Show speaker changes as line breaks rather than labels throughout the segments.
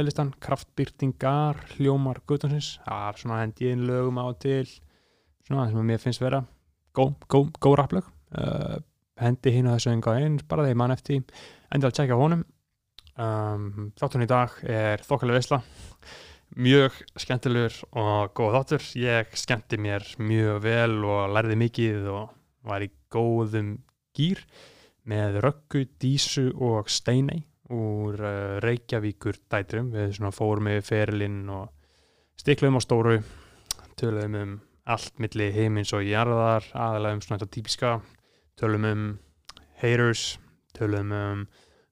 Spotify playlistan Kraftbyrtingar hljómar Guðdósins Það er svona hendi inn lögum á til. Svona sem mér finnst vera góð gó, gó rapplög uh, hendi hinn og þessu enga einn bara þegar ég man eftir. Því. enda að tjekka honum. Um, þátturinn í dag er þokkalega veisla. Mjög skemmtilegur og góð þáttur. Ég skemmti mér mjög vel og lærði mikið og var í góðum gýr með Röggu, Dísu og Steinei úr uh, Reykjavíkur dætrum. Við svona fórum með ferilinn og stiklum á stóru töluðum um allt milli heimins og jarðar aðalega um svona þetta típiska. Tölum um haters tölum um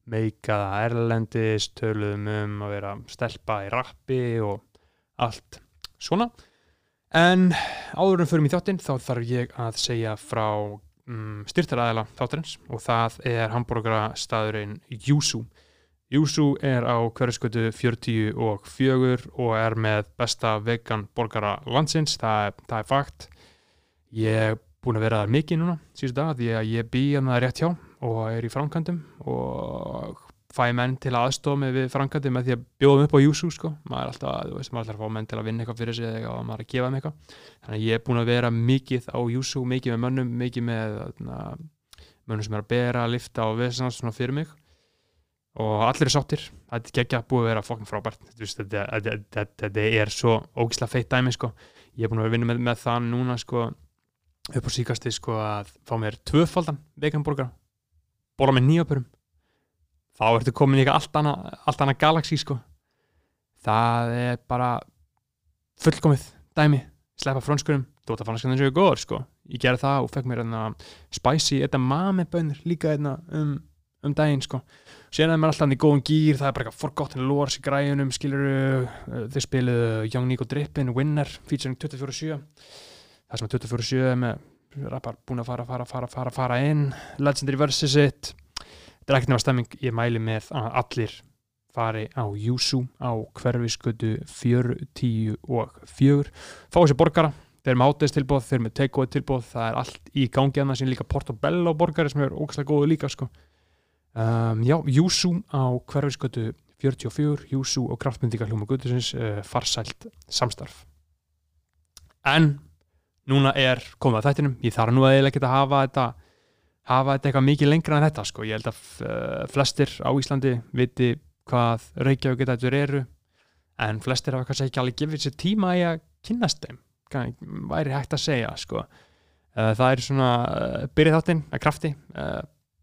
meikaða erlendis, tölum um að vera stelpa í rappi og allt svona. En áður en fyrir mig þáttinn þá þarf ég að segja frá um, styrtaræðila þáttarins og það er hambúrgara staðurinn Júsú Júsú er á hverjaskötu 40 og 4 og er með besta vegan borgara landsins, það, það er fakt. Ég er búin að vera þar mikið núna síðust dag því að ég bý að það rétt hjá og er í framkvæmdum og fæ menn til að aðstofa mig við framkvæmdum með því að bjóða mig upp á Júsú sko. maður er alltaf, þú veist, maður er alltaf að fá menn til að vinna eitthvað fyrir sig eða maður er að gefa mig eitthvað. Þannig að ég er búin að vera mikið á Júsú mikið með mönnum, mikið með mönnum sem er að bera, lifta og vesna svona fyrir mig og allir er sáttir, þetta er geggja búið að vera fokkin frábært, þetta, þetta, þetta, þetta er svo ógislega feitt dæmi sko. ég er búin að vera að vinna með, með það núna sko, upp á síkasti sko, að fá mér tvöfaldan veganborgar bóla með nýjöpurum þá ertu komin í eitthvað allt annað annað galaxí sko. Það er bara fullkomið dæmi, sleppa frönskurum þú veit að franskan er svo góður ég gerði það og fekk mér einna spicy edamame bönir líka einna um, um daginn sko síðan er maður alltaf í góðum gýr, það er bara eitthvað forgotten lores í græjunum, skiluru þeir spiluðu Young Nico Drippin Winner, featuring 24-7 það sem er 24-7 með rappar búin að fara, fara, fara, fara, fara inn. Legendary Versus It. Þetta er ekkert nefnast stemming, ég mæli með að allir fari á Júsú á hverfiskötu 4, 10 og 4 fá þessi borgara, þeir eru með átegistilbóð þeir eru með takeaway tilbóð, það er allt í gangi að það sem líka Portobello borgari sem er ógæslega góðu líka sko um, já, Júsú á hverfiskötu 44, Júsú og kraftmyndika hljóma gutusins uh, farsælt samstarf. En núna er komið að þættinum, ég þarf nú að eiginlega geta að hafa þetta hafa þetta eitthvað mikið lengra en þetta sko, ég held að uh, flestir á Íslandi viti hvað Reykjavík þetta eru en flestir hafa kannski ekki alveg gefið sér tíma í að kynast þeim væri hægt að segja sko. uh, það er svona uh, byrjið þáttinn að krafti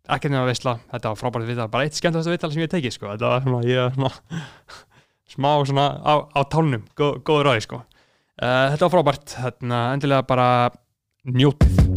ekkert nefn að veistla, þetta var frábært viðtal bara eitt skemmtilegast viðtal sem ég tekið sko. þetta var svona, ég, svona smá svona á, á tálnum, Gó, góður ræði sko. Uh, þetta var frábært, hérna, endilega bara njótið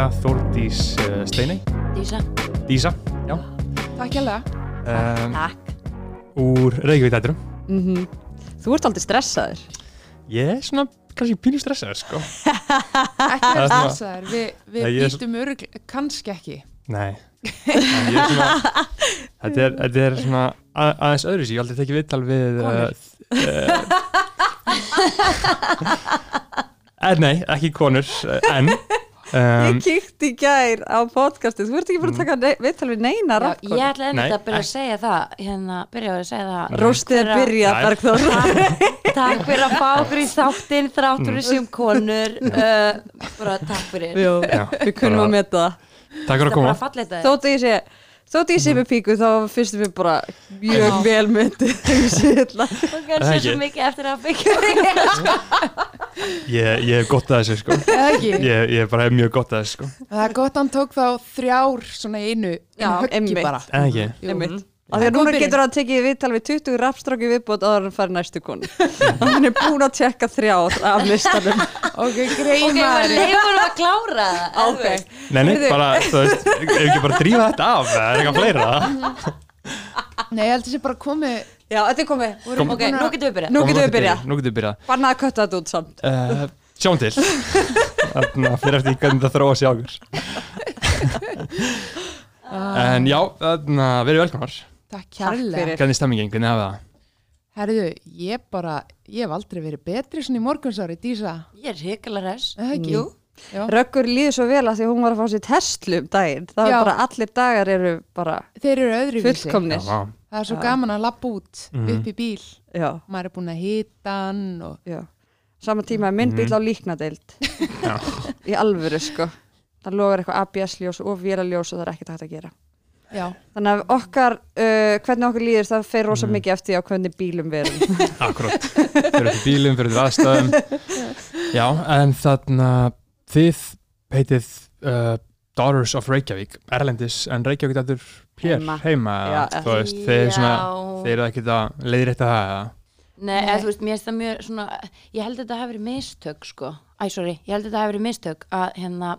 Ragga Þórdís uh, Steinei
Dísa.
Dísa, já.
Takk hjá það.
um,
Takk.
Úr Reykjavík dætturum
Mm Þú ert aldrei stressaður.
Ég er svona, kannski pínu stressaður sko.
Ekki
er svona-
stressaður. Vi, við
Nei, ég er
býtum örugl, kannski ekki.
Nei. En ég svona Þetta er, þetta er svona að, aðeins öðru sér, ég aldrei tekið viðtal við uh, uh, Nei, ekki konur uh, En
Ég
um,
kíkti í gær á podcastið, þú ert ekki bara að taka ne- viðtal við neina
Já,
rappkonu.
ég ætla einmitt að byrja að segja það hérna, byrja að segja það fyrir að-
byrjað,
Nei.
Bergþór.
Takk, fyrir að fá okkur í þáttinn þrátt fyrir sem konur uh, bara takk fyrir
Jú,
Já,
við kunnum
bara-
að meta það.
Takk fyrir að
er
koma
bara fallið þetta
Þótt að ég sé, þótt ég sé með píku, þá finnst við bara mjög
Já.
vel myndið.
og
Það
kannski
ekki.
svo mikið eftir að byggja
Ég, ég hef gott að þessu sko? Ég, ég bara hef mjög gott að þessu sko
Það er gott að hann tók þá þrjár svona í einu, einu höggi bara.
Af því að núna getur hann tekið viðtal við 20 rappstráki viðbót en hann fær næstu konu. hann er búin að tjekka þrjár af listanum.
Ok,
Ok,
greimar
leifum að klára það veist.
Nei, nei, bara, þú veist, ef ekki bara drífa þetta af eða er eitthvað fleira
Nei, ég held að sé bara komið
Já, þetta er komið.
Kom-
Ok, nú getum við byrjað
Nú getum við byrjað.
Nú getum við byrjað
Bannaði að kötta þetta út samt.
uh, Sjáum til Þannig að fyrir það En já, verið velkomnar
Takk kærlega.
Hvernig er stemmingin, hvernig hafa það?
Herðu, ég bara, ég hef aldrei verið betri svona í morgunsári, Dísa
Ég er hrikalega res
Er það ekki?
Jú,
Já.
Röggur líður svo vel að því hún var að fá sér Tesla um daginn. Það er
Já.
bara allir dagar eru bara
Þeir eru öðruvísi
fullkomnir.
Já,
Það er svo
Já.
gaman að lappa út
Mhm.
upp í bíl
Já,
Maður er búin að hita hann og
já. Sama tíma er minn bíl á líknadeild.
Já.
Í alvöru, sko. Það logar eitthvað ABS-ljós og vélaljós og það er ekkert hægt að gera.
Já,
Þannig að okkar, uh, hvernig okkur líður það fer rosa
Mhm.
mikið eftir á hvernig bílum við erum.
akkurat Fyrir eftir bílum, fyrir eftir aðstæðum Já, en þannig þið heitið uh, Daughters of Reykjavík Erlendis, en Reykjavík er hér,
Heima.
heima
Já,
eða, þú veist, þeir eru svona þeir eru ekki það leiðrétta það eða?
Nei,
Nei.
eða þú veist, mér finnst það mjög svona Ég held að þetta hafi verið mistök, sko Æ, sorry, ég held að þetta hafi verið mistök að hérna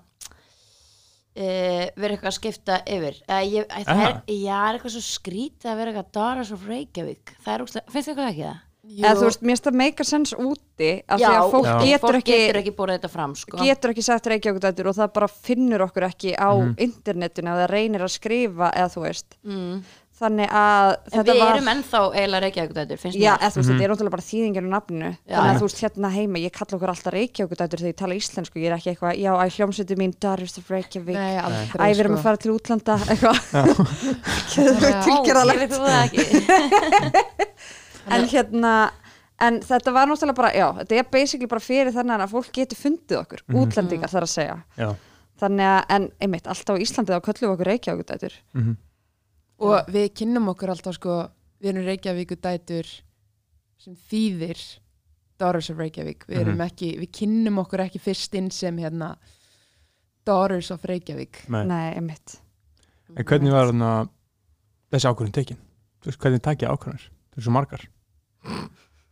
e, vera eitthvað að skipta yfir eða ég, það er, já, er eitthvað svo skrítið að vera eitthvað Daughters of Reykjavík það er úrslega, finnst þið eitthvað ekki það?
Jú,
Eða þú veist, mér finnst það make a sense úti af því að fólk
Já.
getur
fólk
ekki,
getur ekki búið þetta fram, sko
getur ekki sagt reykjavíkudættur og það bara finnur okkur ekki á
Mhm.
internetinu ef það reynir að skrifa eða þú veist.
mm.
Þannig að
við
var...
erum ennþá eiginlega Reykjavík finnst
Já,
mér.
eða þú veist, þetta er náttúrulega bara þýðingin á nafninu.
Já.
þannig að þú veist hérna heima, ég kalla okkur alltaf Reykjavíkudætur þegar ég tala íslensku, ég er ekki eitthvað já, æ, hljómsveitir mín, Daughters of Reykjavík.
Nei,
Æ,
aldrei
við erum að
sko.
fara til útlanda, eitthvað.
Að-
tilgerðalegt en hérna en þetta var náttúrulega bara, já, þetta er basically bara fyrir þannig að fólk geti fundið okkur
Mhm.
útlendingar þar að segja.
Já,
þannig að, en einmitt, alltaf á Íslandi þá köllum við okkur Reykjavíkudætur
mhm,
Og við kynnum okkur alltaf sko Við erum Reykjavíku dætur sem þýðir Daughters of Reykjavík. Við erum
Mhm.
ekki, við kynnum okkur ekki fyrst inn sem hérna Daughters of Reykjavík.
Nei.
nei, einmitt.
En hvernig var þarna þessi ákvörðin tekin? Þú veist, hvernig takið ákvörðinir? Það er svo margar.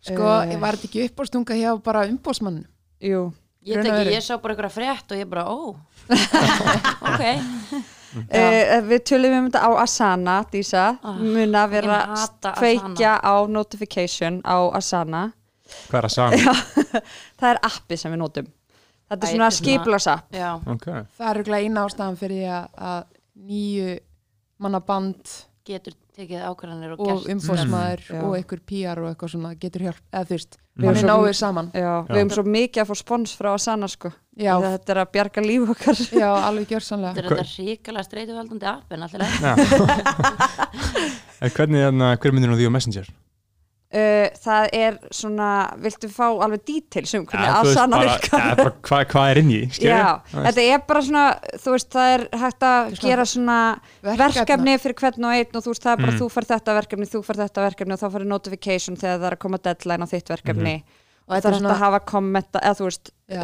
Sko,
Eh.
var þetta ekki uppástunga hjá bara umbósmann
Jú,
Ég,
og
teki, ég sá bara einhverja frétt og ég bara, ó. Ok
uh, við tölum um þetta á Asana, Dísa.
Ah,
mun að vera kveikja á notification á Asana.
Hvað er að sagja?
það er appi sem við notum. Þetta
Æ,
er
er svona-
skipulagsapp
Já,
Ok,
Það er örugglega eina ástæðan fyrir því að, nýju manna band
getur tekið ákvarðanir og,
og
gert
umbósmaður
Já.
og einhver PR og eitthvað svona getur hjálp, eða þú veist,
Erum
náum
svo-
við saman
Já,
Já.
við hefum svo mikið að fá spons frá sko
Já,
Því að þetta er að bjarga líf okkar
já, alveg gjörsanlega
Þetta er þetta ríkala streituvaldandi app en alltaf
Já. en hvernig, hérna, hver myndir nú því á Messenger?
Uh, það er svona viltu fá alveg details um hvernig
bara-
virkar
Hvað hvað er inn í?
Já, þetta er bara svona þú veist, það er hægt að
er
gera svona verkefni fyrir hvern og einn og þú veist, það er bara
Mm.
þú fær þetta verkefni, þú fær þetta verkefni og þá fær notification þegar það er að koma deadline á þitt verkefni
og
og það
þetta
er hægt að hafa kommenta eða þú veist,
Já.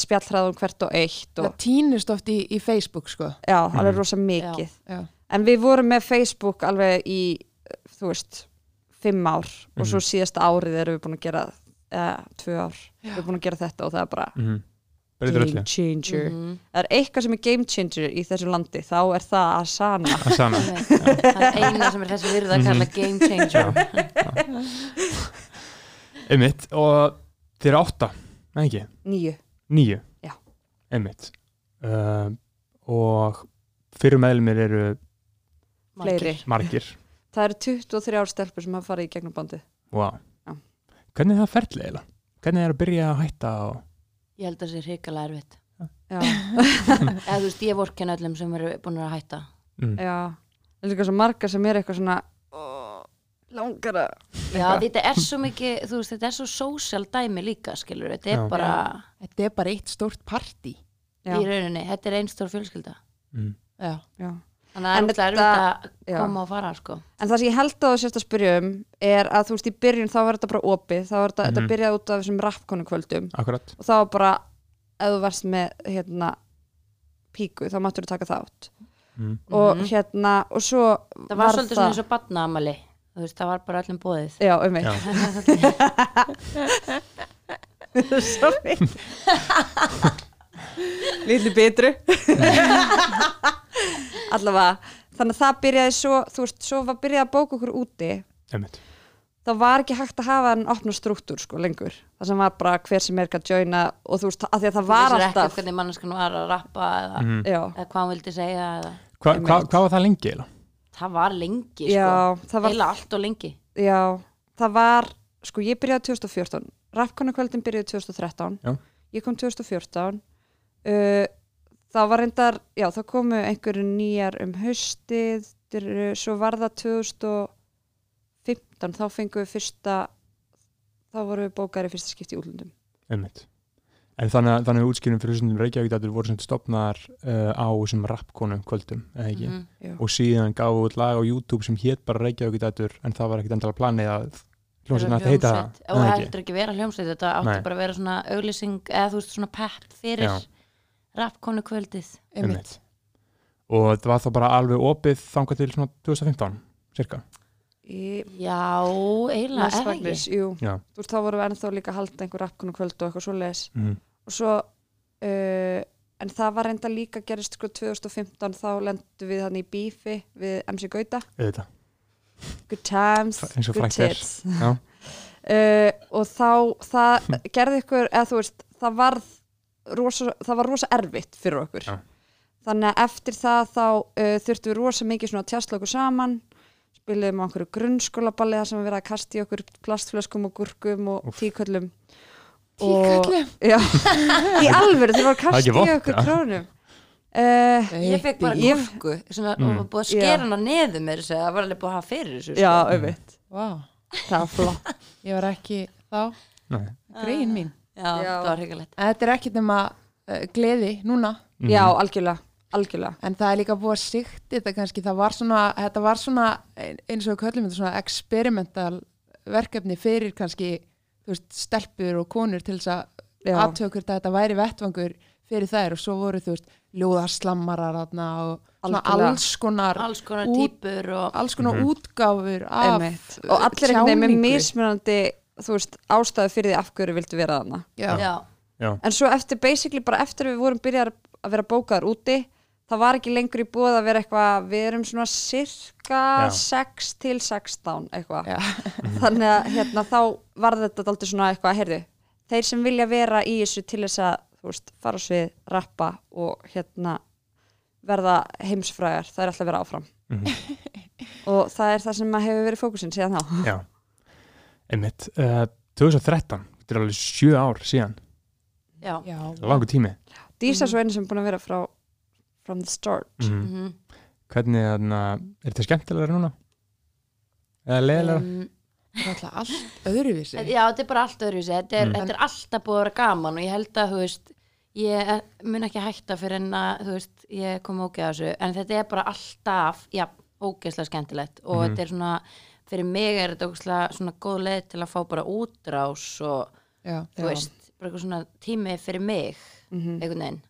spjallhraðum hvert og eitt
það
og
týnist oft í, í Facebook sko
já, alveg
Mhm.
rosa mikið
já.
en við vorum með Facebook alveg í, þú veist fimm ár og svo síðasta árið erum við búin að gera eða tvö ár,
Já.
við erum búin að gera þetta og það er bara
Mhm. Öllu.
Game changer.
Mhm.
það er eitthvað sem er game changer í þessu landi þá er það Asana.
Að sana
Það er eina sem er þessi virða að kalla game changer.
Einmitt, og þeir eru átta, nei ekki,
nýju Já.
Einmitt. Uh, og fyrir meðlumir eru
fleiri.
Margir
það eru 23 stelpur sem hafa farið í gegnum bandið
wow.
Já.
Hvernig er það ferðlega? Hvernig er að byrja að hætta og...
Ég held að það sé hrikalega erfitt
já,
Eða þú veist, ég vorken öllum sem eru búin að hætta
mm.
já það er líka svo margar sem er eitthvað svona ó, langar að
Já, þetta er svo mikið, þú veist, þetta er svo social dæmi líka, skilur Þetta er
Já.
bara,
þetta er bara eitt stórt partí
já,
í rauninni, þetta er einstór fjölskylda
Mm.
já,
já.
Þannig að
En
það er erfitt að
já.
koma og fara, sko
en það sem ég held að þú sérst að spyrja um er að þú veist í byrjun þá var þetta bara opið þá var þetta,
Mhm.
þetta byrjaði út af þessum rappkonu kvöldum
Akkurat
og þá var bara ef þú varst með hérna píku þá máttur þú taka þátt
mm.
og
Mhm.
hérna og svo
það var svolítið svona eins og badnaamali þú veist, það var bara öllum bóðið
já, um mig
Já.
sorry litlu bitru allavega þannig að það byrjaði svo þú veist, svo var byrjaði að bóka okkur úti
einmitt
þá var ekki hægt að hafa en opna struktúr sko lengur það sem var bara hver sem er að joina og þú veist, að því að það var alltaf
ekki hvernig manneskan var að rappa eða,
mm.
já,
eða hvað hann vildi segja eða.
Hva, hva, hvað var það lengi eiginlega?
það var lengi
já,
sko.
það var
heila allt og lengi
já, það var sko ég byrjaði 2014 Rappkonukvöldin byrjaði 2013
Já.
ég kom 2014 uh, það var reyndar já, það komu einhverju nýjar um haustið svo var það 2015 þá fengum við fyrsta þá vorum við bókari fyrsta skipti í útlundum
einmitt En þannig þannig að útskýrum fyrir þessum Reykjavík dætur voru sem stopnar uh, á þessum rappkonu kvöldum, eða ekki?
Já.
Og síðan gáðu út lag á YouTube sem hétt bara Reykjavík dætur en það var ekkit endala planið að hljómsveitin að heita það,
og það heldur ekki vera hljómsveit þetta átti
Nei.
bara að vera svona auglýsing eða þú veist svona pepp fyrir
Já.
Rappkonu kvöldið
einmitt
Og það var þá bara alveg opið þangað til svona 2015, cirka.
í
já, eiginlega, eða
Mestmegnis,
ekki
jú,
Já.
þú veist þá vorum við ennþá líka að halda einhver rappkonukvöld og eitthvað svo leis
Mm.
og svo uh, en það var reynda líka gerist sko 2015 þá lendum við hann í bífi við MC Gauta
Auðvitað.
good times,
Eins og
good
frægt er.
tits
Já.
uh, og þá það gerði ykkur, eða þú veist það var rosa, það var rosa erfitt fyrir okkur
Já.
þannig að eftir það þá uh, þurftum við rosa mikið svona að tjastla okkur saman spiliðum á okkur grunnskólaballi þar sem við verið að kasta í okkur plastflöskum og gúrkum og
Úff.
tíköllum
Tíköllum?
Já, í alvöru þeir voru að
Það
kasta í okkur
ja.
krónum uh,
ég fekk bara
Ég-
gúrku svona,
Mm.
búið að skera hana neðu mér það var alveg búið að hafa fyrir þessu
Já,
sko.
auðvitað,
Vá,
það var flott
ég var ekki þá
Nei.
grein mín
já,
Já.
það var hrigalegt
en þetta er ekkit nema uh, gleði núna
Mhm.
Já, algjörlega, algjörlega
en það er líka búið að sikt þetta kannski, það var svona þetta var svona, ein- eins og köllum þetta svona experimental verkefni fyrir kannski, þú veist, stelpur og konur til þess að
Já.
aðtökur þetta væri vettvangur fyrir þær og svo voru, þú veist, ljóðaslammarar þarna og alls konar
alls konar
Út-
típur og
alls konar
Mhm.
útgáfur af
og allir veginn með mismunandi þú veist, ástæðu fyrir því af hverju vildu vera þarna
Já.
já,
en svo eftir, basically bara eftir við vorum byrjar að vera bókaðar úti það var ekki lengur í búið að vera eitthvað við erum svona cirka
Já.
6 til 16 eitthvað
Já.
þannig að hérna þá var þetta daldið svona eitthvað, heyrðu þeir sem vilja vera í þessu til þess að þú veist, fara svið, rappa og hérna verða heimsfrægar, það er alltaf að vera áfram
Mhm.
og það er það sem að hefur verið fókusin síðan þá
Já. Einmitt. Uh, 2013, þetta er alveg sjö ár síðan,
já,
Já.
langur tími.
Dísa er svo einu sem er búin að vera frá from the start
Mm.
mhm.
Hvernig, þarna, er þetta skemmtilega núna? Eða leðilega?
Um,
Það er alltaf allt öðruvísi
já, þetta er bara allt öðruvísi þetta er,
Mm.
þetta er alltaf búið að vera gaman og ég held að, þú veist ég mun ekki hætta fyrir en að þú veist, ég kom ógeð að þessu en þetta er bara alltaf, já, ógeðslega skemmtilegt og
Mhm.
þetta er svona fyrir mig er þetta ógeðslega svona góð leið til að fá bara útrás og
Já.
þú veist, bara eitthvað svona tími fyrir mig,
Mhm.
einhvern veginn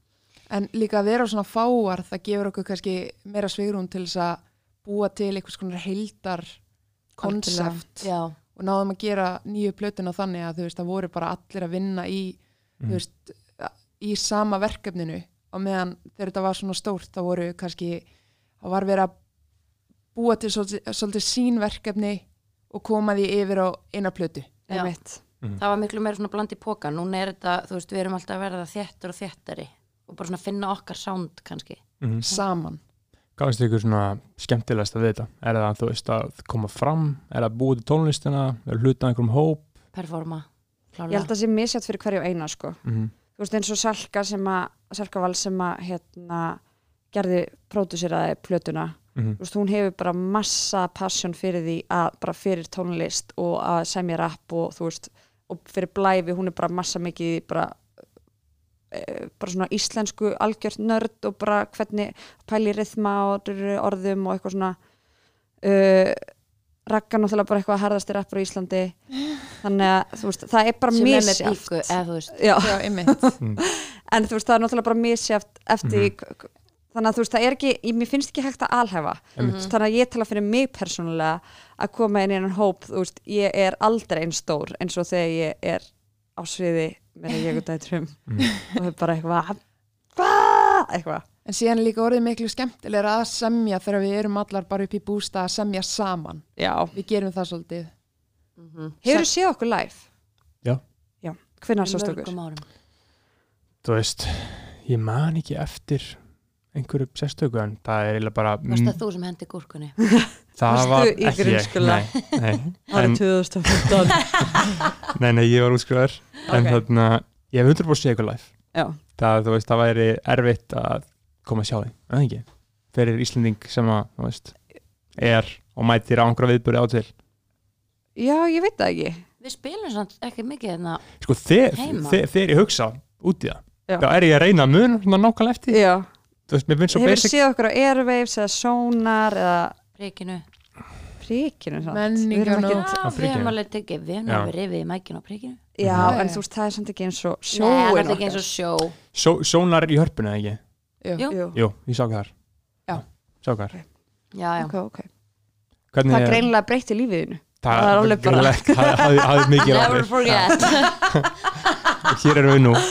En líka að vera svona fáar, það gefur okkur kannski meira svigrún til þess að búa til einhvers konar heildar konsept
já,
og náðum að gera nýju plötuna þannig að þú veist, það voru bara allir að vinna í,
Mhm.
þú veist, í sama verkefninu og meðan þegar þetta var svona stórt, þá voru kannski, það var verið að búa til svolítið, svolítið sín verkefni og koma því yfir á eina plötu.
Já.
Einmitt.
Mhm.
það var miklu meira svona bland í póka núna er þetta, þú veist, við erum alltaf að verða þéttar og þéttari og bara svona finna okkar sound kannski
Mm.
Saman.
Hvað finnst ykkur svona skemmtilegast að þetta? Er það þú veist að koma fram? Er það búið til tónlistina? Er hluta einhverjum hóp?
performa,
Ég held að það sé misjátt fyrir hverju eina sko.
Mm
Þú veist eins og Salka sem að Salka Val sem að hérna gerði próduseraði plötuna
-hmm.
Þú veist, hún hefur bara massa passion fyrir því að bara fyrir tónlist og að semja rapp og þú veist og fyrir blæfi, hún er bara massa mikið í bara e, bara svona íslensku algjört nörd og bara hvernig pæli rithma og orðum og eitthvað svona uh, Ragga náttúrulega bara eitthvað harðasti rappur í Íslandi þannig að þú veist, það er bara
sem er með
misjátt
eða þú veist
Já,
Já, einmitt.
en þú veist, það er náttúrulega bara misjátt eftir mm. -hmm. Þannig að þú veist, það er ekki, ég, mér finnst ekki hægt að alhæfa
Einmitt.
þannig að ég tala fyrir mig persónulega að koma inn í einu hóp, þú veist, ég er aldrei eins stór eins og þegar ég er á sviði með að ég dætrum
Mm.
og það er bara eitthvað hvað, eitthvað
En síðan er líka orðið miklu skemmtilega að semja þegar við erum allar bara upp í bústa að semja saman.
já,
Við gerum það svolítið.
hefur þú séð okkur live?
Já.
já, hvernig sást okkur?
þú veist, ég man ekki eftir einhverju sérstöku en það er eiginlega bara
Varst það þú sem hendi gúrkunni?
það
Varstu
var
í
ekki ég nei, nei, en,
2015
nei, nei, ég var útskrifaður en
Ok.
þarna, ég hef 100% séð ykkur live.
Já,
það, þú veist, það væri erfitt að koma að sjá því, en ekki? Fyrir Íslending sem að, þú veist er og mætir á einhverja viðbúri á til.
Já, ég veit það ekki.
Við spilum samt ekki mikið hérna
sko, þegar
Heima.
þe þegar ég hugsa út í það
Já.
þá er ég að reyna að mun svona nákvæmlega eftir.
Já,
þú veist, mér finnst svo
hefur
basic
séð okkur á Airwaves eða Sonar eða
príkinu
príkinu Við erum
og-
Já, við hefum alveg tekið, við hefum
Já.
alveg rifið í mækinu á príkinu
já,
Já,
en
já.
þú veist, það er samt ekki eins og
Nei, það er
sjóin
ekki eins og sjó
Só, sónar í hörpunni, eða ekki?
Jú.
Jú.
Jú.
Ég sá hvað þar
Já.
Sá hvað þar
Já, já
ok, ok
Hvernig
það greinilega breytti lífiðinu
það,
það er alveg bara-
greinilegt, það hafði, hafði mikið
Never
áhrif.
forget.
Hér erum við nú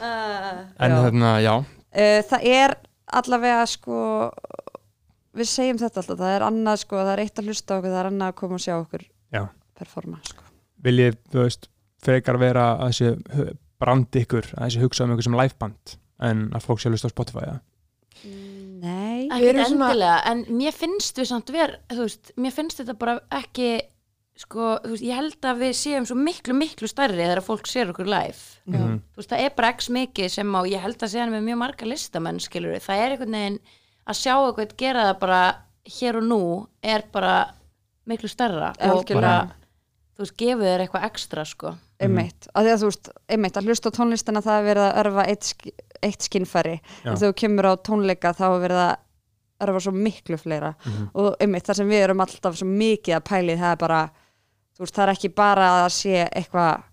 En
Já.
þarna, já
uh, það er allavega sko við segjum þetta alltaf, það er annað sko það er eitt að hlusta okkur, það er annað að koma og sjá okkur
Já.
performa sko.
Viljið, þú veist, frekar vera að þessi brandi ykkur að þessi hugsa um ykkur sem liveband en að fólk sé að hlusta á Spotify ja?
nei,
Við
Ekkert
erum svona-
endilega, en mér finnst við samt ver, þú veist, mér finnst þetta bara ekki sko, þú veist, ég held að við séum svo miklu, miklu stærri þegar fólk sér okkur live
Mhm.
þú veist, það er bara x mikið sem á, ég held að segja með mjög marga listamenn, skilur við, það er einhvern veginn að sjá eitthvað gera það bara hér og nú er bara miklu stærra og
Algjörlega.
bara, þú veist, gefur þér eitthvað ekstra, sko
einmitt, að því að þú veist einmitt, að hlusta tónlistina það er verið að örfa eitt, eitt skinnfæri
Já.
en þegar þú kemur á tónleika þá er verið að örfa svo miklu fleira
Mhm.
og einmitt, það sem við erum alltaf svo mikið að pæli það er bara, þú veist, það er ekki bara að sé eitthvað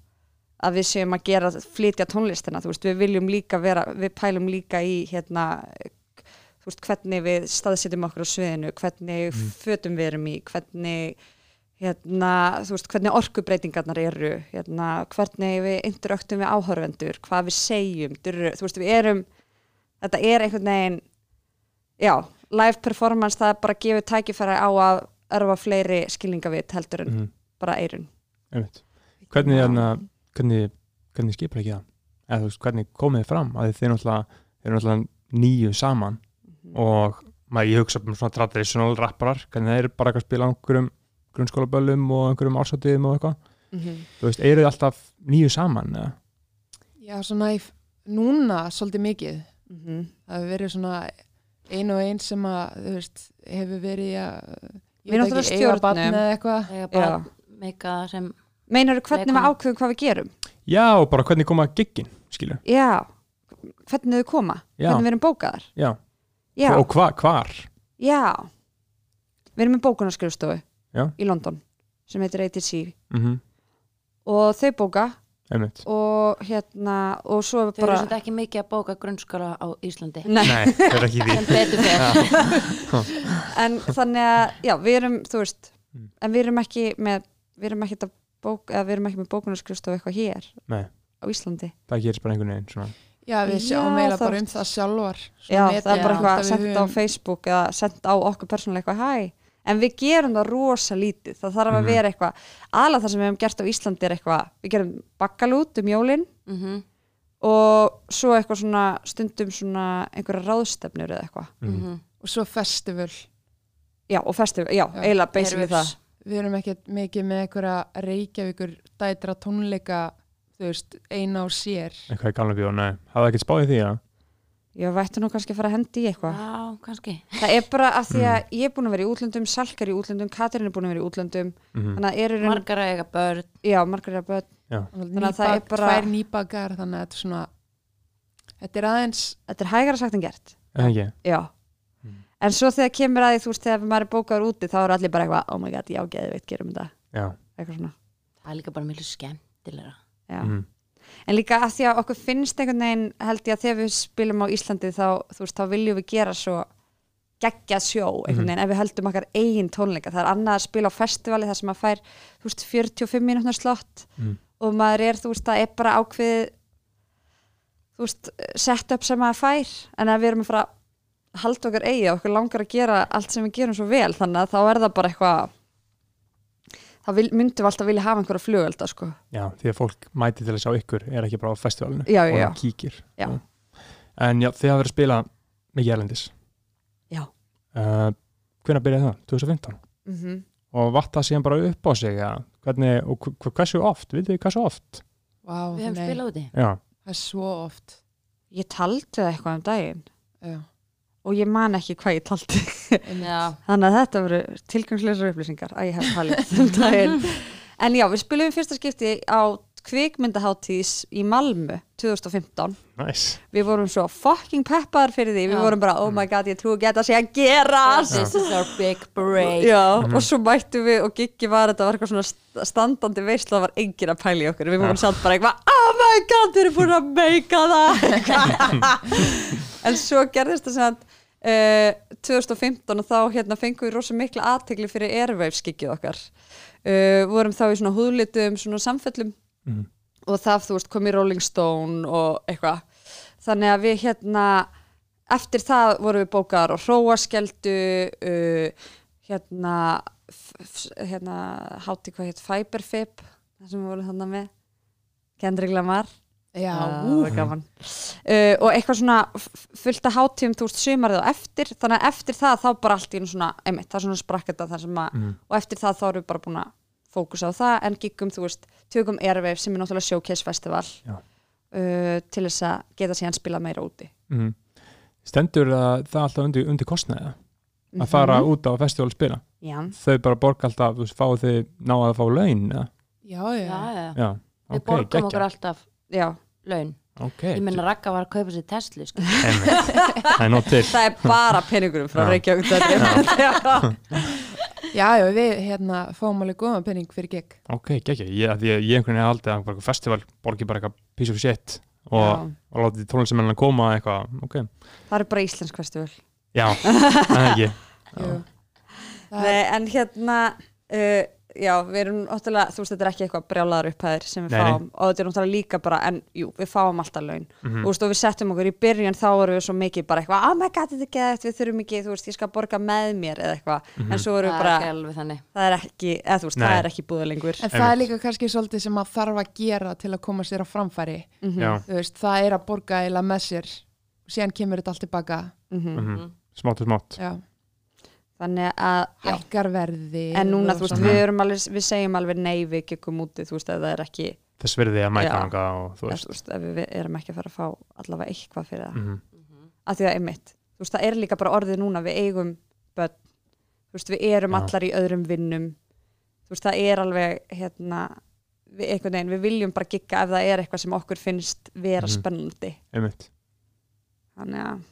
að við séum að gera, flytja tónlistina þú veist, við viljum líka vera, við pælum líka í hérna þú veist, hvernig við staðsetjum okkur á sviðinu hvernig
Mhm.
fötum við erum í hvernig hérna, þú veist, hvernig orkubreitingarnar eru hérna, hvernig við interaktum við áhörvendur, hvað við segjum durru, þú veist, við erum þetta er einhvern veginn já, live performance, það er bara að gefa tækifæri á að örfa fleiri skilningavit heldur en
Mhm.
Bara eirun.
Hvernig, hérna, hvernig, hvernig skipur ekki það? Eða þú veist, hvernig komið þið fram? Þið eru náttúrulega nýju saman og maður ég hugsa um svona traditional rapparar hvernig þeir bara eitthvað að spila á einhverjum grunnskólaböllum og einhverjum ársáttíðum og eitthvað þú veist, eru þið alltaf nýju saman eða?
Já, svona í, núna svolítið mikið.
Mhm.
Það hefur verið svona ein og ein sem að, þú veist, hefur verið að,
Við erum náttúrulega
eiga barn eða eitthvað.
Meika það sem
meinar þú hvernig við ákveðum hvað við gerum?
Já, og bara hvernig koma giggin, skilur
já, hvernig þau koma
Já.
hvernig við erum bókaðar.
Já,
já,
og hva, hvar?
já. Við erum með bókunarskrifstofu
Já.
í London sem heitir ATC
Mm
og þau bóka.
Einmitt.
Og hérna og svo
þau eru
bara
svolítið ekki mikið að bóka grunnskóla á Íslandi.
Nei,
Nei, það er ekki því.
Sem betur fyrir
en þannig að já, við erum, þú veist
Mm.
en við erum ekki með við erum ekki, bók, eða við erum ekki með bókunarskrifstofu eitthvað hér
Nei,
á Íslandi
það gerist bara einhvern veginn svona
Já, við
Já,
sjáum eiginlega bara um það sjálfar. Svona
já, það er bara eitthvað sendt á
höfum-
Facebook eða sendt á okkur persónulega eitthvað hæ en við gerum það rosa lítið það þarf að
Mhm.
vera eitthvað aðlega það sem við hefum gert á Íslandi er eitthvað við gerum bakkalút um jólin
Mhm,
og svo eitthvað svona stundum svona einhverja ráðstefnur eða eitthvað
Mhm.
mhm.
Og svo festival.
já, og festival, já,
Já.
eiginlega basically það
Við erum ekkert mikið með einhverja reykjavíkur dætra tónleika, þú veist, eina á sér.
eitthvað í galna bíó, nei, hafði ekkert spáðið því að
ég vætti nú kannski að fara að hendi í eitthvað.
Já, kannski.
Það er bara að því að ég er búin að vera í útlöndum Salkar í útlöndum, Katrín er búin að vera í útlöndum.
Mm
þannig að er í raun,
margar að eiga börn.
Já, margar að börn.
Þannig
að það er bara-
Tvær nýbakar, þannig að þetta er svona, þetta er aðeins,
þetta er hægara sagt en gert.
Eða ekki?
Já.
Mm.
En svo þegar kemur að því, þú veist, þegar maður er bókaður úti þá er allir bara eitthvað, oh my god, já, geði veit, gerum þetta.
Já,
eitthvað svona,
það er líka bara mjög skemmtilega
já.
Mm.
en líka að því að okkur finnst einhvern veginn held ég að þegar við spilum á Íslandi þá, þú veist, þá viljum við gera svo geggjað sjó einhvern veginn ef við höldum okkar eigin tónleika. Það er annað að spila á festivali þar sem maður fær þú veist, 45 mínútnar slott
Mm.
og maður er, þú veist, það er bara ákveðið þú veist, setup sem maður fær. En ef við erum að fara að halda okkar eigi og okkur langar að gera allt sem við gerum svo vel þannig að þá er það bara eitthvað þá myndum við alltaf vilja hafa einhverja flugölda sko.
Já, því að fólk mæti til að sjá ykkur er ekki bara á festivalinu
Já,
og
já.
kíkir
Já.
En já, þið hafa verið að spila mikið erlendis
Já.
uh, Hvenær byrjaði það? 2015
mm -hmm.
og vatt það síðan bara upp á sig ja. hvernig, og hv- hversu oft, vitið þið hversu oft?
Vá,
Við hefum spilað úti
Já,
það er svo oft
ég taldi það eitthvað um daginn
Já.
Og ég man ekki hvað ég taldi. Þannig að þetta voru tilgangsleisar upplýsingar að ég hef talið um daginn. En já, við spilum fyrsta skipti á kvikmyndaháttíðs í Malmö 2015
næs
við vorum svo fucking peppar fyrir því. Við
Já.
vorum bara, oh my god, ég trú ekki að þetta sé að gerast
this is our big break.
Já, og svo mættum við og Giggi var, þetta var eitthvað svona st- standandi veisla, það var enginn að pæla í okkur. Við vorum samt bara eitthvað, oh my god, þeir eru búin að meika það en svo gerðist það sem uh, 2015 og þá hérna fengum við rosa mikla aðtegli fyrir giggið okkar. Uh, vorum þá í svona húðlitum, svona samfellum.
Mm.
og það þú veist kom í Rolling Stone og eitthvað. Þannig að við hérna eftir það vorum við bókar og hróaskeldu uh, hérna f- f- hérna hátti hvað hétt Fiberfib það sem við vorum þannig með. Kendrick Lamar
Já,
það var gaman. Uh, og eitthvað svona fullt að hátíum þú veist sumarið og eftir þannig að eftir það þá bara allt í einu svona einmitt, það er svona sprakketa þar sem að
Mm.
og eftir það þá erum við bara búin að fókusa á það en giggum þú veist, tökum Airwave sem er náttúrulega showcase festival uh, til þess að geta síðan spila meira úti.
Mm. Stendur það, það alltaf undir, undir kostnaði að fara út á festival spila?
Já,
þau bara borga alltaf, þú veist, fáið þið náðu að fá laun eða?
já, já.
Já, já,
Já,
við
ok,
borgum okkur alltaf.
Já,
laun.
Ok,
Ég menna Ragga var að kaupa sér Tesla sko.
það er
er bara peningurum frá. Reykjavík Já.
Já, já, við hérna fáum alveg góðan penning fyrir gig.
Ok, geggja, ég, af því að ég einhvern veginn haldið að bara eitthvað festival borgi bara eitthvað piece of shit og, og látið tónlistamennina koma eitthvað, ok,
það er bara íslensk festival.
Já, það er ekki.
Nei,
er,
en hérna uh, já, við erum náttúrulega, þú veist, þetta er ekki eitthvað brjálaðar upphæðir sem við
Nei, nei.
fáum. Og þetta er náttúrulega líka bara, en jú, við fáum alltaf laun.
Mhm.
og, veist, og við settum okkur í byrjun þá erum við svo mikið bara eitthvað, oh my god, þetta er geðvægt við þurfum ekki, þú veist, ég skal borga með mér eða eitthvað, en svo erum
Það
við bara
þannig.
Það er ekki, eða þú veist,
Nei.
það er ekki búið lengur.
En það er líka kannski svolítið sem maður þarf að gera til að koma sér á framfæri.
Mhm,
Já,
þannig að já.
Hækkar verði.
en núna, þú veist, við erum alveg við segjum alveg nei við gekum úti, þú veist, ef það er ekki
þess verði að hanga og þú veist
þú veist, ef við erum ekki að fara að fá allavega eitthvað fyrir það,
mhm.
að því að einmitt þú veist, það er líka bara orðið núna, við eigum börn, þú veist, við erum
Já.
allar í öðrum vinnum þú veist, það er alveg hérna, við, einhvern veginn, við viljum bara gigga ef það er eitthvað sem okkur finnst vera
Mhm.
spennandi
einmitt,
þannig að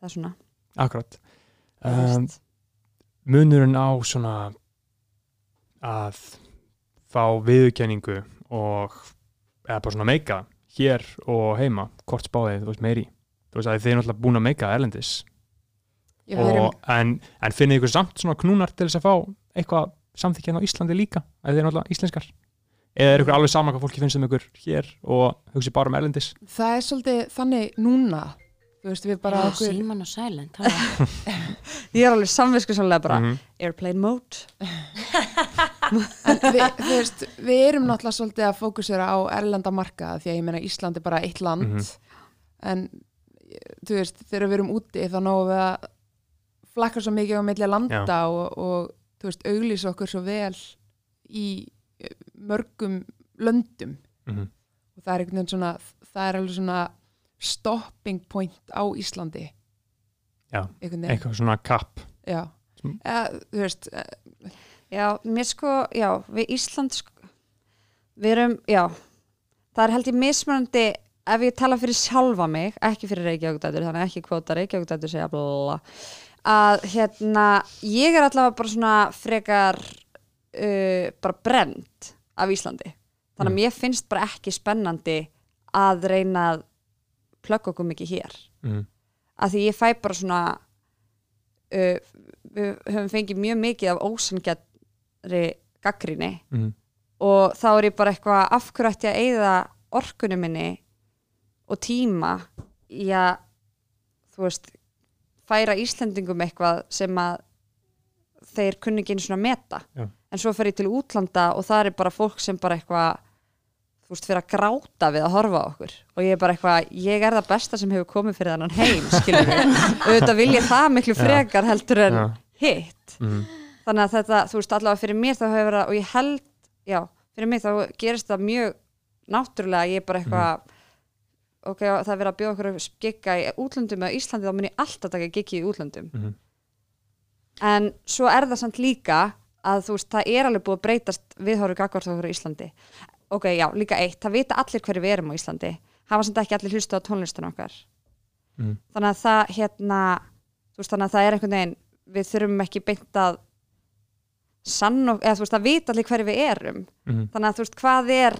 það er svona
akkurat um, munurinn á svona að fá viðurkenningu og eða bara svona meika hér og heima, hvort spáðið þú veist meiri, þú veist að þið er náttúrulega búin að meika erlendis. Og, en, en finnið ykkur samt svona knúnar til þess að fá eitthvað samþykjan á Íslandi líka að þið er náttúrulega íslenskar? Eða er ykkur alveg sama hvað fólki finnst um ykkur hér og hugsi bara um erlendis?
Það er svolítið þannig núna. Þú veist, við bara
Já,
okkur...
síman og silent það er-
ég er alveg samvisku sannlega bara
Mhm.
airplane mode
En við, þú veist, við erum náttúrulega svolítið að fókusera á erlenda marka því að ég meina Ísland er bara eitt land
Mhm.
en þú veist, þegar við erum úti þá náum við að flakka svo mikið á milli landa og, og þú veist, auglýsa okkur svo vel í eh, mörgum löndum
Mhm.
og það er einhvern veginn svona það er alveg svona stopping point á Íslandi.
Já, eitthvað svona kapp.
Já. Eða, þú veist, eh,
Já, mér sko, já, við Ísland sko, við erum, já það er held ég mismunandi ef ég tala fyrir sjálfa mig ekki fyrir Reykjavíkdætur, þannig ekki kvóta Reykjavíkdætur segja blablabla að hérna, ég er allavega bara svona frekar uh, bara brend af Íslandi. Þannig að mér finnst bara ekki spennandi að reyna að plugga okkur mikið hér
mm.
að því ég fæ bara svona uh, við höfum fengið mjög mikið af ósangjari gaggrinni
Mm.
og þá er ég bara eitthvað af hverju ætti ég að eyða orkunum minni og tíma í að þú veist færa Íslendingum eitthvað sem að þeir kunni ekki einu svona meta
Já.
en svo fer ég til útlanda og það er bara fólk sem bara eitthvað veist, fyrir að gráta við að horfa á okkur. Og ég er bara eitthvað, ég er það besta sem hefur komið fyrir þannan heim, skilur við auðvitað vil ég það miklu frekar heldur en hitt.
Mm.
þannig að þetta, þú veist, allavega fyrir mér þá hefur verið, og ég held, já, fyrir mig þá gerist það mjög náttúrulega, ég er bara eitthvað ok, það er verið að bjóða okkur að gigga í útlöndum eða Íslandi, þá mun ég alltaf taka giggi í útlöndum.
Mhm.
en svo er það samt líka að þú veist, það er alveg búið að breytast viðhóru gagvart okkur á Íslandi ok, já, líka eitt, það vita allir hverju við erum á Íslandi, hafa samt ekki allir hlustu á tónlistan okkar
Mm.
þannig að það, hérna þú veist, þannig að það er einhvern veginn við þurfum ekki beint að sann og, eða þú veist, að vita allir hverju við erum
Mm.
þannig að þú veist, hvað er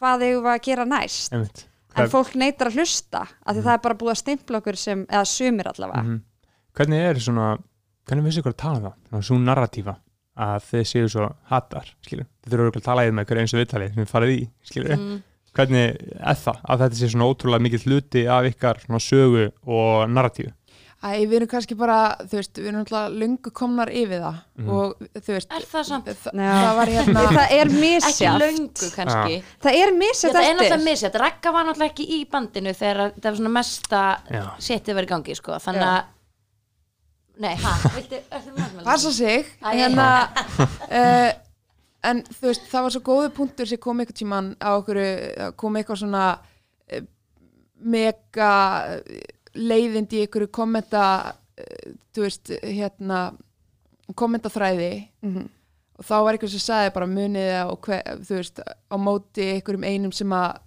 hvað eigum við að gera næst
Einmitt.
en fólk neytar að hlusta af því það er bara búið að stimpla okkur sem eða sumir allavega
Mhm. Hvernig er svona hvernig vissi ykkur að tala um það? Svona svo narratífa að þið séu svo hattar skilur, þið þurfum að tala í það með hverju eins og viðtali sem þið farið í, skilur
Mm.
hvernig er það, að þetta sé svona ótrúlega mikið hluti af ykkar svona sögu og narratífu
Æ, við erum kannski bara, þú veist, við erum alltaf lungu komnar yfir það
Mhm.
og þú veist,
Er það samt?
þa-
Já.
það var hérna
það er
Ekki
misjátt
löngu kannski
það er
Já,
misjátt
það er náttúrulega
eftir
misjætt, Ragga var náttúrulega ekki í bandinu þegar það var svona mesta setið verið í gangi sko. þannig að Nei, hæ, viltu, ertu með það?
passa sig hérna, uh, en þú veist, það var svo góðu punktur sem kom eitthvað tíman á okkur kom eitthvað svona uh, mega eh, leiðindi í ykkur kommenta þú veist, hérna kommentaþræði
Mhm.
og þá var eitthvað sem sagði bara munið og hver, þú veist, á móti einhverjum einum sem að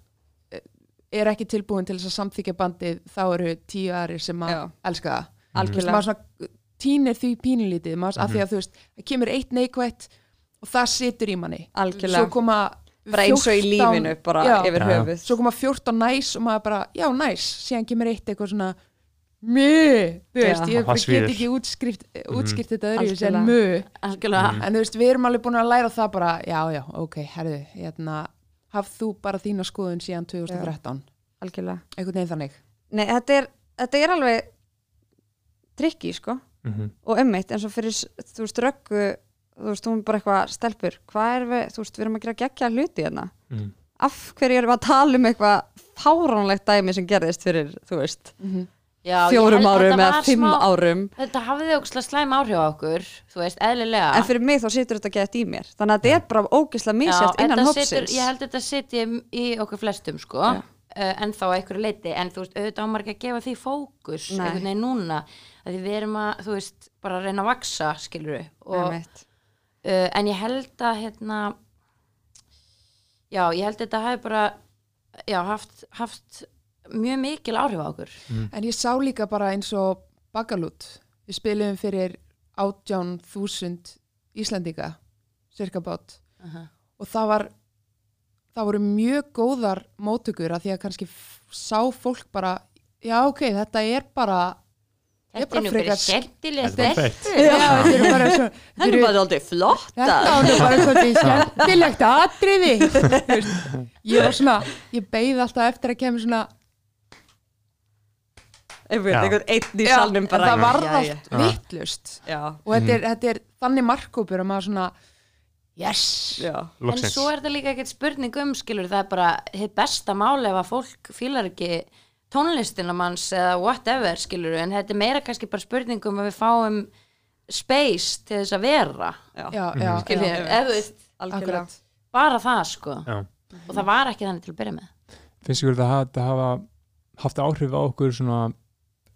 eh, er ekki tilbúin til þess að samþykja bandið þá eru tíu aðrir sem að
Já.
elska það
algjörlega
maður svona tínir því pínulítið maður, af því að þú veist, það kemur eitt neikvætt og það situr í manni.
Algjörlega.
Svo koma
bara eins og í
14
lífinu bara
já,
yfir höfuð.
Svo koma 14 næs og maður bara, já næs. Síðan kemur eitt eitthvað svona mö, þú veist, ég get ekki útskrift, útskrift þetta öðru sem
Algjörlega.
en þú veist, við erum alveg búin að læra það bara, já, já, ok, herðu hérna, hafð þú bara þína skoðun síðan 2013,
algjörlega.
Einhvern veginn þannig.
Nei, þetta er, þetta er alveg trikki, sko.
Mhm.
og ummitt eins og fyrir, þú veist, röggu þú veist, hún er bara eitthvað stelpur. Hvað er við, þú veist, við erum að gera geggja hluti hérna.
Mm.
af hverju erum við að tala um eitthvað fáránlegt dæmi sem gerðist fyrir, þú veist
Já, ég
fjórum
held að
árum eða fimm
smá-
árum.
Þetta hafði ógslag slæm áhrif á okkur Þú veist, eðlilega.
En fyrir mig þá situr þetta gett í mér. Þannig að þetta er bara ógislega misjæft
Já,
innan
þetta
hópsins
situr, Ég held að þetta sitji í okkur flestum sko
Já.
uh, en þá að einhverju leiti en þú veist, auðvitað ámar ekki að gefa því fókus
Nei.
einhvern veginn núna að því við erum að, þú veist, bara að reyna að vaksa skilur og,
Einmitt.
Uh, en ég held að hérna já, ég held að þetta hafi bara já, haft, haft mjög mikil áhrif á okkur
En ég sá líka bara eins og Bagalút. Við spilum fyrir 18.000 Íslendinga, cirka bát.
uh
Og það var, það voru mjög góðar móttökur að því að kannski sá fólk bara, já ok, þetta er bara,
Þetta er nú
er bara
já, þetta er bara svo,
Þetta er bara aldrei flott
þetta var nú bara svolítið skemmtilegt atriði. Þú veist, ég var svona, ég beið alltaf eftir að kemur svona,
einhvern einn í salnum bara.
það var allt
Já.
vittlust. Og þetta er, þetta er þannig markkópur að maður svona, yes,
En svo er þetta líka ekkert spurning um skilur, það er bara hitt besta máli ef að fólk fílar ekki tónlistina manns eða whatever skilur, en þetta er meira kannski bara spurning um að við fáum space til þess að vera.
Já,
já, já,
skilur,
já,
eða bara það sko.
Já.
og það var ekki þannig til að byrja með.
Finnst ykkur þetta hafa, þetta hafa haft áhrif á okkur svona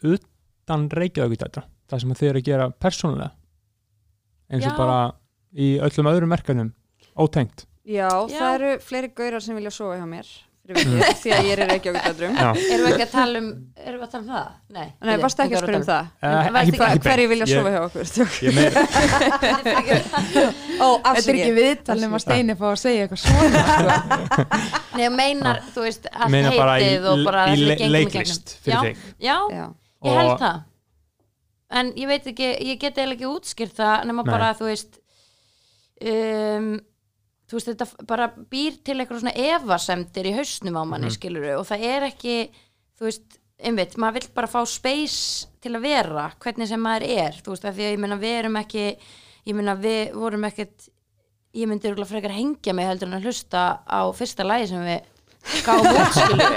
utan reykjaðu þetta það sem þið eru að gera persónulega? Eins og
Já.
bara í öllum öðrum merkanum ótengt?
Já,
Já.
það eru fleiri gaurar sem vilja sofa hjá mér fyrir vikið því að ég er Reykjavík dætrum
Já,
Erum við ekki að tala um, erum við að tala um það? Nei,
Nei, varstu ekki að spyrja um það?
Eh,
Varstu
ekki-
ekki-
ekki.
Hverju vilja sofa hjá okkur?
Þetta er ekki viðtalum að Steini fá að segja eitthvað svona sko.
Nei, meinar, þú veist, allt
meina bara í,
heitið og bara
í
það sem
le,
við gengum í
leiklist
gegnum.
fyrir
já,
þig
Já, ég held það En ég veit ekki, ég get eiginlega ekki útskýrt það nema bara, þú veist um, þú veist, þetta bara býr til eitthvað svona evasemdir í hausnum á manni, mm. og það er ekki þú veist, einmitt, maður vill bara fá space til að vera, hvernig sem maður er þú veist, af því að ég meina við erum ekki ég meina við vorum ekkert ég myndi örugglega frekar hengja mig heldur en að hlusta á fyrsta lagi sem við út skilur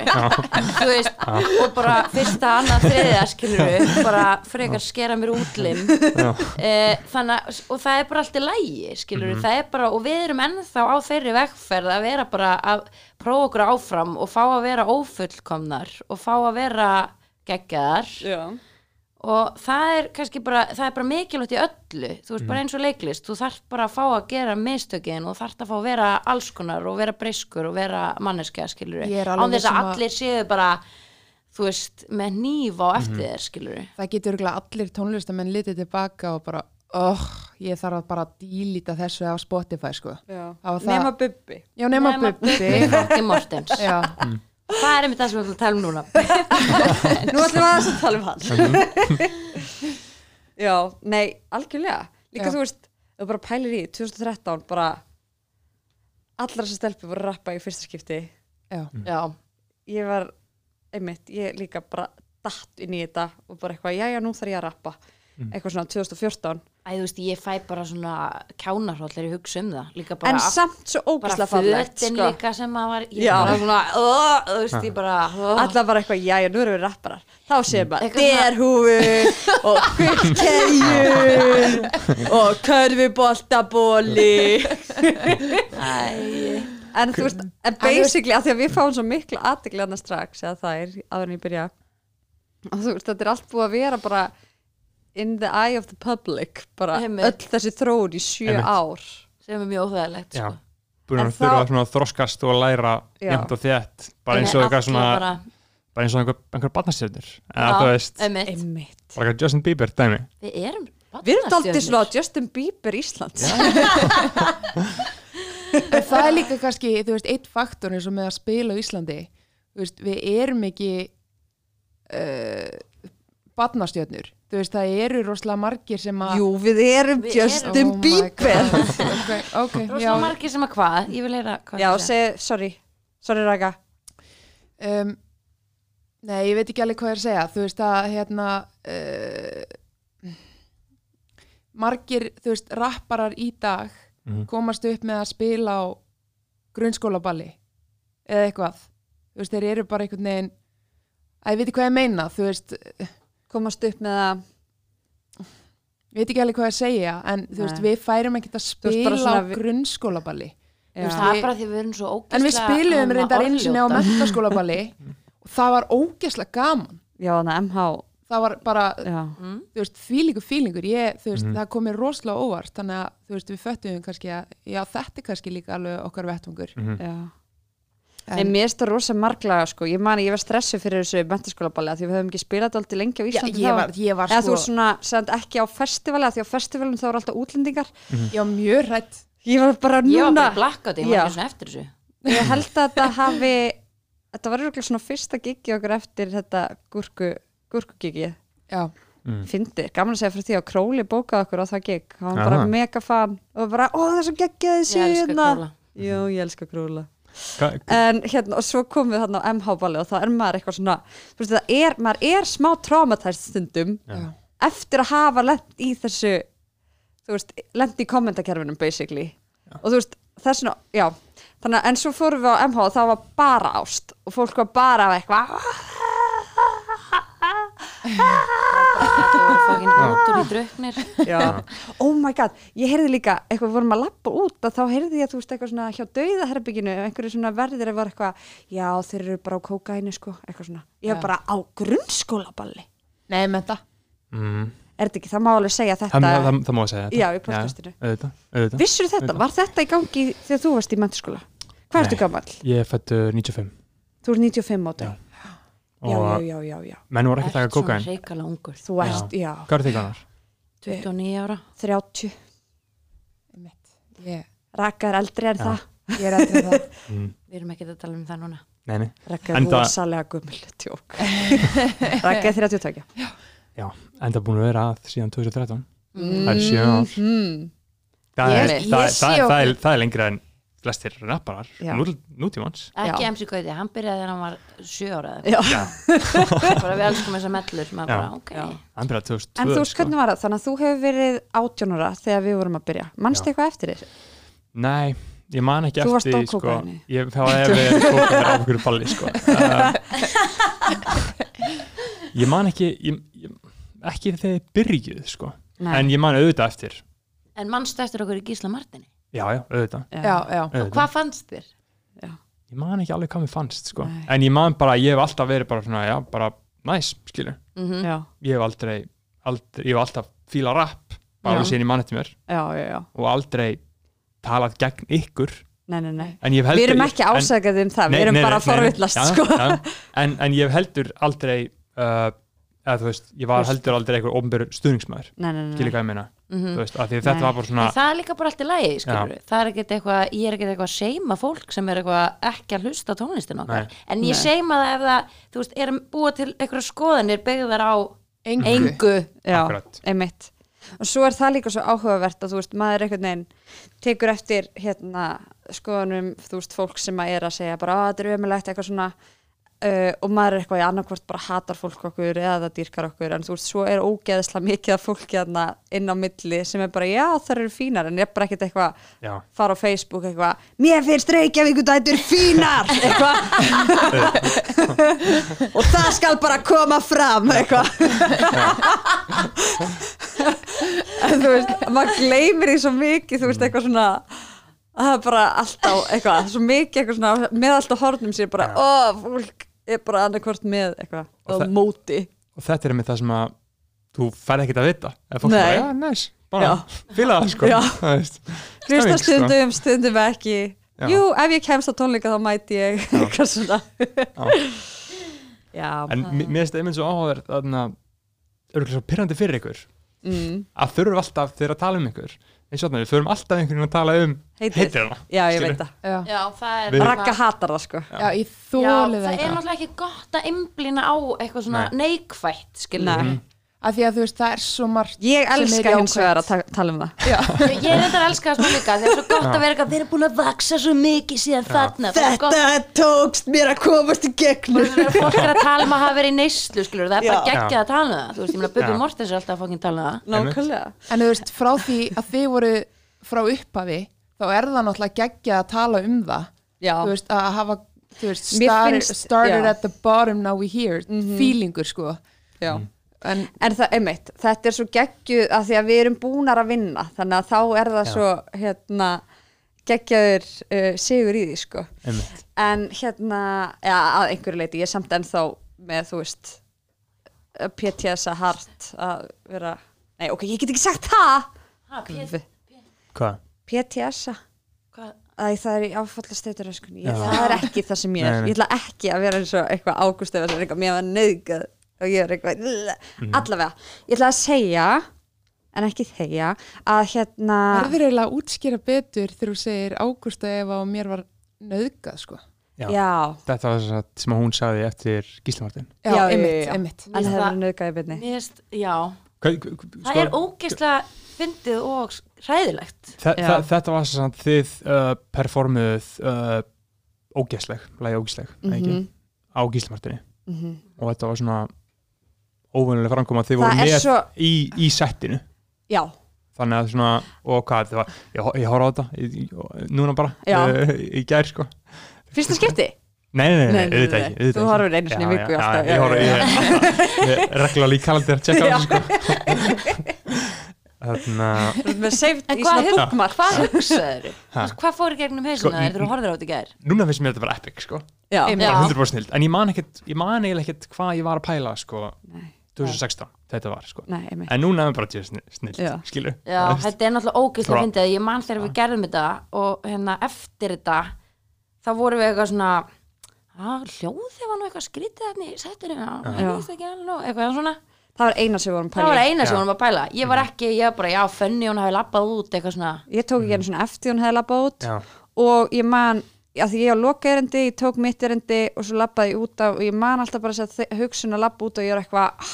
þú veist, og bara fyrsta, annað, þriðja skilur bara frekar skera mér útlim
Já.
e, þannig að, og það er bara allt í lægi skilur
Mhm.
það er bara, og við erum ennþá á þeirri vegferð að vera bara að prófa okkur áfram og fá að vera ófullkomnar og fá að vera geggjaðar.
Já.
Og það er kannski bara það er bara mikilvægt í öllu. Þú veist
Mhm.
bara eins og leiklist, þú þarft bara að fá að gera mistökin og þarft að fá að vera alls konar og vera breyskur og vera manneskja skilur án þess
um
að allir séu bara þú veist, með nýf á
Mhm.
eftir þér skilur
Það getur örugglega allir tónlistamenn litið tilbaka og bara, oh, ég þarf að bara dílita þessu á Spotify, sko. Það-
Nema Bubbi.
Já, nema Bubbi.
Franki Mortens.
Já,
það er einmitt það sem við ætlum að tala um núna.
Nú ætlum við aðeins að tala um hann. Já, nei, algjörlega. Líka
Já.
þú veist, þú bara pælir í 2013 bara allar þessar stelpur voru að rappa í fyrsta skipti.
Já.
já,
ég var, einmitt, ég líka bara datt inn í þetta og bara eitthvað, já já, nú þarf ég að rappa. Eitthvað svona 2014
Æ, þú veist, ég fæ bara svona kjánarhóll þegar ég hugsa um það. Líka bara
en samt svo
bara
ógæslega fallegt sko.
líka sem að var ég
Já.
bara svona, uh, þú veist, ég bara uh,
Alla bara eitthvað, já, já, nú erum við rapparar. Þá séum bara
Eitthvað svona-
derhúfu og gullkegjur og körfuboltabóli
æ,
En þú veist, en basically að því að við fáum svo miklu annars strax eða það er áður en ég byrja. Og þú veist, þetta er allt búið að vera bara in the eye of the public bara
Einmitt.
öll þessi þróun í sjö
Einmitt.
ár.
Sem er mjög óþægilegt sko.
búin að þurfa
þá-
svona að þroskast og læra jæmt og þétt bara eins og eitthvað svona
bara,
bara eins og einhver, einhver barnastjörnur eða þú veist, bara eitthvað Justin Bieber dæmi.
Við erum
Við erum Justin Bieber Íslands.
Það er líka kannski, þú veist, eitt faktor eins og með að spila á Íslandi. Þú veist, við erum ekki uh, barnastjörnur. Þú veist, það eru rosalega margir sem að
Jú, við erum
Við
Justin
Oh my
Bieber
God. ok, ok, já.
rosalega margir sem að hvað, ég vil heyra hvað
Já, seg, sorry. Sorry Raka
um, Nei, ég veit ekki alveg hvað ég er að segja. Þú veist að hérna uh, margir, þú veist, rapparar í dag
Mhm.
komast upp með að spila á grunnskólaballi eða eitthvað. Þú veist, þeir eru bara einhvern veginn að ég veit ekki hvað ég meina. Þú veist,
Komast upp með að
ég veit ekki alveg hvað ég að segja en þú veist,
Nei.
við færum ekkert að spila á
svona vi-
grunnskólaballi
Þú veist, það er bara því við erum svo ógæslega
en við spilum reyndar einu sinni á mentaskólaballi og það var ógeðslega gaman
Já, þannig að MH
það var bara,
Já,
mm.
þú veist, fílingur fílingur ég, þú veist,
Mhm.
það komið rosalega óvart þannig að, þú veist, við föttum kannski að já, þetta er kannski líka alveg okkar vettvangur
Mhm.
já
en,
mér finnst það rosa marglaga sko, ég mani, ég var stressu fyrir þessu mentaskólaballi af því við höfum ekki spilað alltaf lengi á
já,
Íslandi
ég var, ég var
eða þú
sko,
veist svona, send ekki á festivali af því á festivalum þá eru alltaf útlendingar.
Ég var mjög hrætt
ég var bara
ég var
núna.
bara blackout, ég var
Já.
ekki svona eftir þessu.
Ég held að þetta hafi þetta var örugglega svona fyrsta gigi okkur eftir þetta gúrku gúrkugigi,
já,
Mm.
fyndi, gaman að segja fyrir því að Króli bókaði okkur á það gig, hann var bara mega fan og bara, ó það er svo geggjaði síðan. Jú, ég elska Króla en hérna, og svo komum við þarna á MH-balli og þá er maður eitthvað svona þú veist, það er, maður er smá traumatæst stundum
já.
eftir að hafa lent í þessu þú veist, lent í kommentakerfinum basically, og þú veist þess vegna, já, þannig að en svo fórum við á MH og það var bara ást og fólk var bara eitthvað
það var fokkin úr í drauknir
já. oh my god, ég heyrði líka eitthvað, við vorum að lappa út og þá heyrði ég að þú veist eitthvað svona hjá dauðaherbygginu einhverju svona verðir að var eitthvað já, þeir eru bara á kókaini sko, eitthvað svona ég var bara á grunnskólaballi
nei, með það
Mm.
er þetta ekki, það má alveg segja þetta
það, það, það má segja þetta
Já, í podcastinu.
auðvitað, auðvitað.
Vissur þetta,
Auðvitað.
var þetta í gangi þegar þú varst í mentaskóla? Hvað ertu gammal?
Ég er fættu 95
þú er 95 móti
Já.
Já, já, já, já, já.
menn voru ekki að taka
Ert svona
kokain
hreikala ungur
þú ert, já,
hvað er þig kannar?
29 ára
30
Einmitt. Ég,
Raka er eldri en
Já.
það
ég er eftir það.
Mm.
Við erum ekki að tala um það núna
Nei, nei,
Raka er
Enda-
rosalega gummul tjók Raka er 32
já, enda búin að vera að síðan 2013
Mm.
það er sjö ár
mm.
það
Ég-
er,
ég
það,
sé
það, það,
okkur-
er, það er lengra en flestir rapparar
Já.
nú, nútímans
Ekki
Já.
MC Gauti, hann byrjaði þegar hann var 7 ára
Já.
eitthvað. bara við elskum þessar mellur
Já.
bara, ok
Já.
hann byrjaði 2002
En þú veist
sko.
hvernig var það? Þannig að þú hefur verið 18 ára þegar við vorum að byrja Manstu
Já.
eitthvað eftir þér?
Nei, ég man ekki
Þú varst
eftir
á
því, sko,
kókaíni.
ég þá hef verið kókaðið á okkur balli sko. uh, ég man ekki ég, ég, ekki þegar þið byrjuð sko. en ég man auðvitað eftir
En mannstu eftir okkur í Gísla Martini
já, já, auðvitað,
Já, já.
Og
auðvitað.
hvað fannst þér?
ég man ekki alveg hvað mér fannst sko.
Nei.
en ég man bara, ég hef alltaf verið bara svona, já, bara næs, skilur
Mm
Já,
ég hef aldrei, aldrei ég hef alltaf fíla rap, bara
Já.
alveg síðan ég man eftir mér
já, já, já
og aldrei talað gegn ykkur
Nei, nei, nei
en ég hef heldur
Við erum ekki
en-
ásækjað um það, við erum
nei,
bara forvillast
Já,
sko.
já. en, en ég hef heldur aldrei uh, eða þú veist, ég var
Þú veist-
heldur aldrei eitthvað ofnbjör stuðningsmæður,
Nei, nei, nei,
skilur
nei.
hvað ég meina
Mhm.
þú veist, af því þetta
Nei.
var bara svona
En það er líka bara allt í lagi, skilur það er ekkert eitthvað, ég er ekkert eitthvað að seima fólk sem er eitthvað ekki að hlusta tónlistin okkar
Nei.
en ég seima það ef það, þú veist, er búa til eitthvað skoðanir byggðar á
Engu.
engu
Já,
Akkurat.
einmitt og svo er það líka svo áhugavert að þú veist, maður einhvern veginn tekur eftir hérna skoðanum, þú veist, fólk sem að er að segja bara, að þetta er ömulegt, eitthvað svona uh, og maður er eitthvað í annarkvort bara hatar fólk okkur eða það dýrkar okkur. En þú veist, svo er ógeðslega mikið af fólki inn á milli sem er bara, já, það eru fínar. En ég er bara ekkert eitthvað fara á Facebook eitthvað, mér finnst Reykjavíkudætur fínar. Eitthvað. Og það skal bara koma fram eitthvað. En þú veist, maður gleymir því svo mikið, þú veist, eitthvað svona að það er bara alltaf eitthvað svo mikið eitthvað svona, með alltaf hornum sér bara, ó, fólk er bara annarkvort með eitthvað,
Og
og
það-
móti
og þetta er með það sem að þú færð ekkert að vita ef fólk
Nei.
bara, já, næs, bara
Já.
fíla það sko. Það
Hlusta
sko.
stundum, stundum ekki
Já.
Jú, ef ég kemst á tónleika þá mæti ég eitthvað svona Já,
en mér finnst það einmitt svo áhugaverð þarna, örgulega svo pyrrandi fyrir ykkur
mm,
að þurfum alltaf þegar að tala um ykkur eins og þannig, við þurfum alltaf einhvern veginn að tala um
Heitið.
heitirana
já, ég veit það
Já.
Já, það er
Ragga hatar það sko
Já, ég
Já,
þóli
það
það
er náttúrulega ekki gott að imblina á eitthvað svona
Nei.
neikvætt, skilur
Nei.
Af því að þú veist, það er svo margt
Ég elska hins vegar að ta tala um það.
Ég er þetta að elska það smá líka að það er svo gott að vera eitthvað, við erum búin að vaksa svo mikið síðan þarna. Gott
tókst mér að komast í gegnum.
Fólk er að tala um að hafa verið í neyslu skilur, það er bara geggjað að tala um það. Þú veist, ég meina Bubi. Mortens er alltaf að fokkin tala um það.
En þú veist, frá því að þið voru frá upphafi, þá er það náttúrulega geggjað að tala um það.
Já,
Þú veist, að hafa þú veist, started, started at the bottom, now we here. Feelingur, sko.
Já
En
En það, einmitt, þetta er svo geggjuð að því að við erum búnar að vinna þannig að þá er það
Já.
svo hérna geggjaður uh, sigur í því sko
einmitt.
en hérna, ja, að einhverju leiti ég er samt ennþá með þú veist uh, PTS að hart að vera, nei ok, ég get ekki sagt það
hvað?
PTS að
hvað-
Æ, það er í áfallasteytur
Já.
það er ekki það sem ég er
Nei, nei.
ég ætla ekki að vera eins og eitthvað ágúst eða eitthvað, mér var nöðgað og ég er eitthvað
Mhm.
allavega, ég ætla að segja en ekki þegja að hérna
verður eiginlega að útskýra betur þegar þú segir Ágústa ef að mér var nöðgað, sko.
Já.
já,
þetta var þess að sem hún sagði eftir Gíslamartin
Já,
það
það-
byrni
Mér finnst, já,
Hvað, sko,
það er ógeðslega fyndið og hræðilegt.
Þe
Já.
þe þetta var þess að þið uh, performuð uh, ógæsleg, lagi ógæsleg mm
Mhm.
á Gíslamartinni
Mhm.
og þetta var svona óvennilega framkoma þið voru með
svo,
í, í settinu.
Já,
þannig að svona, og hvað þetta var ég, ég horf á þetta í, í, núna bara uh, í gær sko.
Fyrsta skipti?
Nei, nei, nei, auðvitað ekki
Þú
ekki.
horfir einu sinni í
Já,
viku
já,
alltaf.
já, ég horf, ég, ég regla líka kalendir að tjekka á þessu sko.
En
í
hvað
svona
hug-
bookmark.
Hvað hugsaður? Hvað fór í gegnum
Sko,
hausina
í-
þegar þú horfður á þetta í gær?
núna finnst mér þetta bara epic sko.
Já,
Einmitt.
Já.
bara 100% snild, en ég man ekkert ég man eiginlega ekkert hvað ég var að pæla sko.
Nei.
2016, þetta var sko.
Nei, einmitt.
En núna er mér bara tjóð snild,
Já.
skilu
Já, þetta er náttúrulega
Bara-
fyndið. Að ég man þegar við gerðum þetta og hérna eftir þetta þá vorum við eitthvað svona að hljóðið var nú eitthvað skrítið efni í settinu,
Já.
ég veist ekki alveg nú, eitthvað svona,
það var eina sem við vorum að
það var
pæla í.
eina sem
Já.
vorum að pæla. Ég var ekki, ég var bara, já, fönni hún hafi labbað út eitthvað svona,
ég tók ekki einu svona eftir hún hefði labbað út
Já.
og ég man að því ég á loka erindi, ég tók mitt erindi og svo labbaði ég út af og ég man alltaf bara að hugsun að labba út og ég er eitthvað ah,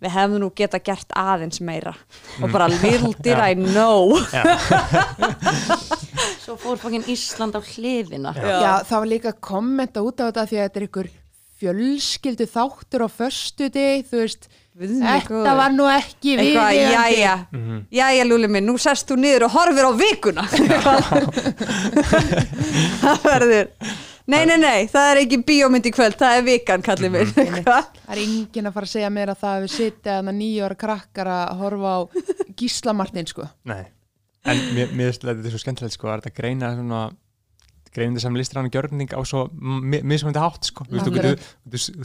við hefum nú geta gert aðeins meira. Og bara little did I know.
Svo fór fokkin Ísland á hliðina.
Já. það var líka kommenta út á þetta því að þetta er ykkur fjölskyldu þáttur á föstu þú veist, þetta var nú ekki
eitthvað,
viðeigandi.
jæja,
Mhm.
jæja Lúli minn, nú sest þú niður og horfir á vikuna það verður nei, nei, nei, það er ekki bíómynd í kvöld það er vikan, kallið minn eitthvað.
það er enginn að fara að segja mér að það við sitja að nýjóra krakkar að horfa á Gísla Martin sko
Nei, en mér, mér finnst þetta svo skemmtilegt sko, að þetta greina svona greinandi sem listir hann gjörning á svo mi- mismunandi hátt sko, Þú veist, þú getur,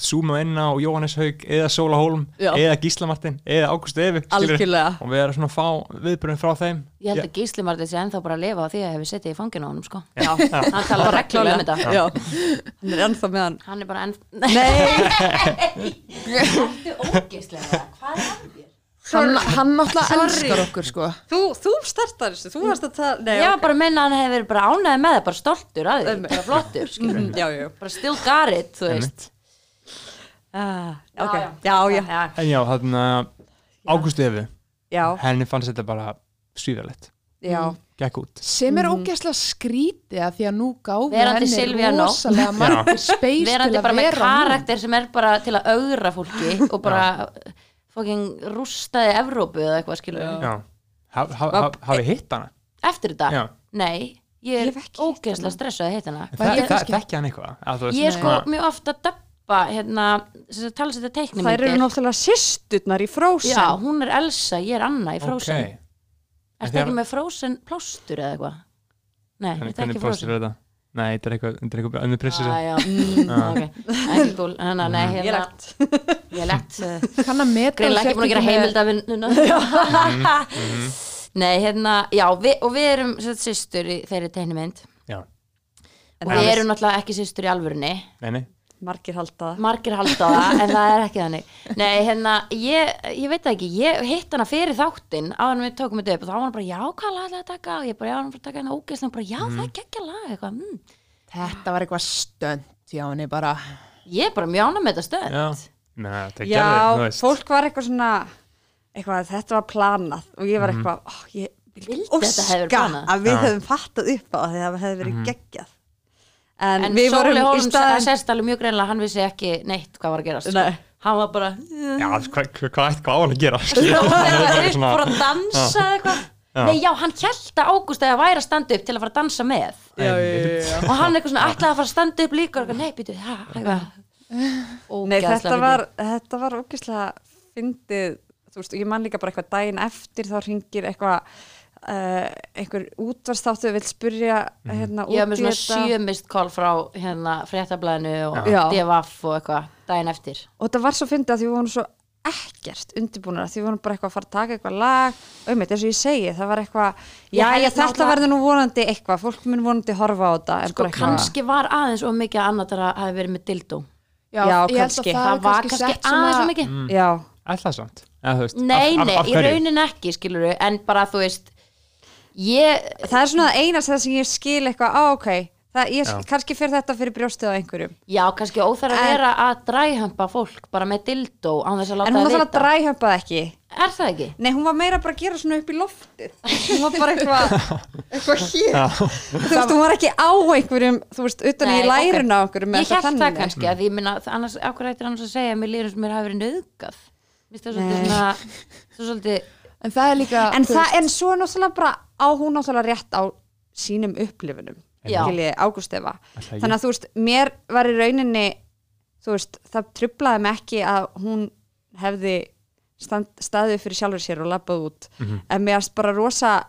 zoomað inn á Jóhannes Haug eða Sóla Hólm,
Já.
eða Gísla Martin eða Ágúst Efi, og við erum svona að fá viðbröðin frá þeim.
Ég held að Gísli Martin sé ennþá bara að lifa á því að hefur settið í fanginu á honum sko.
já,
hann talar reglulega. um þetta.
Já. hann er ennþá með hann.
Hann er bara enn
nei,
Þetta er ógeðslega, hvað er hann?
Hann, hann náttúrulega elskar okkur sko.
Þú, þú startar þessu þú varst að það, nei,
Ég var
ok.
bara að minna að hann verið bara ánæði með það, bara stoltur að því, bara flottur,
Mhm, já, já,
bara still got it, þú veist.
Einmitt.
ah, ok,
Já,
já, já,
já.
En já, þarna Ágúst Efi,
já,
henni fannst þetta bara svíðarlegt,
já.
gekk út.
Sem er
Mhm.
ógeðslega skrítið að því að nú gáðu
Verandi
henni rosalega margir space til
verandi
að
bara með
vera hún.
karakter sem er bara til að augra fólki og bara fokking rústaði Evrópu eða eitthvað skilur
Já, ha, ha, ha, hafi hitt hana?
Eftir þetta,
Já,
nei ég er
Ég hef ekki hitt
ógeðslega stressuð að hitta hana.
Þe
ég
þe
kannski-
þekki hann eitthvað Að þú veist,
ég er sko
svona-
mjög ofta að döppa hérna, þess að tala sér þetta teiknum
þær eru náttúrulega sýsturnar í Frozen.
Já, hún er Elsa, ég er Anna í Frozen
Ok,
er
En
þetta
þegar-
ekki með Frozen plástur eða eitthvað? Nei, þetta er
hvernig
ekki
plástur
Frozen.
er þetta? Nei, þetta er eitthvað, þetta er eitthvað önnur prinsessu
Ah, já, mm,
Já.
ok, ekki cool Hanna, nei,
ég
hérna,
lagt.
Ég er lett uh,
kann að meta
greinlega ekki búin að gera
með-
heimildavinnuna nei, hérna, já, vi, og við erum sett, systur í þeirri tegnumynd
Já,
og við erum náttúrulega ekki systur í alvörunni.
Nei, nei
margir halda það.
Margir halda á það, en það er ekki þannig. Nei, hérna, ég, ég veit það ekki. Ég hitt hana fyrir þáttinn áður en við tókum þetta upp og þá var hann bara, já, hvað lag ætlaði að taka? Og ég bara, já, hann bara að taka hérna ógeðslega. Bara, já, það er geggja lag, eitthvað mm.
þetta var eitthvað stönd já henni bara.
Ég er bara mjög ánað með þetta stönd
Já, Nei, þetta
já,
gerði,
fólk var eitthvað svona eitthvað, þetta var planað og ég var eitthvað, ó, ég
Vildi þetta hefur
óska
planað.
að við
Já.
höfum fattað upp á því að það hefði verið geggjað en,
En
við
Sóli
vorum í
Holmes
staðin
sérst alveg mjög greinlega hann vissi ekki neitt hvað var að gerast.
Nei.
hann var bara
Já, hvað hva, hva, á hann að gera? skilur?
og
Hann
fór að dansa eða eitthvað Nei, já, hann held að Ágúst eða væri að standa upp til að fara að dansa með
já, já, já, já.
og hann eitthvað svona ætlaði að fara að standa upp líka og eitthvað, nei, býtu, Ógeðslega
þetta var, þetta var ógeðslega fyndið, þú veist, ég man líka bara eitthvað daginn eftir þá ringir eitthvað uh, einhver útvarstáttu vil spurja hérna
Ég
út
með svona sjömist kól frá hérna fréttablaðinu og
Já.
DFF og eitthvað daginn eftir.
Og þetta var svo fyndið að því við vorum svo ekkert undirbúinir því við vorum bara eitthvað að fara að taka eitthvað lag. Auðvitað eins og ég segi, það var eitthvað já, já, þetta verður nú vonandi eitthvað fólk mun vonandi horfa á þetta
Sko, kannski var aðeins og mikið að annað að hafi verið með dildó
Já,
að
kannski.
það,
Það var
kannski
kannski aðeins og mikið.
Já,
Ætla það samt? Eða, þú veist,
Nei, nei, í raunin ekki, skilur en bara, þú veist ég,
það er svona það sem ég skil eitthvað, á ok það, ég,
Já.
kannski fyrir þetta fyrir brjóstið á einhverjum
já, kannski óþar að
En-
vera að dræhampa fólk bara með dildó án þess að láta
en hún
það
var það
vita
dræhömpaði ekki
Er það ekki?
Nei, hún var meira bara að gera svona upp í loftið Hún var bara eitthvað eitthvað hér
Já,
Þú veist, hún var ekki á einhverjum þú veist, utan
Nei,
í lærun á einhverjum með
Ég held það
þannig.
kannski, að ég minna annars, ákveð ættir annars að segja að mér líður sem mér hafi verið nöðgað Mér finnst það svolítið
Nei.
svona svo svolítið,
en það er líka
En,
þú
það, en svo er náttúrulega bara á hún náttúrulega rétt á sínum upplifunum Ágústefa. Þannig að þú veist, mér var í rauninni þú veist, það trublaði mig ekki að hún hefði stand, staðið fyrir sjálfur sér og labbað út
Mhm.
en mér erst bara rosa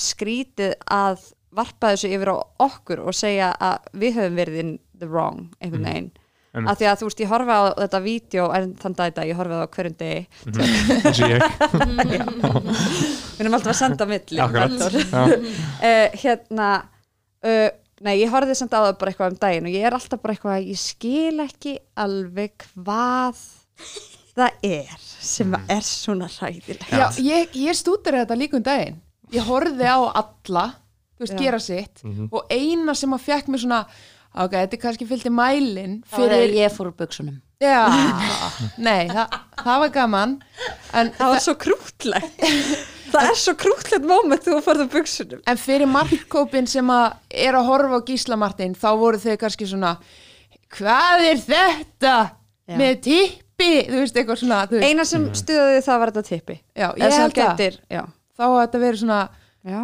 skrítið að varpa þessu yfir á okkur og segja að við höfum verið in the wrong einhvern
Mhm.
veginn
Einmitt.
Af því að þú veist, ég horfa á þetta vídeo en þann dag í dag, ég horfa á það á hverjum degi.
Eins og ég.
Við erum alltaf að senda á milli uh, hérna uh, nei, ég horfði samt á það bara eitthvað um daginn og ég er alltaf bara eitthvað, ég skil ekki alveg hvað það er sem er svona hræðilegt.
Já, ég, ég stúdur þetta líka um daginn. Ég horfði á alla þú veist,
Já.
gera sitt
Mhm.
og eina sem að fekk mér svona ok, þetta er kannski fylgdi mælin
Það var
fyrir,
ég fór úr buksunum
já, nei það, það var gaman en,
Það var svo krútlegt. það er svo krútlegt moment þú farið á buksunum.
en fyrir markkópin sem að er að horfa á Gísla Martin þá voru þau kannski svona hvað er þetta
Já.
með tippi, þú veist, eitthvað svona þú veist,
Eina sem stuðaði það var þetta tippi.
já, ég held að
gætir, já.
þá að þetta verið svona
Já,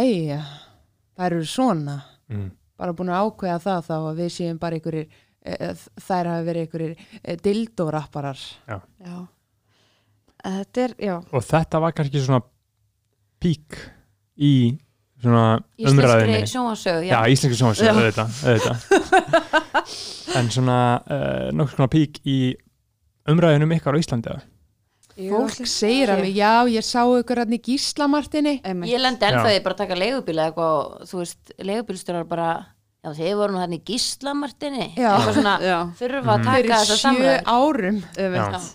æja, það eru svona
Mm.
Bara búin að ákveða það þá að við séum bara einhverjir e, þær hafa verið einhverjir e, dildórapparar
já. Þetta er, já.
og þetta var kannski svona pík í svona
Íslenskri
umræðinni
sjónvarsögu,
já,
já,
íslenski sjónvarsögu, auðvitað, auðvitað en svona uh, nokkuð svona pík í umræðinum ykkar á Íslandi eða?
fólk segir alveg, já, ég sá ykkur hann í Gísla Martini
Einmitt.
Ég lendi ennþá
Já.
því bara að taka leigubíla eitthvað og þú veist, leigubílstjórar bara já, þið voru nú þannig í gíslamartinni eitthvað svona, þurfa að taka
fyrir
þessa
sjö
samræður
árum
Öfitt.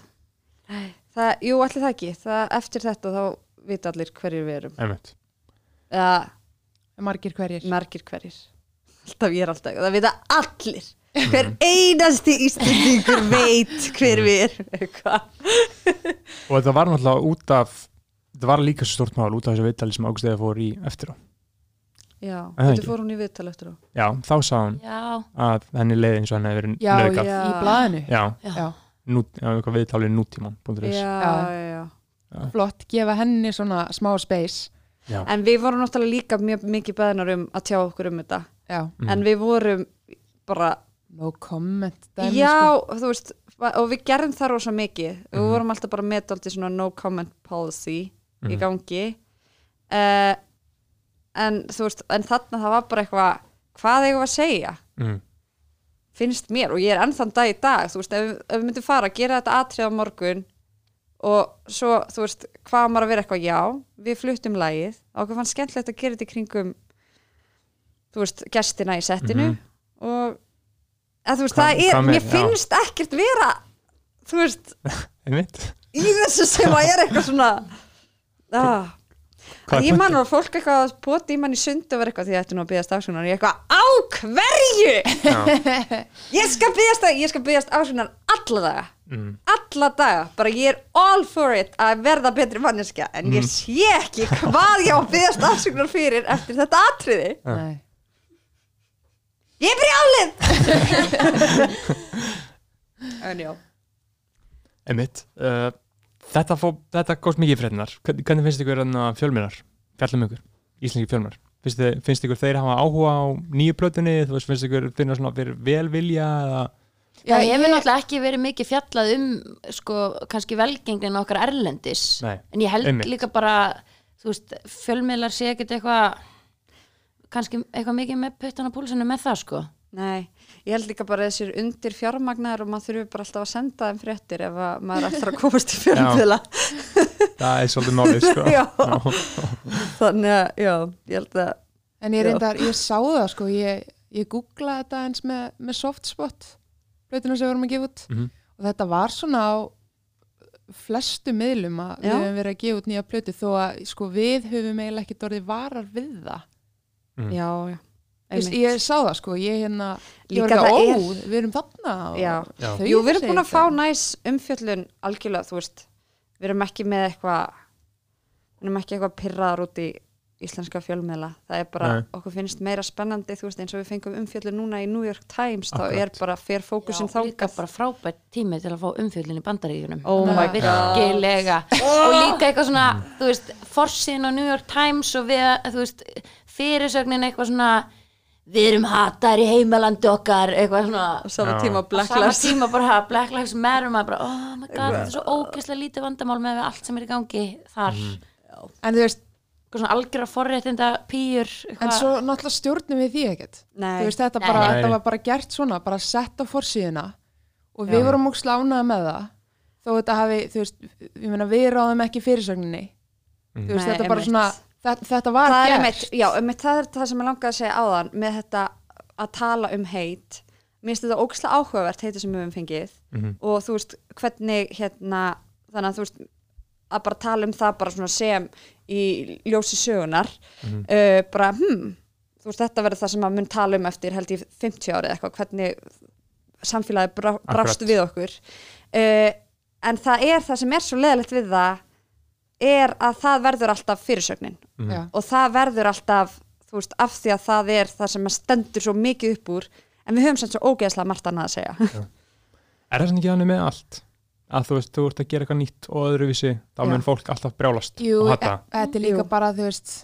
Það, jú, allir það ekki. Það, eftir þetta þá vita allir hverjir við erum.
Einmitt.
Eða
margir hverjir
margir hverjir. Alltaf ég er alltaf, það vita allir. Hver einasti íslendingur veit hver við erum.
Og þetta var náttúrulega út af þetta var líka stort mál út af þessu viðtali sem Ágúst eða fór í eftir á
Já, þetta fór hún í viðtal eftir á.
já, þá sá hann
Já,
að henni leiði eins og henni hefði verið
já,
nauðgað
í blaðinu
já,
já,
já.
nút, já, eitthvað viðtalið nútíman.is
Já,
Já.
já, já.
flott, gefa henni svona smá space
já.
En við vorum náttúrulega líka mjög mikið beðnar um að tjá okkur um þetta.
já,
Mm.
En við vorum bara,
no comment dæmi,
já,
sko.
þú veist, og við gerðum það rosa mikið. Við
Mhm.
vorum alltaf bara með dálítið svona no comment policy í
Mhm.
gangi. Uh, en veist, en þarna það var bara eitthvað, hvað eigum við að segja?
Mm.
finnst mér og ég er ennþann dag í dag veist, ef, ef við myndum fara að gera þetta atrið á morgun og svo, þú veist, hvað maður að vera eitthvað já, við fluttum lagið og okkur fannst skemmtilegt að gera þetta í kringum þú veist, gestina í settinu
Mhm.
og að veist, það er, mér finnst ekkert vera þú veist, í þessu sem að er eitthvað svona ah.
Hvað er
Ég man að fólk eitthvað að poti í mann í sund og vera eitthvað því að þetta nú að byggast afskunar og ég eitthvað, á hverju?
já,
Ég skal skal byggjast afskunar alla daga.
Mm.
alla daga, bara ég er all for it að verða betri manneskja en ég sé ekki hvað ég á að byggjast afsökunar fyrir eftir þetta atriði.
Nei.
ég er brjálið! En já.
Einmitt. Uh, þetta, fó, þetta góðst mikið fréttinar hvernig, finnst ykkur uh, fjölminar fjallum ykkur, íslenski fjölminar finnst, finnst ykkur þeir hafa áhuga á nýju plötunni, þú veist, finnst ykkur finna svona fyrir velvilja eða?
Já, ég-
náttúrulega ekki verið mikið fjallað um sko, kannski velgengnin okkar erlendis.
Nei,
en ég held
einmitt.
líka bara þú veist, fjölmiðlar sé ekkert eitthvað kannski eitthvað mikið með puttan á púlsinu með það sko
Nei, ég held líka bara þessir undir fjármagnar og maður þurfi bara alltaf að senda þeim fréttir ef að maður ætlar að komast í fjölmiðla
það er svolítið málið sko.
Já. þannig að, já, ég held að
En ég reyndar, ég sá það sko, ég, ég googlaði þetta eins með, með softspot, blöðuna sem við vorum að gefa út
Mhm.
og þetta var svona á flestu miðlum að við
Já.
höfum verið að gefa út nýja plötu þó að sko við höfum eiginlega ekki orðið varar við það.
Mm.
já, já
Ég,
einmitt.
ég sá það sko, ég hérna, ég
Líka
var ekki,
það
ó,
er-
við erum þarna og
Já.
Já.
þau
Jú, við erum búin að fá næs umfjöllun algjörlega, þú veist við erum ekki með eitthvað við erum ekki eitthvað pirraðar út í íslenska fjölmiðla, það er bara
Nei.
okkur finnst meira spennandi, þú veist, eins og við fengum umfjöllun núna í New York Times, þá
Akkurat.
er bara fer fókusin
Já, líka bara frábært tími til að fá umfjöldin í bandaríkjunum
Oh
virkilega og líka eitthvað svona, þú veist forsinn á New York Times og við, þú veist fyrirsögnin eitthvað svona við erum hatar í heimalandi okkar eitthvað svona. Á sama tíma bara Black Lives Matter og maður bara, oh my god, þetta er svo ógeðslega lítið vandamál með allt sem er í gangi þar.
En þú veist,
eitthvað svona algjöra forréttinda pýr
en svo náttúrulega stjórnum við því ekkert. Þú veist, þetta, bara, þetta var bara gert svona, bara sett á forsíðuna og við
Já.
vorum múk slánaði með það. Þó þetta hafi, þú veist, ég meina við ráðum ekki fyrirsögninni.
Mm.
þú veist,
Nei,
þetta bara
einmitt.
svona þetta, þetta var
það er
gert.
einmitt, já, einmitt, það er það sem ég langaði að segja áðan með þetta að tala um heit mér finnst þetta ógæslega áhugavert heiti sem við höfum fengið.
Mhm.
og þú veist hvernig hérna þannig að þú veist að bara tala um það bara svona sem í ljósi sögunar
Mhm.
uh, bara hm þú veist þetta verður það sem maður mun tala um eftir held ég 50 ári eða eitthvað hvernig samfélagi brá, brást við okkur. Uh, en það er það sem er svo leðilegt við það er að það verður alltaf fyrirsögnin.
Já.
og það verður alltaf þú veist, af því að það er það sem stendur svo mikið upp úr en við höfum sem svo ógeðslega margt annað að segja
Er það ekki þannig með allt? Að þú veist, þú ert að gera eitthvað nýtt og öðruvísi, þá
Já.
mun fólk alltaf brjálast
Jú,
og
e-
hata.
þetta er líka
Jú.
bara, þú veist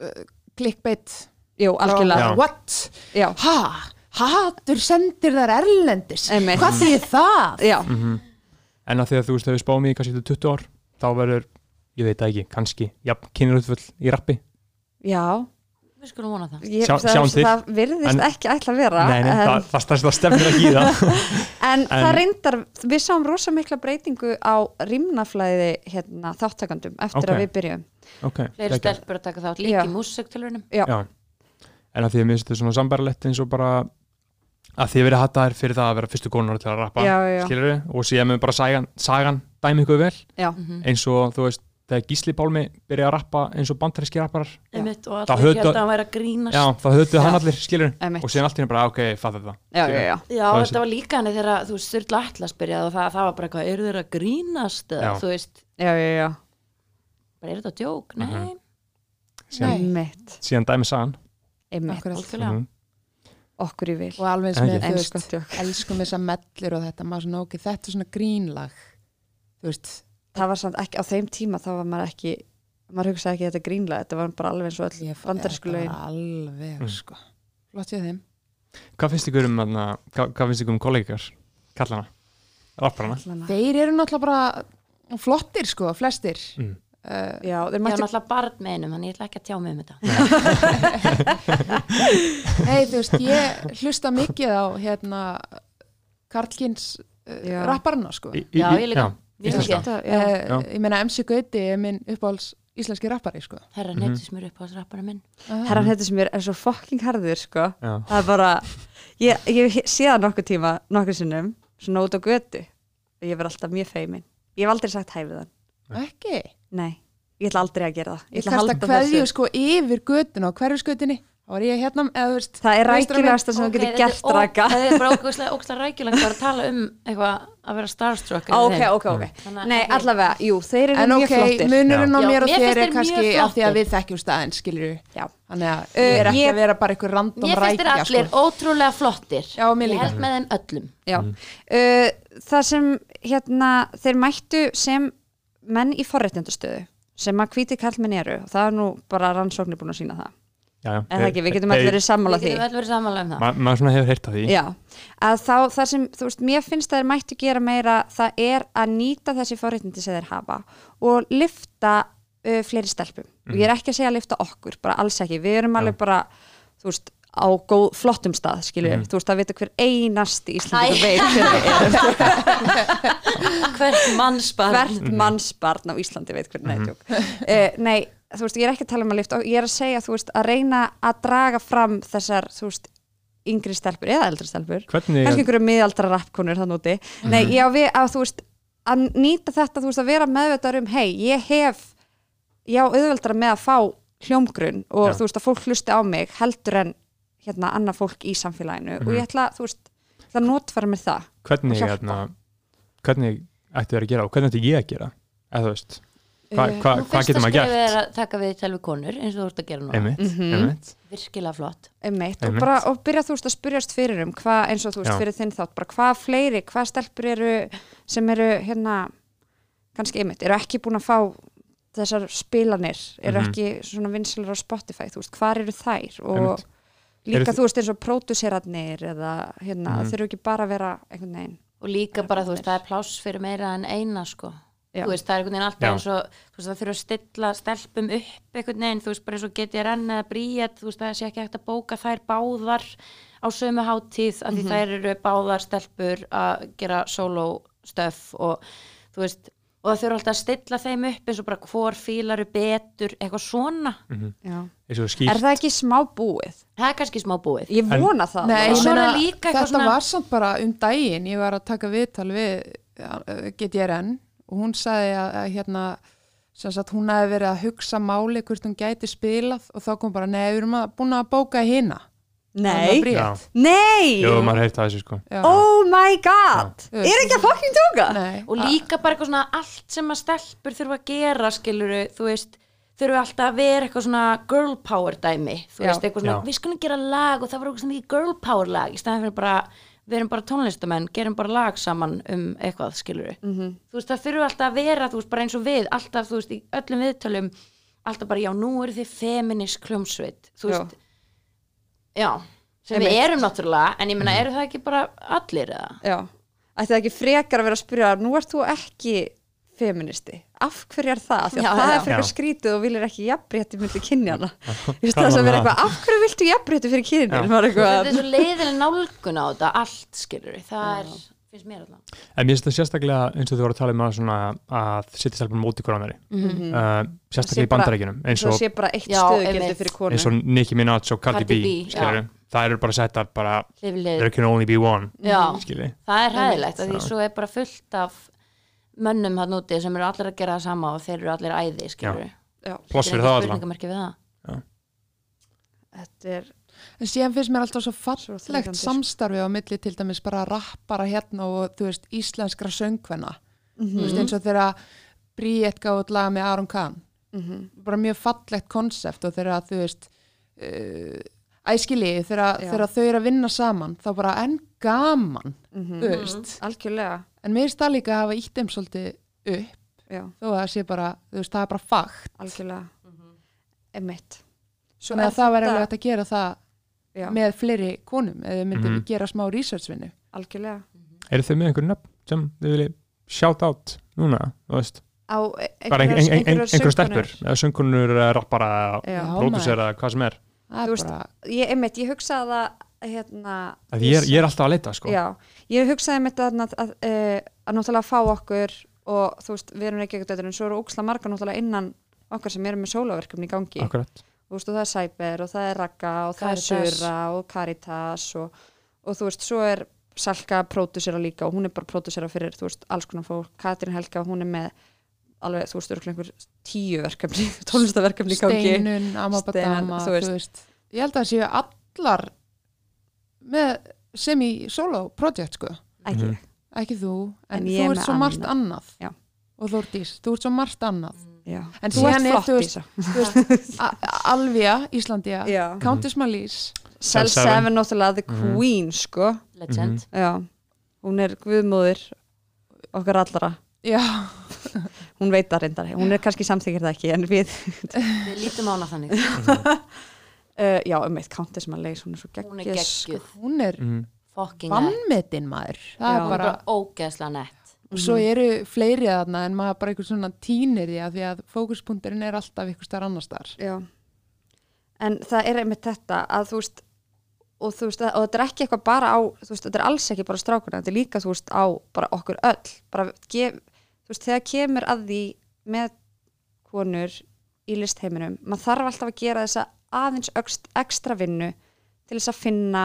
uh, clickbait
Jú, algjörlega
Já.
What?
Já,
Ha? Hatur sendir þar erlendis
Einmitt.
Hvað þýð það?
já,
Mm En að því að þú veist, þegar við spáum í kannski til 20 ár, þá verður, ég veit það ekki, kannski, jafn, kynröðfull í rappi.
já
Við skulum vona það.
ég,
Sjá-
það,
sjáum til.
það virðist
En-
ekki ætla að vera
nei, nei,
en,
það, það, það, það stefnir ekki í það.
en,
en-
það reyndar við sáum rosa mikla breytingu á rýmnaflæði hérna, þáttakandum eftir
Ok.
að við byrjum
ok,
Fleiri
geggjað.
stelpur að taka þátt líka
Já.
í músiktilurinnum.
Já.
Já. En að því að mér finnst þetta svona sambarlegt eins og bara að því að verið hataðir fyrir það að vera fyrstu konunar til að rappa,
Já, já, já.
skilur og síðan með bara sagan, sagan dæmi ykkur vel,
Já,
Mhm.
eins og þú veist, þegar Gísli Pálmi byrjaði að rappa eins og bandaríski rapparar, Það
allir
höfðu-
held að hann væri að grínast.
já, þá höfðu hann
Já.
allir, skilur og síðan allt henni bara, ok, fattu það.
já, já, já.
Já,
Og
þetta var líka henni þegar þú veist Sturla Atlas byrjaði og það, það var bara eitthvað, eru þeir að grínast þú veist,
já, já, já.
bara er þetta djók? Nei,
Mhm.
Nei.
Síðan,
Einmitt,
síðan dæmi
algjörlega.
Mhm.
okkur í vil
Og alveg
gott jokk
elskum þessa mellur og þetta, maður svona, ok, þetta er svona grínlag Þú veist,
það var samt ekki, á þeim tíma þá var maður ekki maður hugsaði ekki þetta grínlega, þetta var bara alveg eins og öll
ég
bandarísku
þetta
lögin
var alveg,
Mm.
sko Flott ég þeim
Hvað finnst ykkur um, þarna- hvað, hvað finnst ykkur um kollegar, kallana, rapparana?
Þeir eru náttúrulega bara flottir, sko, flestir
Mm.
uh,
já, þeir mættu
náttúrulega barn með einum, þannig ég ætla ekki að tjá mig um þetta.
Nei, þú veist, ég hlusta mikið á hérna Karlkins uh,
Já.
rapparna, sko
Í- í-
Já, ég líka.
Já,
Ég
uh,
Já.
Ég meina MC Gauti er minn uppáhalds íslenski rappari, sko.
Herra
Mhm.
neytis mér upp á þessu rappara minn.
herran þetta sem er svo fucking harður sko,
Já.
það er bara ég, ég sé það nokkuð tíma nokkuð sinnum, svona út á götu. Og ég verð alltaf mjög feimin ég hef aldrei sagt hæfið hann,
Ekki?
Nei. Ég ætla aldrei að gera það.
Ég
ætla að halda þessu.
sko yfir götuna og hverfisgötunni þá var ég hérna, eða þú veist
það er rækilegasta sem þú getur gert raka
Það er bara ógæslega, ógæslega rækjulegt að tala um eitthvað að vera starstruck.
Á, ok, ok, ok nei, allavega, jú, þeir eru
En
mjög
ok,
flottir
munurinn á mér og þér er kannski af því að
flottir.
við þekkjum staðinn, skilur
Já.
Þannig að
Uh,
ég er ekki að vera bara einhver random
Mér finnst þér
rækja
allir
sko.
ótrúlega flottir.
Já, mér
Ég held með þeim öllum.
Já,
Mm.
uh, það sem hérna, þeir mættu sem menn í forréttindastöðu sem að hvíti kallmenn eru og það er nú bara rannsóknir búin að sína það
Já, já.
en það ekki, við getum allir verið sammála
Við
því.
getum öll verið sammála um það.
Ma, maður svona hefur heyrt af því.
Já, að þá það sem, þú veist, mér finnst að þeir mættu gera meira það er að nýta þessi forréttindi sem þeir hafa og lifta uh, fleiri stelpum. Og ég er ekki að segja að lifta okkur, bara alls ekki. Við erum alveg bara, þú veist á góð, flottum stað, skilju,
Mhm.
þú veist að vita hver einasti
Æ.
íslendingur veit hver við erum
Hvert mannsbarn.
hvert mannsbarn á Íslandi veit mm uh, nei, þú veist, ég er ekki að tala um að lifta ég er að segja, þú veist, að reyna að draga fram þessar, þú veist yngri stelpur eða eldri stelpur. Kannski einhverju miðaldra rappkonur þann úti. Nei, já, við, að þú veist að nýta þetta, þú veist, að vera meðvitaður um hei, ég hef já, auðveldra með að fá hljómgrunn og
Já.
þú veist, að fólk hlusti á mig heldur en hérna annað fólk í samfélaginu. Og ég ætla, þú veist, ætla að notfæra mér það
hvernig, hérna, hvernig ættu þér að gera og hvernig ættu ég að gera eða þú veist, hva,
Eh,
hva, hvað
fyrsta
getur maður gert
er að taka við til við konur eins og þú ert að gera núna.
einmitt,
Mhm.
einmitt
Virkilega flott.
Einmitt, og, bara, og byrja þú veist að spyrjast fyrir um hvað, eins og þú veist
Já.
fyrir þinn þátt bara hvað fleiri, hvað stelpur eru sem eru hérna kannski einmitt, eru ekki búin að fá þessar spilanir, eru
Mhm.
ekki svona vinsalar á Spotify, þú veist, hvar eru þær og
Einmitt.
líka
Eru
þú veist eins og pródúserarnir eða hérna, mm þurfu ekki bara að vera einhvern veginn
Og líka bara, þú veist, það er pláss fyrir meira en eina, sko.
Já.
Þú veist, það er einhvern veginn alltaf
Já.
eins og, þú veist, það þurfa að stilla stelpum upp einhvern veginn, þú veist, bara eins og GTRN eða Bríet, þú veist, það sé ekki hægt að bóka þær báðar á sömu hátíð, af því þær eru báðar stelpur að gera solo stöf og, þú veist, og það þurfa alltaf að stilla þeim upp eins og bara hvor fílar er betur eitthvað svona,
og skýrt.
Er það ekki smá búið?
það er kannski smá búið.
Ég
En-
vona það.
Nei, ég meina, þetta
svona-
var samt bara um daginn, ég var að taka viðtal við uh, GTRN og hún sagði að, að hérna sem sagt hún hefði verið að hugsa máli hvort hún gæti spilað og þá kom bara, nei, við erum að, búin að bóka hérna
Nei, nei.
Jú, maður heirt það þessu sko.
Já.
Oh my god.
Já.
Er ekki að fucking tóka?
Nei,
og líka bara eitthvað svona allt sem að stelpur þurfa að gera skiluru, þú veist þurfa alltaf að vera eitthvað svona girl power dæmi þú veist, eitthvað svona,
Já.
við skulum gera lag og það var eitthvað svona mikið girl power lag í staðan fyrir bara, við erum bara tónlistamenn gerum bara lag saman um eitthvað skiluru,
Mhm.
þú veist, það þurfa alltaf að vera þú veist, bara eins og við, alltaf, þú veist, í öllum viðtölum alltaf bara, já, nú eru þið feminist kljómsveit, þú
Já.
veist já, sem
Einmitt.
við erum náttúrulega, en ég meina, eru það ekki bara allir eða?
Já, ætti það ekki frekar að vera að spyrja nú ert þú ekki feministi. Af hverju er það? Því að
Já,
það
já.
er frekar
Já.
skrítið og viljir ekki jafnrétti myndi kynjana eitthvað af hverju viltu jafnrétti fyrir kynjana?
Þetta
eitthvað
er svo leiðileg nálgun á þetta allt skilur það er, finnst mér alltaf
En mér finnst það sérstaklega eins og þau voru að tala um að, svona, að setja stelpunum móti hver annari
Mhm.
uh,
Sé
sérstaklega í bandarækjunum eins
það
og,
sé bara eitt stöðugildi fyrir konu
eins og Nicki Minaj og Cardi, B,
B,
skilur það eru bara settar bara
hlif lið,
there can only be one
já,
skilur
það er hæðilegt því
Já.
svo er bara fullt af mönnum hann úti sem eru allir að gera það sama og þeir eru allir æði skilur
Já,
ploss fyrir það
við það.
Þetta er
En síðan finnst mér alltaf svo
þreytandi.
samstarfi á milli til dæmis bara rappara hérna og þú veist íslenskra söngvenna þú veist eins og þeirra Bríett gáði út laga með Aron Kahn.
Mhm.
bara mjög fallegt konsept og þeirra þú veist uh, æskili þeirra,
Já.
þeirra þau eru að vinna saman þá bara enn gaman
Mhm.
þú veist.
Algjörlega.
En mér finnst það líka að hafa ítt þeim svolítið upp
Já,
þó að það sé bara, veist, það er bara fakt.
Algjörlega. Emitt Svo
þannig
er
að það væri
þetta-
alveg að gera það
Já,
með fleiri konum eða við myndum
Mhm.
gera smá researchvinnu
algjörlega.
Eru þau með einhver nöfn sem þau vilja shout out núna, þú veist?
Á
bara ein, ein, ein, ein,
einhverjar
einhver stelpur
söngkonur.
eða söngkunur, eða rappara
Já.
pródusera, hvað sem er
veist, Ég, einmitt, ég hugsaði það hérna
að ég er, ég er alltaf að leita sko.
Já, ég hugsaði einmitt að, að, að, að, að náttúrulega fá okkur og þú veist, við erum ekki ekkert en svo eru óksla margar náttúrulega innan okkar sem eru með sólaverkefni í gangi
akkurat
þú veist, og það er Cyber og það er Ragga og það
Caritas.
er Sura og Caritas og, og þú veist, svo er Salka pródusera líka og hún er bara pródusera fyrir, þú veist, alls konar fólk Katrin Helga, hún er með alveg, þú veist, örugglega einhver tíu verkefni tónlistaverkefni
steinun, amabadama
þú
þú
veist.
veist, ég held að það séu allar með sem í solo project sko
ekki,
Mhm.
ekki þú, en,
En
þú
er
ert svo margt
annað.
annað
Já.
og Þórdís, þú ert svo margt annað
já,
En
þú ert
er,
flott
þú
í
veist,
þessu
A- A- Alvia, Íslandia. Countess
Cell
Cell Seven.
7 náttúrulega the
Mhm.
queen, sko
legend,
já, hún er guðmóðir okkar allara
já,
hún veit það reyndar, hún er kannski samþykir það ekki en við,
við lítum á hana þannig.
Uh, já, um eitt Malaise, hún er svo
hún er
geggjöð
geggjuð,
hún er
mm.
fucking nett
vannmetin maður. Það
Já.
er bara,
ógeðslega nett.
Og svo eru fleiri þarna en maður bara einhver svona tínir því að því að fókuspunkturinn er alltaf einhver starf annars þar
já. en það er einmitt þetta að þú veist og þú veist, og þetta er ekki eitthvað bara á þú veist, þetta er alls ekki bara strákurna, þetta er líka þú veist, á bara okkur öll. Bara gef, veist, þegar kemur að því með konur í listheiminum, maður þarf alltaf að gera þessa aðeins ekstra vinnu til þess að finna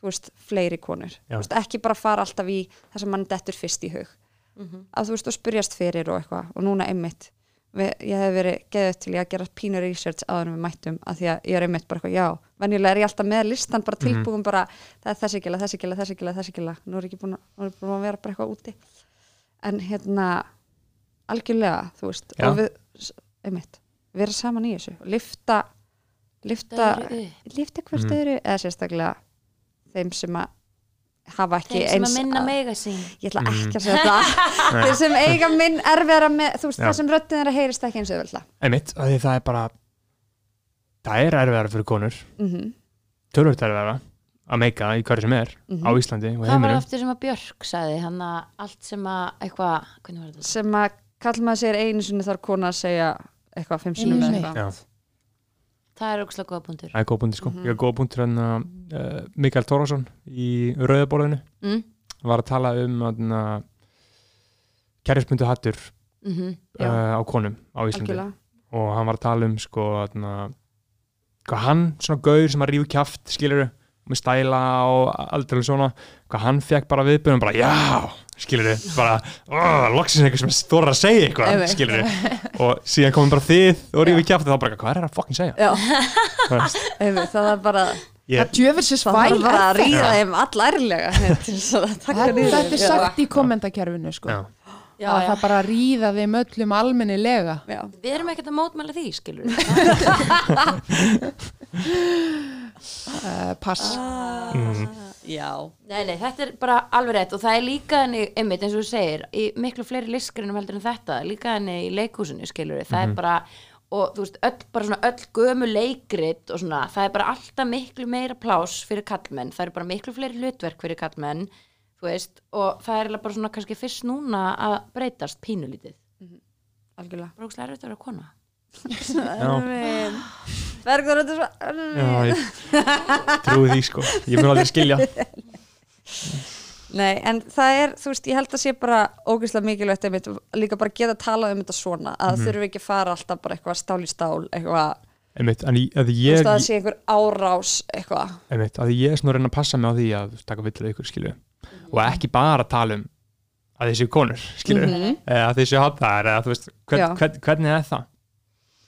þú veist, fleiri konur. Veist, ekki bara fara alltaf í það sem mann dettur fyrst í hug.
Mhm.
að þú veist, og spyrjast fyrir og eitthvað. Og núna einmitt við, ég hef verið geðið til ég að gera pínu research en við mættum að því að ég er einmitt bara eitthvað, já, venjulega er ég alltaf með listan bara tilbúin bara, það er þessi gila, þessi gila, þessi gila, þessi gila. Nú er ég ekki búin að, er búin að vera bara eitthvað úti en hérna algjörlega, þú veist
Já.
og við, einmitt, vera saman í þessu og lifta lifta, lifta hvert
Mhm.
öðru eða sérstaklega þeim sem að hafa ekki
þeim sem
eins
að minna
að-
mega sín
ég ætla
Mhm.
ekki að segja það þeir sem eiga minn erfiðara með þú veist,
Já.
það sem röddin þeirra heyrist ekki eins og auðvitað
einmitt, af því það er bara það er erfiðara fyrir konur
mm -hmm.
tölvöld erfiðara að meika í hverju sem er
Mhm.
á Íslandi og
hvað var
heiminum
aftur sem að Björk sagði hann að allt sem að eitthvað, hvernig var þetta
sem að kall maður sér einu sinni þarf kona að segja eitthvað fimm sinni með eitthvað
það er ógslag góða punktur
það er góð búndur sko
Mhm.
ég er góð búndur hérna uh, Mikael Tórason í Rauðaborðinu
mm?
var að tala um hérna kærlisbundu hattur
Mhm.
Já.
uh, á konum á Íslandi
algjörlega
og hann var að tala um sko þarna, hvað hann, svona gaur sem að rífu kjaft skilur með stæla og aldrei svona, hvað hann fekk bara viðbjörnum bara já, skilur bara oh, loksins eitthvað sem stóra að segja eitthvað skilur og síðan komum bara þið og rífu kjaft og þá bara, hvað er það að fucking segja
það er bara
Það djöfelsins
það
væl
þarf bara að ríða þeim að taka
Þetta er sagt í kommentarkerfinu sko.
já,
Já,
að
já.
það bara ríða þeim öllum almennilega.
Við erum ekkert að mótmæla því, skilur
uh, pass.
Mm,
Já,
Nei, nei, þetta er bara alveg rétt og það er líka henni, einmitt eins og þú segir í miklu fleiri listgreinum heldur en þetta líka henni í leikhúsinu, skilur það er bara, og þú veist, öll, bara svona öll gömu leikrit og svona það er bara alltaf miklu meira plás fyrir kallmenn, það eru bara miklu fleiri hlutverk fyrir kallmenn, þú veist og það er bara svona kannski fyrst núna að breytast pínulítið.
Algjörlega.
Bara ógstlega erfitt að vera kona.
Þetta er svo
já,
erfið
ég trúi því sko. Ég mun aldrei skilja.
Nei, en það er, þú veist, ég held að sé bara ógeðslega mikilvægt einmitt líka bara geta að tala um þetta svona að það þurfi ekki að fara alltaf bara eitthvað stál í stál eitthvað,
einmitt, en ég, að
þú
ég,
veist að það sé einhver árás eitthvað.
Einmitt, að ég er svona að reyna að passa mig á því að taka villið ykkur skilju og ekki bara tala um að þessi konur skilju
Mhm.
eða að þessi hátæðar eða þú veist, hvern, hvern, hvernig er það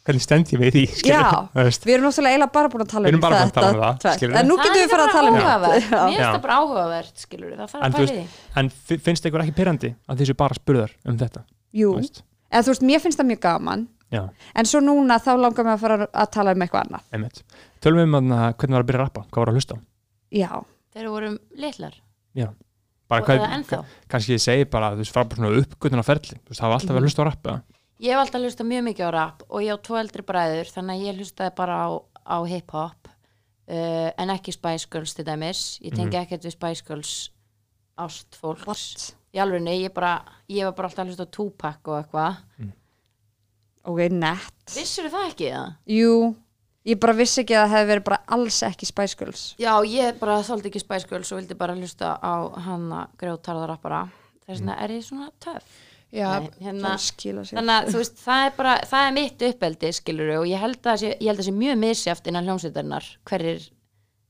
hvernig stend ég við því
Já. Við erum náttúrulega eiginlega bara búin að tala
Við
um
erum bara búin að tala um það,
tvennt.
skilurðu.
En nú getum við fara að tala um
það
Já.
mér finnst
Já.
það bara áhugavert, skilur það þarf
En
að
þú
pæla í því.
en fi- finnst ykkur ekki pyrrandi að þessi bara spurðar um þetta?
Jú, en þú veist, mér finnst það mjög gaman.
Já,
en svo núna þá langar mig að fara að tala um eitthvað annað.
Einmitt. Tölum við um að hvernig var að byrja að rappa, hvað var að hlusta
Já,
við vorum litlar.
Bara
og
hvað, kannski ég segi bara þú veist, fara bara svona uppgötun á ferli þú veist, það var alltaf verið að hlusta á rappa
Ég hef alltaf hlustað mjög mikið á rap og ég á tvo eldri bræður þannig að ég hlustaði bara á, á hip-hop uh, en ekki Spice Girls til dæmis. Ég tengi ekkert við Spice Girls ást fólks.
what?
Í alveg nei, ég, bara, ég var bara alltaf að hlusta á Tupac og eitthvað.
Ok, nett
Vissur það ekki það?
Jú, ég bara vissi ekki að það hefði verið bara alls ekki Spice Girls
Já, ég bara þóldi ekki Spice Girls og vildi bara hlusta á hana grjótarðarappara. Þess vegna er ég svona töff.
Já,
hérna,
Það
þannig að þú veist, það er bara það er mitt uppeldi, skilur og ég held að sé, ég held að sé mjög misjaft innan hljómsveitarinnar hverjir,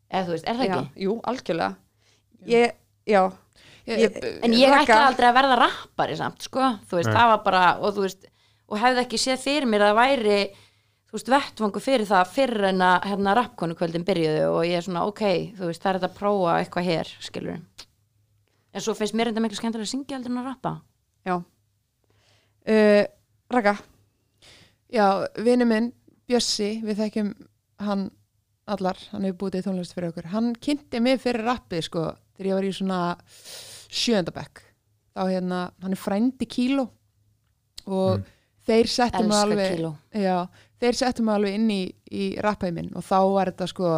eða þú veist, er það
Já,
ekki?
jú, algjörlega. Ég, já.
Ég,
En ég ætla aldrei að verða rappari samt, sko, þú veist,
Nei.
það var bara og þú veist, og hefði ekki séð fyrir mér að það væri, þú veist, vettvangu fyrir það fyrir en að hérna rappkonu kvöldin byrjuðu og ég er svona, ok, þú veist, það er þetta að prófa eitthvað hér, skilur en svo finnst mér þetta miklu skemmtilega að syngja heldur en að rappa.
Já uh, Raka,
já vinur minn Bjössi, við þekkjum hann allar, hann hefur búið í tónlist fyrir okkur. Hann kynnti mig fyrir rappið sko þegar ég var í svona sjöndabekk þá hérna, hann er frændi kíló. Og þeir settu mig
elska
alveg Já, þeir settu mig alveg inn í, í rappheimin og þá var þetta sko,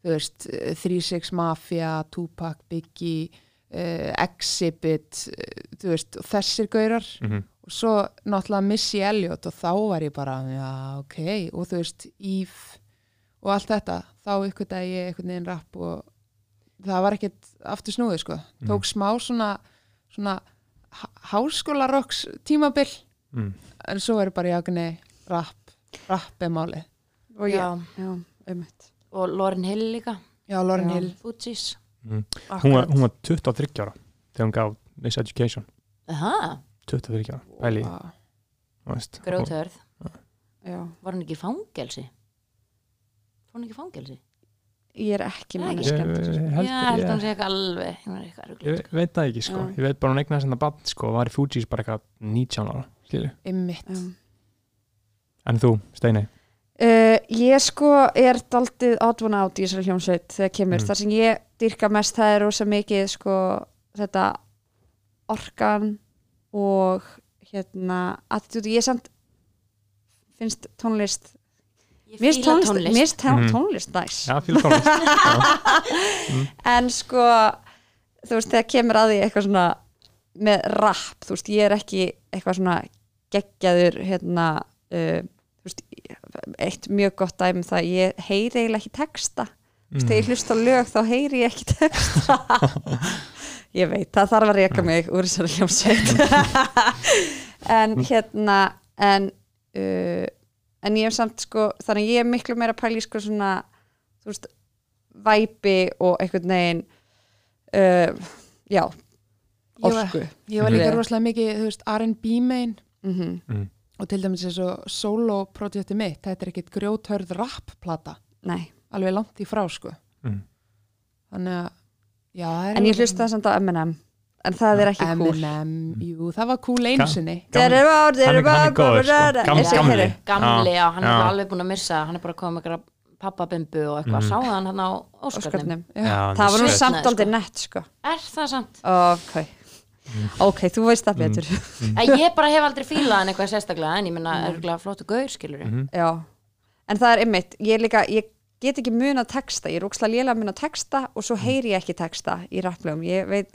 þú veist, eh, 3-6 Mafia, Tupac, Biggie, uh, Exhibit, uh, þú veist, þessir gaurar.
Mm
og svo náttúrulega Missy Elliot og þá var ég bara, já, ok, og þú veist, Eve og allt þetta, þá ykkur dag ég einhvern veginn rapp og það var ekkert aftur snúið, sko, tók smá svona, svona háskólarokks tímabil,
mm.
en svo er bara, já, nei, rapp, rapp er málið.
og
Já.
já, einmitt
og Lauren Hill líka,
Já, Lauren
Já.
Hill.
Fugees
Mm. Hún, var, hún var 23 ára þegar hún gaf Miss Education
Aha,
23 ára, pæli
grótörð
Já,
var hún ekki í fangelsi? Var hún ekki í fangelsi?
Ég er ekki
Nei,
manni
Ég-
skemmt
ég held- ég-
hún sé ekki alveg
ég veit það ekki sko, ég veit bara hún eignaði sem það bann sko, var í Fugees bara eitthvað 19 ára skilju, en þú, Steini?
Uh, ég sko er daldið átvona át í þessari hljómsveit þegar kemur,
Mm.
það sem ég dyrka mest það er rosa mikið sko þetta orkan og hérna attitúti, ég samt finnst tónlist
ég fíla
tónlist,
tónlist.
mér finnst
Mhm.
tónlist næs.
Já, fíla tónlist. Já.
en sko þú veist, þegar kemur að því eitthvað svona með rap, þú veist, ég er ekki eitthvað svona geggjaður hérna uh, þú veist, eitt mjög gott dæmi um það, ég heyri eiginlega ekki texta þú veist, þegar ég hlusta á lög þá heyri ég ekki texta ég veit, það þarf að reyka mig úr þessari hljómsveit. En hérna en uh, en ég hef samt sko þannig að ég er miklu meira pæli sko svona þú veist væpi og einhvern veginn uh, já
Ég var-
orku.
Ég var líka
Ég-
rosalega mikið, þú veist, R&B main.
Mm.
Og til dæmis eins og solo-projekti mitt, þetta er ekkit grjóthörð rap-plata,
nei,
alveg langt í frá, sko.
Mm.
Þannig að, já, það er
en ég hlusta samt á M&M en það er ekki cool
Eminem, jú, það var cool einu
Ga-
sinni.
Gamli-
Hann
er- er góður, sko. Gamli-
Gamli
Já,
hann er alveg búin að missa hann er bara komið með eitthvað pappabimbu og eitthvað,
Mhm.
mm. sáðu hann hann á Óskarnum
það var nú samt aldrei
sko.
nett sko
er það samt?
ok, ok, þú veist það betur
Mm. ég bara hef aldrei fílað hann eitthvað sérstaklega en ég minna, örgulega flottu gaur, skilur
Mhm.
já, en það er ymmit ég, er líka, ég get ekki mun að texta ég er ókslega lélega mun að texta og svo heyri ég ekki texta í rapplegum ég veit,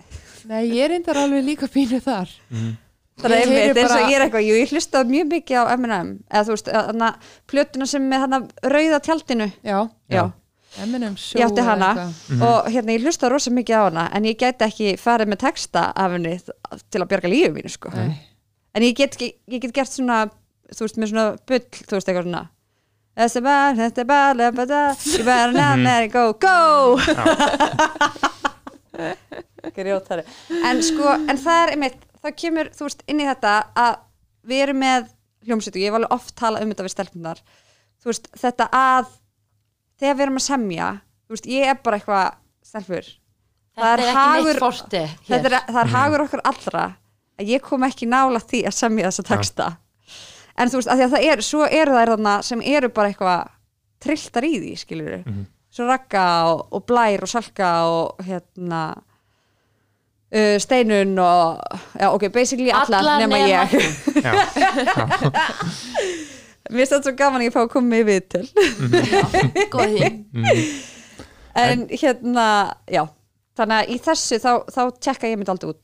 Nei, ég er reyndar alveg líka pínu þar. Ég heyri
ymmit eins og
bara-
ég er eitthvað, jú, ég hlusta mjög mikið á M&M eða þú veist, þarna plötuna sem með hana rauða tjaldinu
Já,
já,
Eminem show.
ég átti hana
eitthvað.
og hérna ég hlusta rosa mikið á hana en ég gæti ekki farið með texta af henni til að bjarga lífið mínu sko
Nei.
en ég get, ég get gert svona þú veist, með svona bull, þú veist, eitthvað svona Þetta er bara, þetta er bara, bara, ég bara, na, go, go! Grjótari. En sko, en það er einmitt, það kemur, þú veist, inn í þetta að við erum með hljómsveitu, ég hef alveg oft talað um þetta við stelpunar þú veist, þetta að þegar við erum að semja þú veist, ég er bara eitthvað stelpur.
Þetta
er
er ekki
hagur-
mitt forti
þetta er, það er hagur okkur allra að ég kom ekki nála því að semja þessa texta en þú veist, að því að það er svo eru þær þarna sem eru bara eitthvað trilltar í því, skilur við
Mhm.
svo Ragga og, og Blær og Salka og hérna uh, Steinun og já, ok, basically allar,
Allar
nema
nema
ég.
Já,
mér finnst þetta svo gaman að ég fá að koma með við til
góð því
en hérna, já. Þannig að í þessu þá, þá tjekka ég mitt aldrei út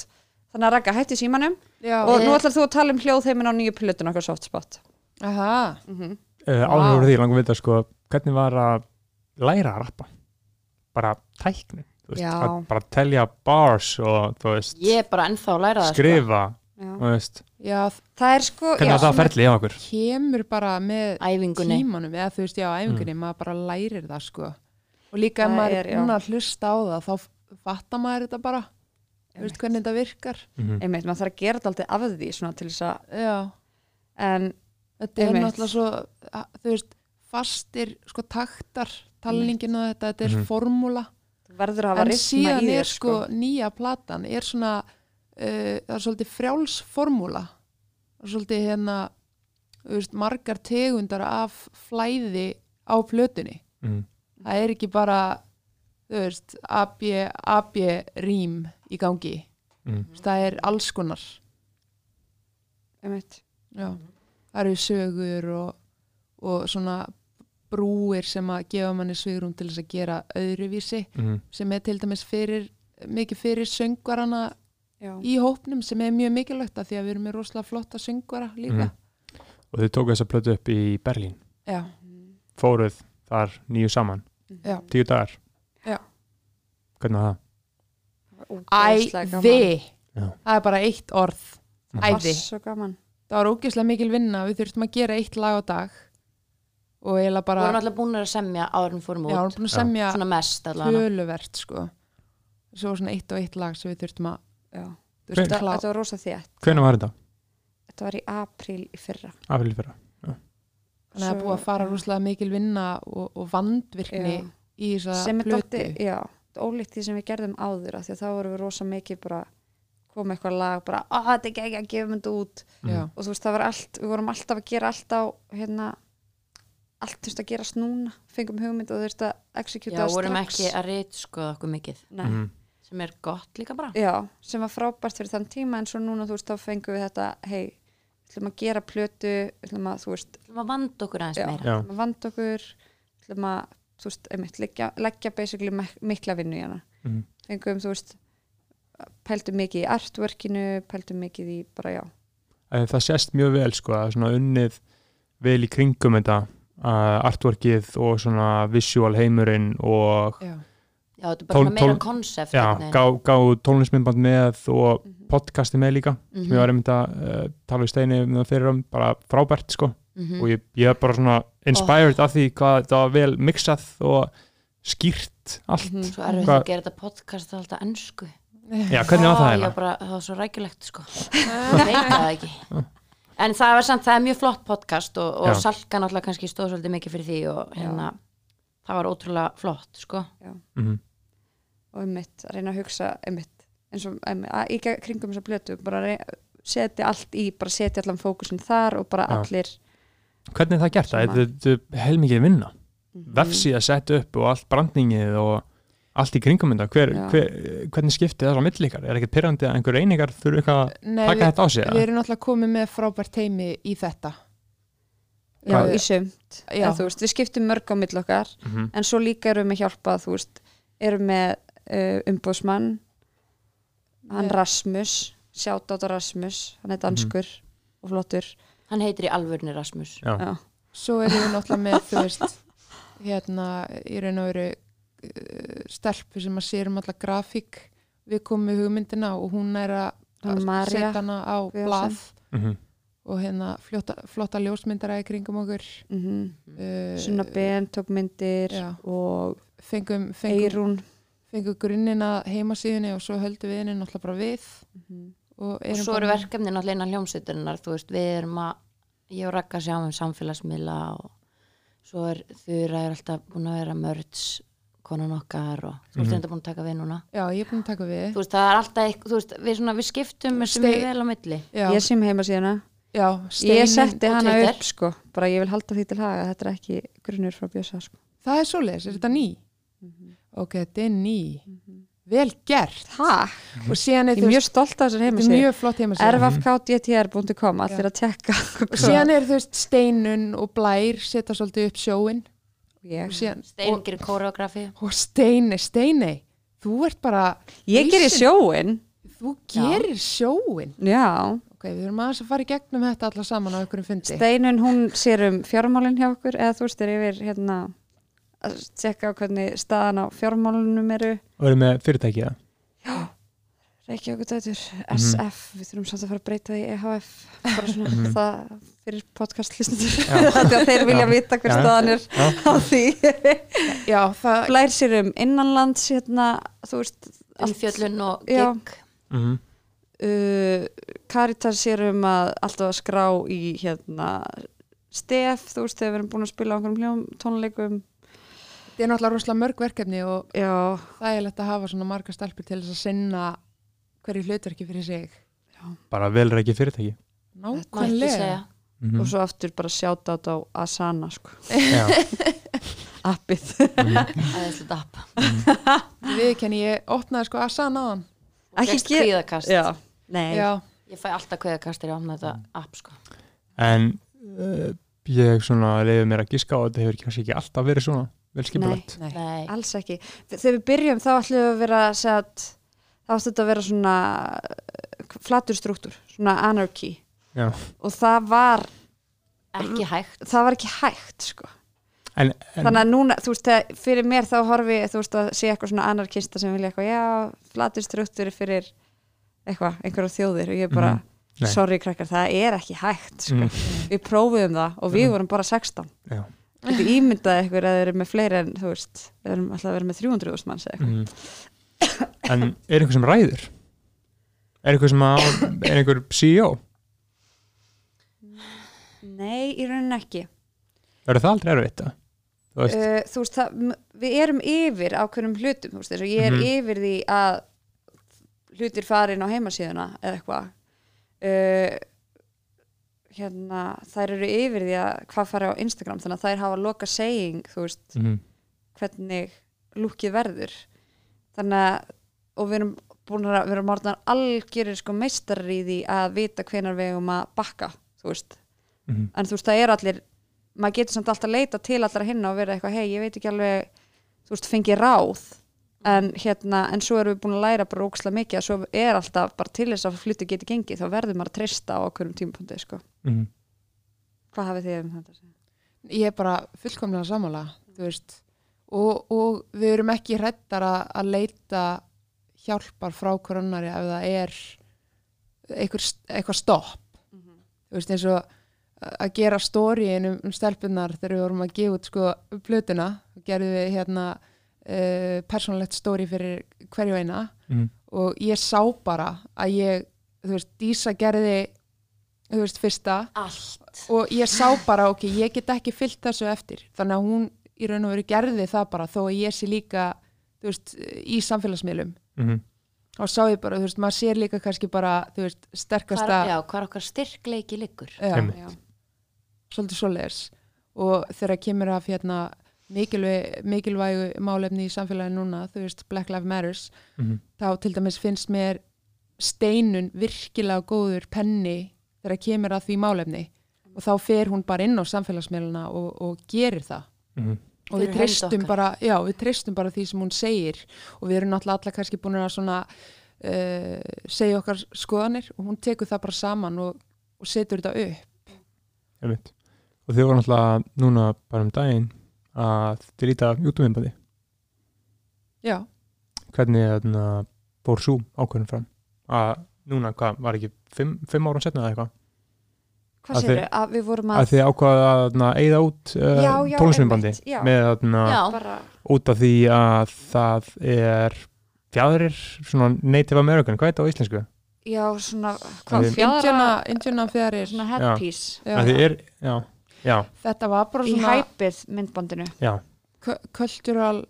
þannig að Ragga hætti símanum
Já,
og nú ætlar þú að tala um hljóðheimin á nýju plötun okkar softspot
aha.
uh, áður voru því langum við þetta sko hvernig var að læra að rappa bara tækni þú veist,
Já.
að bara telja bars og þú veist,
ég er bara ennþá að læra það sko.
skrifa
Já.
þú veist,
Já,
það er sko
hvernig
já,
var það að ferli hjá okkur
kemur bara með
æfingunni
tímanum, eða þú veist, já, æfingunni, maður bara lærir það, sko. Og líka ef
Það
maður
er,
er
já.
búin að hlusta á það, þá fattar maður þetta bara, veist hvernig þetta virkar.
Mhm.
einmitt, maður þarf að gera þetta alltaf af því svona til þess að
Já,
en
þetta er
Einmitt.
náttúrulega svo, þú veist, fastir, sko, taktar, talningin og þetta, þetta er formúla.
verður að hafa
En síðan
í
er
þér
sko, nýja platan, er svona, uh, það er svolítið frjáls formúla. Það er svolítið hérna, þú veist, margar tegundar af flæði á plötunni.
Mhm.
það er ekki bara þú veist, AB, AB rím í gangi.
Mhm.
Veist, það er alls konar. Það eru sögur og, og svona brúir sem að gefa manni svigrum til þess að gera öðruvísi
Mhm.
sem er til dæmis fyrir mikið fyrir söngvarana
já,
í hópnum sem er mjög mikilvægt að því að við erum með rosalega flotta söngvara líka.
Mhm. og þau tóku þessa plötu upp í Berlín.
Já,
fóruð þar nýju saman.
Já.
tíu dagar
Já.
hvernig var það?
æði
Já.
það er bara eitt orð
Mhm.
æði
Það var svo gaman
það var ógeðslega mikil vinna, við þurftum að gera eitt lag á dag og eiginlega
við
bara
vorum alltaf búin að semja áður en við fórum
já, við
út
búin að semja
svona mest allavega
töluvert sko svo svona eitt og eitt lag sem við þurftum að
já.
þú veist,
þetta,
klá
þetta var rosa þétt
hvernig var þetta?
þetta var í apríl í fyrra
Afril fyrra
þannig að það er búið að fara rosalega mikil vinna og, og vandvirkni
Já.
Í þessa
dálítið, já, ólíkt því sem við gerðum áður af því að þá vorum við rosa mikið bara koma eitthvað lag, bara, að þetta er ekki að gefa þetta út
já,
og þú veist, það var allt, við vorum alltaf að gera allt á, hérna allt þurfti að gerast núna, fengum hugmynd og þurfti að executa
já,
það
vorum
strax
ekki að reyt skoða okkur mikið
Nei.
Mhm.
sem er gott líka bara
já, sem var frábært fyrir þann tíma en svo núna, þú veist, þá fengum við þetta hei, við ætlum að gera plötu við ætlum að, þú veist,
við varum að vanda okkur aðeins
Já.
meira
Já.
við ætlum að vanda okkur við ætlum að, þú veist, einmitt leggja, leggja basically mikla vinnu í hana
Mhm.
fengum, þú veist pældum mikið í artworkinu pældum mikið í, bara já
Eh, það sést mjög vel sko að svona unnið vel í kringum þetta uh, artworkið og svona visual heimurinn og
já,
Já, þetta er bara meira konsept
já, gá, gá tónlistmyndband með og podcasti með líka
Mhm.
sem ég var einmitt að uh, tala við Steini um það fyrir um, bara frábært sko
Mhm.
og ég, ég er bara svona inspired af því hvað þetta var vel mixað og skýrt allt
Mhm.
Svo erfitt
Hvað-
að gera þetta podcast alltaf ennsku
Já, hvernig var það hérna?
ég bara, Það var svo rækjulegt sko Ég veit það ekki En það var samt, það er mjög flott podcast og, og. Salka náttúrulega kannski stóð svolítið mikið fyrir því og hérna, það var ótrúlega flott sko
Mhm.
og einmitt, að reyna að hugsa einmitt, eins og einmitt, að, í kringum þessa blötu, bara setja allt í, bara setja allan fókusin þar og bara
Já.
allir
Hvernig er það gert? Þetta er heilmikið vinna
Mhm.
vefsíða sett upp og allt brandningið og allt í kringum þetta hver, hver, hvernig skiptið það á milli ykkar? Er ekkert pyrrandi að einhver einingar þurfi eitthvað að
Nei,
taka
við,
þetta á sig?
við
eða?
erum náttúrulega komið með frábært teimi í þetta
já, í sumt,
Já.
þú veist, við skiptum mörg á mill okkar,
Mhm.
en svo líka erum við hjálpað, þú veist, erum með uh, umbóðsmann hann
Með-
Rasmus sjátt á Rasmus, hann er danskur og flottur
Hann heitir í alvörni Rasmus
Já.
já,
Svo erum við náttúrulega með, þú veist, hérna, í raun og veru uh, stelpu sem að sér um alla grafík. Við komum með hugmyndina og hún er að setja hana á blað
Mhm.
og hérna flotta, flotta ljósmyndara í kringum okkur.
mm
Uh,
Sunna Ben tók myndir
Já.
og
Fengum, fengum,
Eirún
fengum grunnina heimasíðunni og svo höldum við henni náttúrulega bara við.
Mhm.
Og,
og
erum
svo eru verkefnin alltaf innan hljómsveiturinnar þú veist, við erum að ég og Ragga sjáum um samfélagsmiðla og svo er Þura er alltaf búin að vera mörds konan okkar og þú veist
Mhm.
þetta búin að taka við núna
Já, ég er búin að taka við.
þú veist, það er alltaf eitthvað, þú veist, við, svona, við skiptum sem við vel á milli
Já,
ég sem heima síðana
já,
ég setti hana
Twitter.
upp sko bara ég vil halda því til haga, þetta er ekki grunnur frá Bjösa sko.
Það er svoleiðis, er þetta ný?
Mhm.
Ok, þetta er ný. Vel gert. Og síðan er, þú
mjög stolt af þessar heima
þetta er mjög flott heimasíða.
rfkdtr.com, allir að tekka
Og síðan er, þú veist, Steinun og Blær setja svolítið upp sjóin. Og,
ég,
síðan,
Stein gerir kóreografi
og Steini, Steini, þú ert bara...
ég gerir sjóin
Þú gerir sjóin.
já,
Ok, við þurfum aðeins að fara í gegnum þetta alla saman á einhverjum fundi.
Steinun hún sér um fjármálinn hjá okkur eða þú veist er yfir hérna að tjekka á hvernig staðan á fjármálunum eru
og eru með fyrirtæki það?
Reykjavík dætur,
Mhm.
SF við þurfum samt að fara að breyta því EHF bara svona það fyrir podcast hlustundur
Já.
því að þeir vilja
Já.
vita hver
Já.
staðan er
Já.
á því
Já, það,
blær sér um innanlands hérna, þú veist
umfjöllun og
Já.
gig
Mhm.
uh, Caritas sér um að alltaf að skrá í hérna stef, þú veist, þegar við erum búin að spila á einhverjum hljóm tónleikum
þetta er náttúrulega rosalega mörg verkefni og
já,
það er lett að hafa svona marga stelpur til þess að sinna hverju hlutverki fyrir sig.
bara vel reikið fyrirtæki.
Nákvæmlega.
segja.
Mhm.
og svo aftur bara sjáta á Asana sko, appið.
Aðeinslega dapp
Við kenni, ég opnaði sko Asana á hann.
og
Ekki Já,
ég fæ alltaf kvíðakast er ég opna þetta app sko.
En uh, ég svona leiði mér að giska á að þetta hefur kannski ekki alltaf verið svona vel skipulagt
nei.
Nei.
alls ekki þegar við byrjum þá ætlum við að vera set, þá ætlum þetta að vera svona uh, flatur struktúr, svona anarchy
Já.
og það var
ekki hægt
það var ekki hægt sko
en, en
þannig að núna, þú veist, þegar, fyrir mér þá horfi þú veist, að sé eitthvað svona anarkista sem vilja eitthvað, já, flatur struktúri fyrir eitthvað, einhverja þjóðir og ég bara,
Mhm. Nei.
sorry krakkar, það er ekki hægt, sko,
Mm.
við prófuðum það og við
Mhm.
vorum bara 16
Já.
Þetta ímyndaði ykkur að þeir eru með fleiri en, þú veist, þeir eru alltaf að vera með 300.000 manns eða eitthvað.
Mhm. en er einhver sem ræður? er einhver sem að, er einhver CEO?
Nei, í rauninni ekki.
er það aldrei erfitt? eða? þú veist,
Uh, þú veist, það, við erum yfir ákveðnum hlutum, þú veist, þess að ég er
Mhm.
yfir því að hlutir farin á heimasíðuna eða eitthvað. Uh, hérna, þær eru yfir því að hvað fari á Instagram, þannig að þær hafa loka saying, veist,
Mhm.
hvernig lúkið verður. Þannig að, og við erum búin að við erum orðnar algjörir sko meistarar í því að vita hvenar við eigum að bakka, þú veist.
Mhm.
en þú veist það er allir maður getur samt alltaf að leita til allra hinna og vera eitthvað hei ég veit ekki alveg þú veist fengi ráð en hérna en svo erum við búin að læra bara ókslega mikið að svo er alltaf bara til þess að flutu geti gengið þá verður maður að treysta á okkurum tímapunkti sko.
Mhm.
hvað hafið þið um þetta?
Ég er bara fullkomlega sammála, þú veist, og, og við erum ekki hrættar að, að leita hjálpar frá koronari ef það er eitthvað, eitthvað stopp þú veist eins og að gera stóriin um, um stelpunar þegar við vorum að gefa út sko plötuna gerðum við hérna uh, persónlegt stóri fyrir hverju eina
Mhm.
og ég sá bara að ég, þú veist, Dísa gerði þú veist, fyrsta
allt
og ég sá bara, ok, ég get ekki fyllt þessu eftir, þannig að hún í raun og veru gerði það bara, þó að ég sé líka þú veist, í samfélagsmiðlum
Mhm.
og sá ég bara, þú veist, maður sér líka kannski bara, þú veist,
hvar,
sterkasta
já, hvar okkar styrkleiki liggur
já,
Einmitt.
Já.
svolítið svoleiðis og þegar kemur af hérna mikilvæg, mikilvægu málefni í samfélagi núna, þú veist, Black Lives Matters
Mhm.
þá til dæmis finnst mér steinun virkilega góður penni þegar kemur að því málefni og þá fer hún bara inn á samfélagsmiðluna og, og gerir það
Mhm.
og
Fyrir
við
okkar.
bara, já, við treystum bara því sem hún segir og við erum náttúrulega alla kannski búin að svona uh, segja okkar skoðanir og hún tekur það bara saman og, og setur þetta upp
Einmitt. og þið voru náttúrulega núna bara um daginn að þið líta YouTube-innbandi
já,
hvernig þarna, fór svo ákvörðin fram? Að núna, hvað, var ekki fimm, fimm árum setna eða eitthvað?
Hvað
Að
sér að við vorum
að
að,
þið ákvaða að þarna, eigða út
Já, já,
uh, tónlisminnbandi
einmitt, já.
með þarna,
já,
bara,
út af því að það er fjæðurir svona Native American, hvað er þetta á íslensku?
já, svona,
Að
hvað,
Indiana, Indiana fyrir
svona headpiece.
Já,
Að þið er, já, já,
þetta var bara
í
svona
hæpið myndbandinu.
já
cu- cultural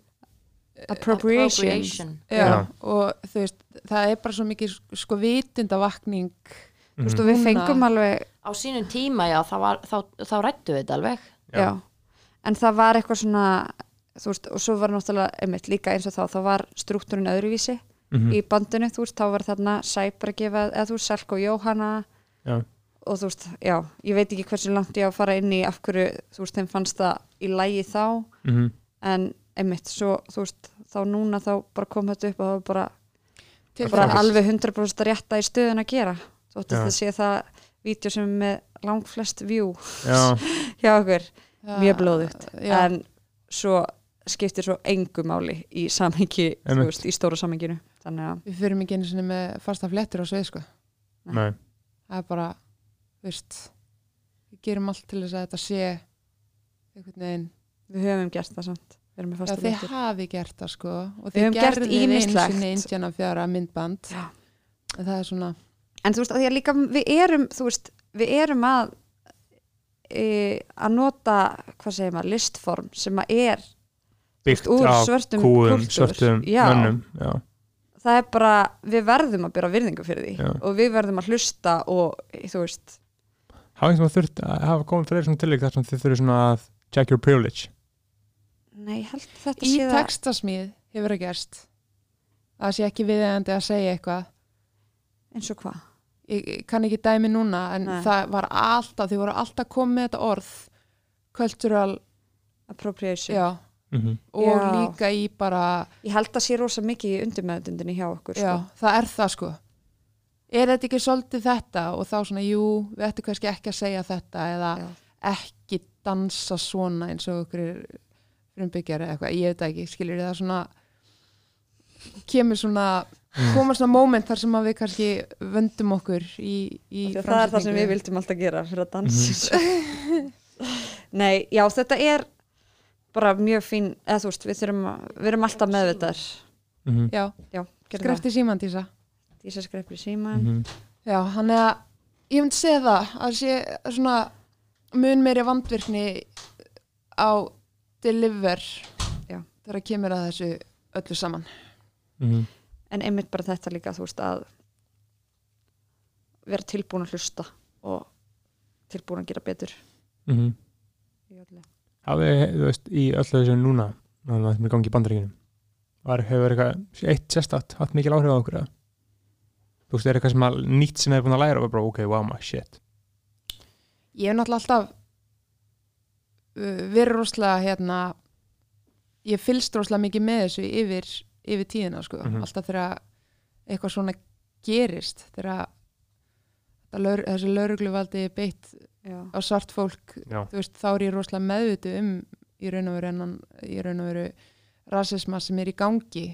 Appropriation.
já,
Já.
og þú veist, það er bara svo mikið sko vitundavakning
Þú veist, og við fengum alveg,
á sínum tíma já, var, þá, þá rættu við þetta alveg
Já.
já. en það var eitthvað svona, þú veist, og svo var náttúrulega, einmitt, líka eins og þá, þá var struktúrin öðruvísi
mhm,
í bandinu, þú veist, þá var þarna Sæpar að gefa, eða þú veist, Selko Jóhanna. Og þú veist, já, ég veit ekki hversu langt ég á að fara inn í af hverju, þú veist, þeim fannst það í lægi þá,
mhm,
en einmitt, svo, þú veist, þá núna þá bara kom þetta upp og það var bara,
til
bara alveg 100% rétta í stöðun að gera. Þótt
Já.
að það sé það vídeo sem er með langflest view
já,
hjá okkur,
Já,
mjög blóðugt.
já,
en svo skiptir svo engu máli í samhengi, þú veist, í stóra samhenginu. Þannig að,
við fyrir ekki einu sinni með fasta fléttur á sveið sko.
Nei,
það er bara, þú veist við gerum allt til þess að þetta sé einhvern veginn
við höfum gert það samt við erum með
Já, þið hafi gert það sko og þið gerðið einu
ýmislegt.
sinni Indiana fjara myndband
Já.
en það er svona
en þú veist, að því að líka við erum þú veist, við erum að e, að nota hvað segir maður, listform sem að er
byggt
úr svörtum
kúum, svörtum
Já.
mönnum já,
það er bara, við verðum að byrja virðingu fyrir því
Já.
og við verðum að hlusta og þú veist,
hafa einhvern veginn þurft að hafa komið fyrir svona tilvík þar sem þið þurfið svona að check your privilege?
Nei, ég held að þetta
í
sé það
textasmíð hefur það gerst það sé ekki viðeigandi að segja eitthvað.
Eins og hvað?
Ég kann ekki dæmi núna en
Nei.
það var alltaf, þið voru alltaf komið með þetta orð cultural,
appropriation,
já.
Mm
og
Já.
líka í bara
ég held að sé rosa mikið í undirmeðundinni hjá okkur
já,
sko.
það er það sko er þetta ekki svolítið þetta? Og þá svona, jú, við ættum kannski ekki að segja þetta eða
Já.
ekki dansa svona eins og okkur frumbyggjar eða eitthvað, ég veit ekki, skiljur það svona kemur svona koma svona moment þar sem að við kannski vöndum okkur í, í
það er það sem við vildum alltaf gera fyrir að dansa. Nei, já, þetta er bara mjög fín eða þú veist, við, þurfum, að- við erum alltaf meðvitaðar
-hmm.
já,
já,
skrefti síman
Dísa skrepri síma
Mhm.
já, hann er að ég myndi segja það að sé svona mun meiri vandvirkni á deliver
Já.
þegar kemur að þessu öllu saman
Mhm.
en einmitt bara þetta líka, þú veist, að vera tilbúin að hlusta og tilbúin að gera betur
Mhm.
í öllu.
hafið, þú veist, í öllu þessu núna þannig að það er gangi í bandaríkinum var, hefur eitthvað, eitt sérstætt haft mikil áhrif á okkur eða? Þú veist, er eitthvað sem að nýtt sem er búin að læra og bara, ok, wow, my shit
ég hef náttúrulega alltaf uh, verið rosalega hérna ég fylgst rosalega mikið með þessu yfir, yfir tíðina sko.
Mhm.
alltaf þegar eitthvað svona gerist þegar þetta lög, þessu laurugluvaldi er beitt
Já.
á svart fólk
já,
þú veist, þá er ég rosalega meðvitu um í raun og veru enn í raun og veru rasisma sem er í gangi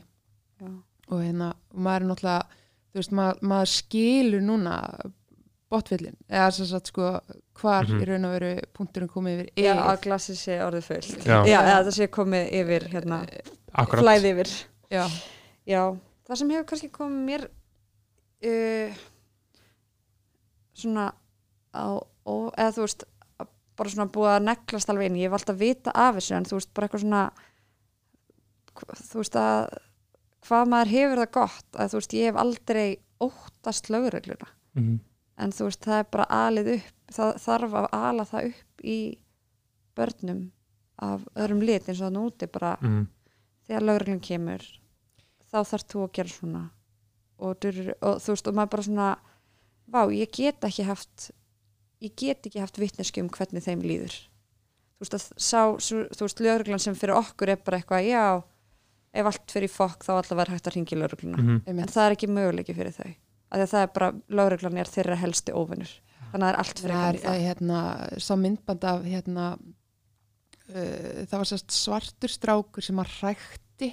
Já.
og hérna, og maður er náttúrulega þú veist, maður, maður skilur núna botfillin, eða sem sagt sko hvar
Mhm.
í raun og veru punkturinn komið yfir yfir.
að glasið sé orðið fullt
Já.
Já, eða það sé komið yfir hérna,
akkurat
flæði yfir
Já,
Já, það sem hefur kannski komið mér uh, svona á, ó, eða þú veist bara svona búið að neglast alveg inn ég hef alltaf vita af þessu en þú veist bara eitthvað svona þú veist að hvað maður hefur það gott að þú veist ég hef aldrei óttast lögregluna
Mhm.
en þú veist það er bara alið upp það þarf að ala það upp í börnum af öðrum lit eins og það núti bara
Mhm.
þegar lögreglun kemur þá þarf þú að gera svona og, durur, og þú veist og maður bara svona vá, ég get ekki haft ég get ekki haft vitneski um hvernig þeim líður þú veist að sá, þú veist lögreglan sem fyrir okkur er bara eitthvað, já ef allt fyrir fokk þá alltaf verður hægt að ringi lögregluna.
Mhm.
en
einmitt.
það er ekki möguleiki fyrir þau. Af því að það er bara, lögreglan er þeirra helsti óvinnur þannig að það er allt fyrir
það er
það
það, hérna, sá myndband af hérna uh, það var sérst svartur strákur sem að rækti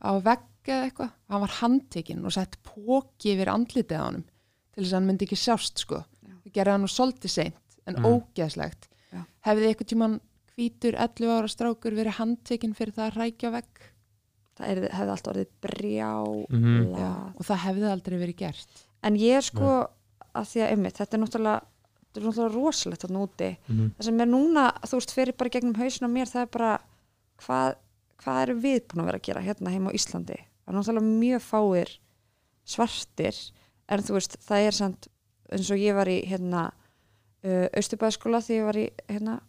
á vegg eða eitthvað, hann var handtekinn og sett póki yfir andlitið á honum til þess að hann myndi ekki sjást sko. Það gerði hann nú svolítið seint en
Mm.
ógeðslegt.
Já.
hefði eitthvað tíman hvítur 11 ára strákur verið handtekinn fyrir það að rækja á vegg
það er, hefði allt orðið brjá
Mhm.
Já, og það hefði aldrei verið gert.
En ég er sko að því að einmitt, þetta er náttúrulega þetta er náttúrulega rosalegt þarna úti.
Mhm.
það sem er núna, þú veist, fyrir bara gegnum hausin á mér, það er bara hvað, hvað erum við búin að vera að gera hérna heima á Íslandi? Það er náttúrulega mjög fáir svartir en þú veist, það er samt eins og ég var í hérna uh, Austurbæðskóla því ég var í hérna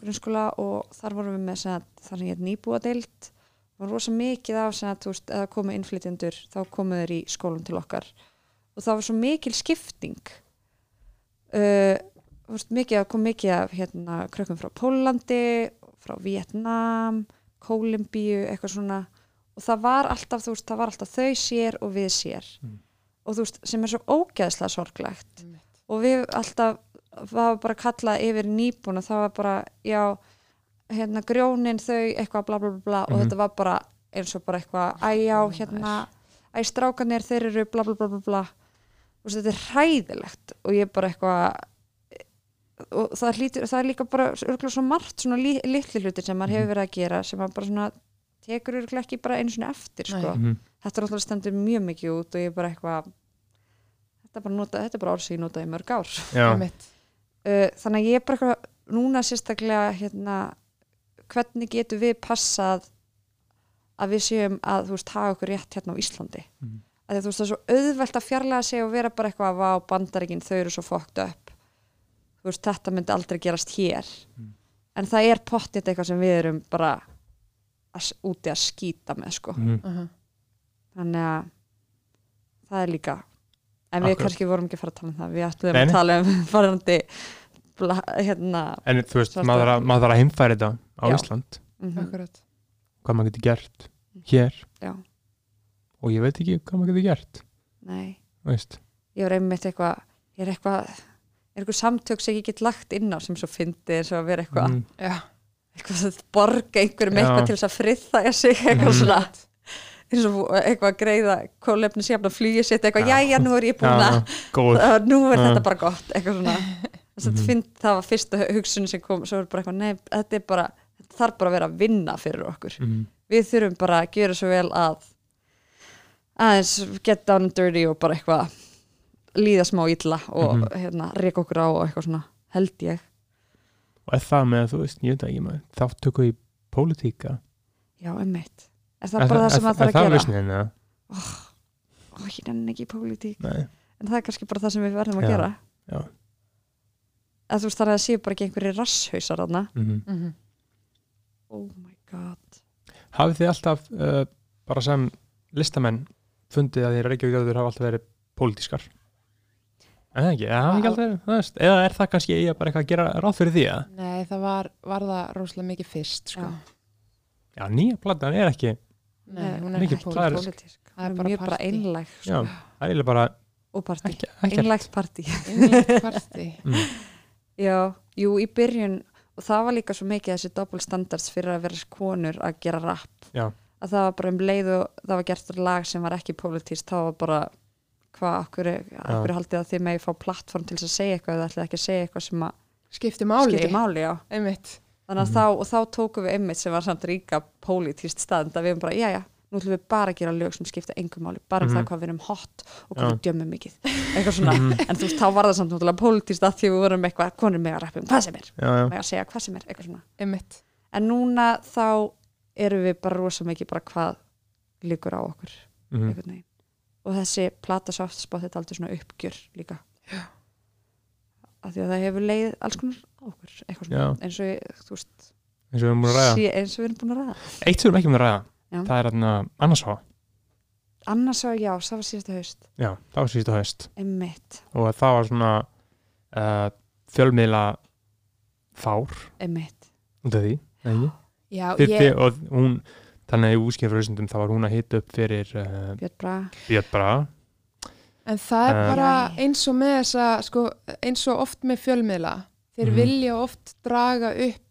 grunnskóla og þar vorum við með það sem ég er nýbúadeild var rosa mikið af sem að, þú veist, eða komu innflytjendur þá komu þeir í skólum til okkar. Og það var svo mikil skipting. Uh, veist, mikið, kom mikið af hérna, krökkum frá Pólandi frá Vietnam Kólumbíu, eitthvað svona. Og það var alltaf, þú veist, það var alltaf þau sér og við sér.
Mm.
og þú veist, sem er svo ógeðslega sorglegt. Og við alltaf það var bara kallað yfir nýbúna það var bara, já hérna grjónin þau, eitthvað bla bla bla, bla og
Mhm.
þetta var bara eins og bara eitthvað æ já, hérna, æ strákanir þeir eru bla bla bla bla bla. Og þetta er hræðilegt og ég bara eitthvað og það, hlýtur, það er líka bara örgulega svo margt svona li, litli hlutir sem maður hefur verið að gera sem maður bara svona tekur örgulega ekki bara einu svona eftir sko.
Mhm.
þetta er alltaf stendur mjög mikið út og ég er bara eitthvað þetta er bara, nota, þetta er bara orð sem ég notaði í mörg ár. Uh, þannig að ég er bara eitthvað núna sérstaklega hérna, hvernig getum við passað að við séum að þú veist hafa okkur rétt hérna á Íslandi
Mhm.
að því, þú veist það er svo auðvelt að fjarlæga sig og vera bara eitthvað að vá bandaríkin þau eru svo fokkt upp þú veist þetta myndi aldrei gerast hér
Mhm.
en það er pottið eitthvað sem við erum bara að, úti að skýta með sko
Mhm.
Uh
þannig að það er líka en við
Akkurat.
kannski vorum ekki að fara að tala um það við ætlum
Nei,
að tala um farandi bla, hérna
En þú veist, maður þarf að- maður þarf að heimfæra þetta á
Já.
Ísland
mhm,
Akkurat.
hvað maður getur gert hér
já,
og ég veit ekki hvað maður getur gert
nei
þú veist.
ég er einmitt eitthvað ég er eitthvað er eitthvað samtök sem ég get lagt inn á sem svo fyndi eins og að vera eitthvað
Mhm.
Já,
eitthvað að borga einhverjum
Já.
eitthvað til þess að friðþæja sig eitthvað
Mhm.
svona eins og eitthvað að greiða kólefni sér að flýja sitt eitthvað,
Já.
jæja, nú er ég búin að
Já,
nú er
Já.
þetta bara gott eitthvað svona þess að
Mhm.
finn, það var fyrsta hugsun sem kom svo er bara eitthvað, nei, þetta er bara þetta þarf bara að vera að vinna fyrir okkur
Mhm.
við þurfum bara að gera svo vel að aðeins get down and dirty og bara eitthvað líða smá illa og
Mhm.
hérna reyka okkur á og eitthvað svona held ég
og er það með, þú veist, ég veit ekki maður þáttöku í pólitíka
já, emmitt er það bara það sem það þarf að
Er það
gera
lausnin, eða?
Ó, ég nenni ekki í pólitík en það er kannski bara það sem við verðum að
Já,
gera
já.
Eða þú veist það er að séu bara ekki einhverju rasshausar þarna
mhm.
mhm.
oh my god
Hafið þið alltaf uh, bara sem listamenn fundið að þið Reykjavík hafa alltaf verið pólitískar? En það ekki, eða hafa ekki alltaf verið, það veist, eða er það kannski ég bara eitthvað að gera ráð fyrir því að
Nei, það var, var það rosalega mikið fyrst sko.
Já.
já, nýja platan er ekki,
Nei, hún er ekki
það er-
pólitísk. Það er bara
mjög bara einlæg
já,
sko.
það er eiginlega bara
og partí, einlægt partí
Einmitt partí.
mm.
Já, jú, í byrjun og það var líka svo mikið þessi double standards fyrir að vera konur að gera rap.
Já.
að það var bara um leið og það var gert lag sem var ekki politíst, þá var bara hvað, akkur, akkur haldið að þið megi fá plattform til að segja eitthvað eða ætlið ekki að segja eitthvað sem að
skipti máli,
skipti máli, já.
Einmitt.
Þannig að þá, og þá tókum við einmitt sem var samt ríka pólitíst staðnd að við erum bara, já já, nú ætlum við bara að gera lög sem skipta engum máli, bara um
Mhm.
það hvað við erum hot og hvað
Já.
við djömmum mikið. Eitthvað svona, en þú veist, þá var það samt náttúrulega pólitíst að því við vorum eitthvað, konur með að rappa um hvað sem er,
já, já,
með að segja hvað sem er eitthvað svona,
einmitt,
en núna þá erum við bara rosa mikið bara hvað líkur á okkur
mhm,
einhvern veginn. Og þessi plata softspot þetta er aldrei svona uppgjör líka. Af því að það hefur leið alls konar á okkur eitthvað svona, eins og veist
eins og við erum búin að ræða.
sé, eins og við erum búin að ræða.
Eitt sem við erum ekki búin að ræða,
Já.
það er hérna annars á,
annars var já, það var síðasta haust.
Já, það var síðustu haust.
Einmitt,
og það var svona uh, fjölmiðla fár.
Einmitt.
Út af því,
já,
Þið,
ég,
og hún, þannig að í úskifrausundum þá var hún að hita upp fyrir uh,
Björn Braga
en það er
Eh.
bara eins og með þessa sko, eins og oft með fjölmiðla. Þeir
Mhm.
vilja oft draga upp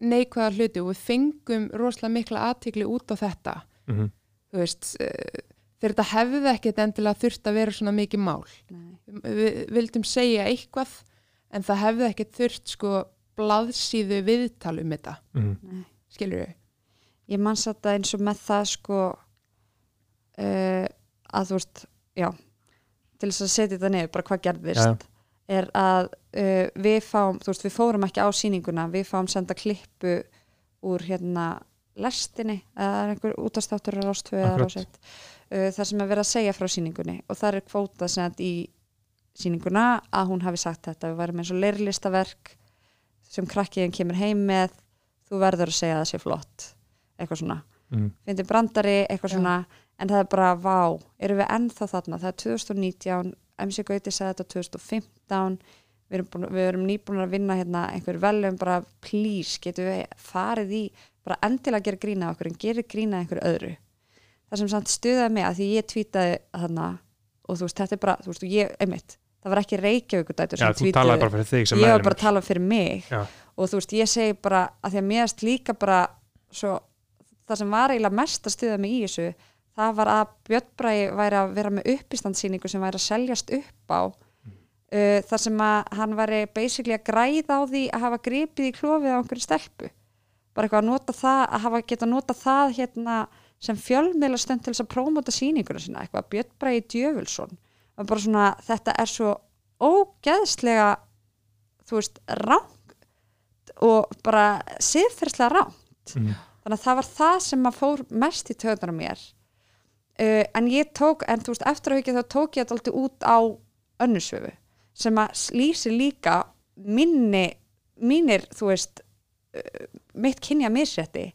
neikvæða hluti og við fengum rosalega mikla aðtikli út á þetta
mm
þú veist uh, þegar þetta hefði ekkert endilega þurft að vera svona mikið mál
Nei.
við vildum segja eitthvað en það hefði ekkert þurft sko blaðsíðu viðtal um þetta
-hmm.
Nei.
skilur við
ég mann satt að eins og með það sko uh, að þú veist, já til þess að setja þetta niður, bara hvað gerðist
já.
Er að uh, við fáum, þú veist, við fórum ekki á sýninguna við fáum senda klippu úr hérna lestinni eða er einhver útastáttur á rástvö eða rásett uh, þar sem er verið að segja frá sýningunni. Og það er kvótað send í sýninguna að hún hafi sagt þetta. Við værum eins og leirlistaverk sem krakkiðin kemur heim með. Þú verður að segja að það sé flott. Eitthvað svona,
Mm.
fyndi brandari eitthvað
Já.
svona, en það er bara vá, erum við ennþá þarna, það er 2019 MC Gauti sagði þetta 2015 við erum, búin, við erum nýbúin að vinna hérna einhver velum, bara please getum við farið í, bara endilega gera grína okkur en gerir grína einhver öðru. Það sem samt stuðaði mig að því ég tweetaði þarna og þú veist, þetta er bara, þú veist, og ég, einmitt það var ekki Reykjavík dætur sem
sem
ég var bara að tala fyrir mig
Já.
og þú veist, ég segi bara að því að mér erst líka bara svo, það sem var eiginlega mest að stuða mig í þessu það var að Björn Bræði væri að vera með uppistandsýningu sem væri að seljast upp á. Uh, þar sem að hann væri basically að græða á því að hafa gripið í klofið á einhverju stelpu. Bara eitthvað að nota það að hafa geta nota það hérna sem fjölmiðla stönd til þess að prómóta sýninguna sína eitthvað Björn Bræði Djöfulsson. Og bara svona þetta er svo ógeðslega þú veist rangt og bara siðferðslega rangt.
Mhm.
þannig að það var það sem að fór mest í töðunar mér uh, en ég tók, en þú veist eftir að hugja þá tók ég þetta alltaf út á önnusöfu sem að lýsi líka minni mínir, þú veist uh, mitt kynja misrétti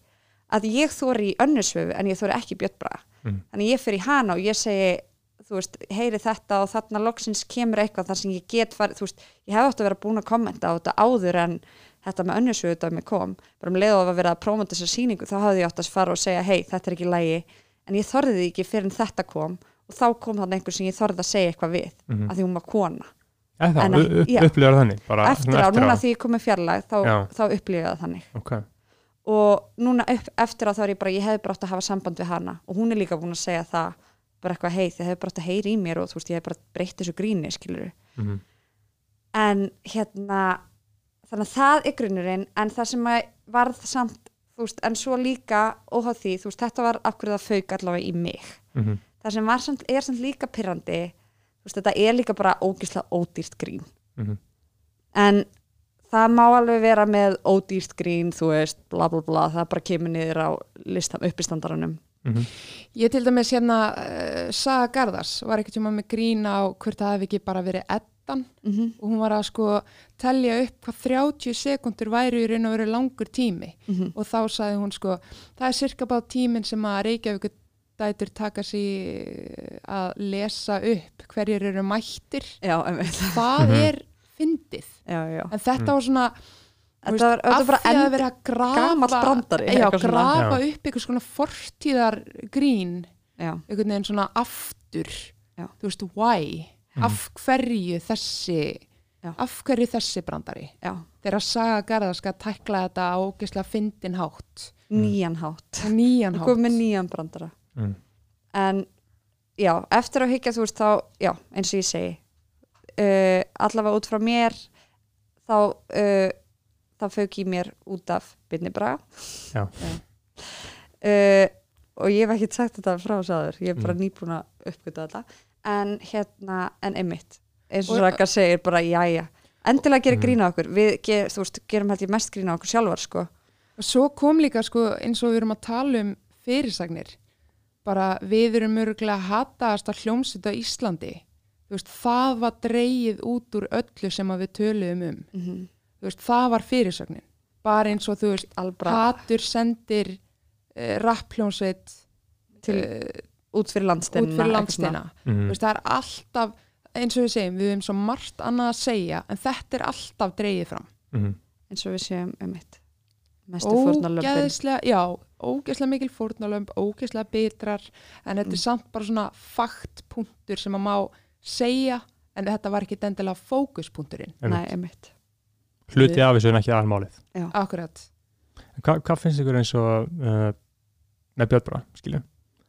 að ég þóri í önnusöfu en ég þóri ekki bjöttbra
Mm.
þannig ég í hana og ég segi þú veist, heyri þetta og þarna loksins kemur eitthvað þar sem ég get farið þú veist, ég hef átt að vera búin að kommenta á þetta áður en þetta með önnusöfu þetta með kom bara um leið og að vera að prófum þessa sýningu þá hafði ég átt að fara og segja hei, þetta er ekki lægi en ég þorði því ekki fyrir en þetta kom og þá kom þannig einhver sem ég þorði að segja eitthvað við
Mhm.
að því hún var kona.
Það,
En
upp,
ekki-
upp,
já.
upplifar þannig bara,
eftir á, núna því ég kom með fjarlag þá, þá upplýði það þannig.
Ok,
og núna upp, eftir á þá er ég bara ég hefði bara átt að hafa samband við hana og hún er líka búin að segja það bara eitthvað hei þið hefði bara átt að heyri í mér og þú veist ég hef bara breytt þessu gríni skilur
mhm,
en hérna þannig að það er grunnurinn en það sem varð samt veist, en svo líka óháð því þú veist, þetta var af hverju það fauk allavega í mig
mhm,
það sem var samt, er samt líka pyrrandi þetta er líka bara ógislega ódýrt grín
mhm.
en það má alveg vera með ódýrt grín, þú veist, bla bla bla það bara kemur niður á listan, uppistandaranum
mhm.
Ég til dæmis hérna uh, Saga Garðars var ekkert tíma með grín á hvort það hefði ekki bara verið eddan
mm -hmm.
og hún var að sko telja upp hvað 30 sekundur væri í raun og verið langur tími. Og þá sagði hún sko það er cirka bá tíminn sem að Reykjavík dætur taka sér að lesa upp hverjir eru mættir.
Já,
hvað
Mhm.
er fyndið?
Já, já.
en þetta var svona
Þetta var, þetta var
að vera að grafa
brandari,
já, grafa upp eitthvað svona fortíðar grín
já,
einhvern veginn svona aftur.
Já.
þú veist, why
Mhm.
af hverju þessi
Já.
af hverju þessi brandari?
Já,
þegar Saga Garðar skal tækla þetta á ógeðslega fyndin hátt.
Nýjan hátt.
Og nýjan
nýjan brandara.
Mm.
en já, eftir að hyggja þú veist þá, já, eins og ég segi uh, allavega út frá mér þá uh, þá fauk í mér út af Binni Braga.
Já.
uh, og ég hef ekki sagt þetta frá sáður, ég er bara
Mm.
nýbúin að uppgöta þetta en hérna, en einmitt. Eins og Raka segir bara jæja. Endilega gerir
Mm.
grín á okkur. Við ger, veist, gerum held ég mest grín á okkur sjálfar sko.
og svo kom líka sko eins og við erum að tala um fyrirsagnir. Bara við erum örgulega hataðast að hljómsita Íslandi. Veist, það var dreigið út úr öllu sem að við töluðum um.
Mm -hmm.
veist, það var fyrirsagnin bara eins og þú veist,
albra
hatur sendir uh, rappljónsveit
til,
uh,
út fyrir landsteina
út fyrir landsteina
Mm.
Þú veist, það er alltaf eins og við segjum, við hefum svo margt annað að segja en þetta er alltaf dreigið fram
Mm.
eins og við séum um mitt mestu fórnarlömpin
ógeðslega, já, ógeðslega mikil fórnarlömb, ógeðslega bitrar en þetta
Mm.
er samt bara svona faktpunktur sem að má segja en þetta var ekki endilega fókuspunkturinn
Nei, einmitt.
Hluti af þessu en ekki aðalmálið.
akkurat,
Hva, hvað finnst ykkur eins og uh, með Björn bara, skilju?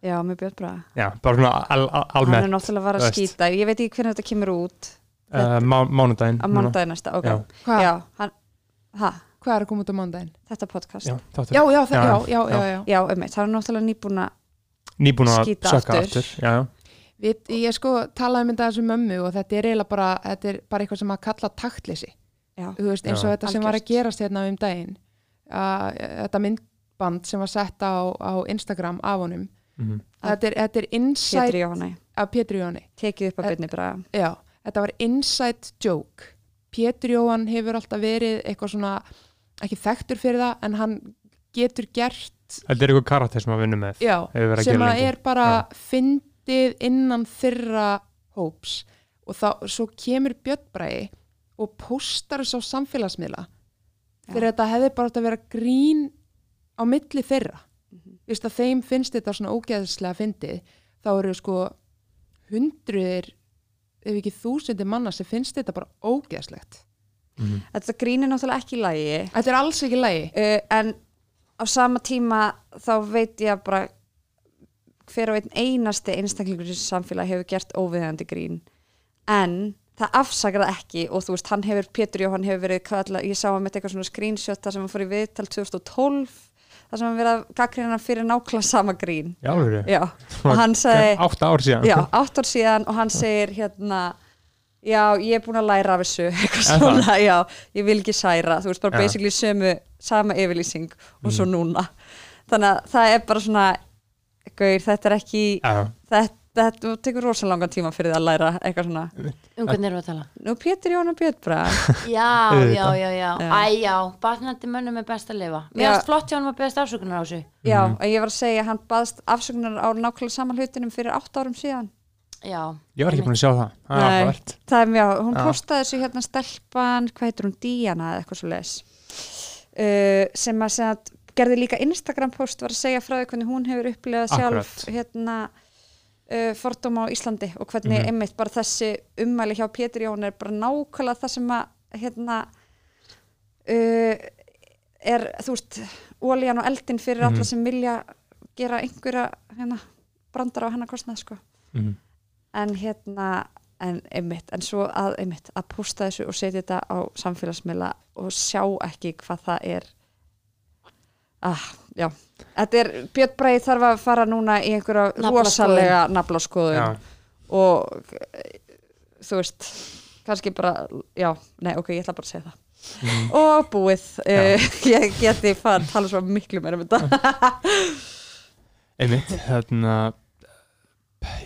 Já, með Björn Braga
Já, bara svona al, al,
Hann
almennt,
er náttúrulega að vara að skýta Ég veit ekki hvernig þetta kemur út
uh, má, mánudaginn.
á mánudagi næsta, ok
Já.
hvað,
Já, hann, ha,
hvað er að koma út á mándaginn?
þetta podcast
Já, þáttur.
Já, já,
Já,
já, já, já, já.
Já, einmitt, hann er náttúrulega nýbúin að
Nýbúin að sökka
aftur.
aftur. Já, já.
Við, ég sko talaði um þetta þessu mömmu og þetta er eiginlega bara, þetta er bara eitthvað sem að kalla taktleysi
Já,
þú veist, eins
Já.
og þetta sem var að gerast hérna um daginn að þetta myndband sem var sett á, á Instagram af honum
Mm.
þetta er, þetta er inside
Pétur Jóhanni
af Pétur Jóhanni
Tekið upp að
Eh,
Björni Braga
já, þetta var inside joke. Pétur Jóhann hefur alltaf verið eitthvað svona, ekki þekktur fyrir það en hann getur gert
Þetta er eitthvað karakter sem að vinna með.
já,
að
sem að er bara fyndið innan þeirra hóps. Og þá, svo kemur Björn Bræði og póstar þessu á samfélagsmiðla. Fyrir þetta hefði bara átt að vera grín á milli þeirra Vist að þeim finnst þetta svona ógeðslega fyndið þá eru sko hundruðir ef ekki þúsundir manna sem finnst þetta bara ógeðslegt.
Mm.
Þetta grín er náttúrulega ekki í lagi.
Þetta er alls ekki lægi
uh, en á sama tíma þá veit ég að bara hver og einn einasti einstaklingur í samfélag hefur gert óviðandi grín. En það afsakar það ekki og þú veist, hann hefur, Pétur Jóhann hefur verið kalla, ég sá að með eitthvað svona screenshot þar sem hann fór í viðtal 2012 þar sem hann verið að gaggrina fyrir nákvæmlega sama grín.
Já,
já, og hann segi
Átta ár síðan.
já, ár síðan og hann segir hérna já, ég er búin að læra af þessu. Eitthvað
það?
svona, já, ég vil ekki særa. Þú veist, bara basically sömu sama yfirlýsing og svo
Mhm.
núna. Þannig að það er bara svona gauir, þetta er ekki
Já,
þetta, þetta tekur rosa langan tíma fyrir það að læra eitthvað svona,
Um hvernig erum við að tala?
nú Pétur Jón og Björn bara
Já, já, já, já,
Já.
Æ, já, batnandi mönnum er best að lifa. Mér varst flott hjá hann að beðast afsökunar á þessu.
Já,
Mhm.
og ég var að segja að hann baðst afsökunar á nákvæmlega saman hlutinum fyrir átt árum síðan.
Já,
ég var ekki búin að sjá það. Það er
það er mjög, hún postaði þessu hérna stelpan, hvað heitir hún, Díana eða eitthvað svo leis uh, sem að segja að gerði líka Instagram post var að segja frá því hvernig hún hefur upplegað sjálf hérna uh, fordóma á Íslandi og hvernig
Mhm.
einmitt bara þessi ummæli hjá Pétur Jón er bara nákvæmlega það sem að hérna uh, er þú veist, ólíjan og eldin fyrir
Mhm.
alla sem vilja gera einhverja hérna, brandar á hennar kostnað sko
Mm.
en hérna en einmitt, en svo að einmitt að posta þessu og setja þetta á samfélagsmiðla og sjá ekki hvað það er ah, já þetta er, Björn Breið þarf að fara núna í einhverja rosalega naflaskoðun
Já,
og eh, þú veist kannski bara, já, nei ok, ég ætla bara að segja það
mm.
og búið, uh, ég geti fara að tala svo miklu meira um þetta
einmitt, hérna,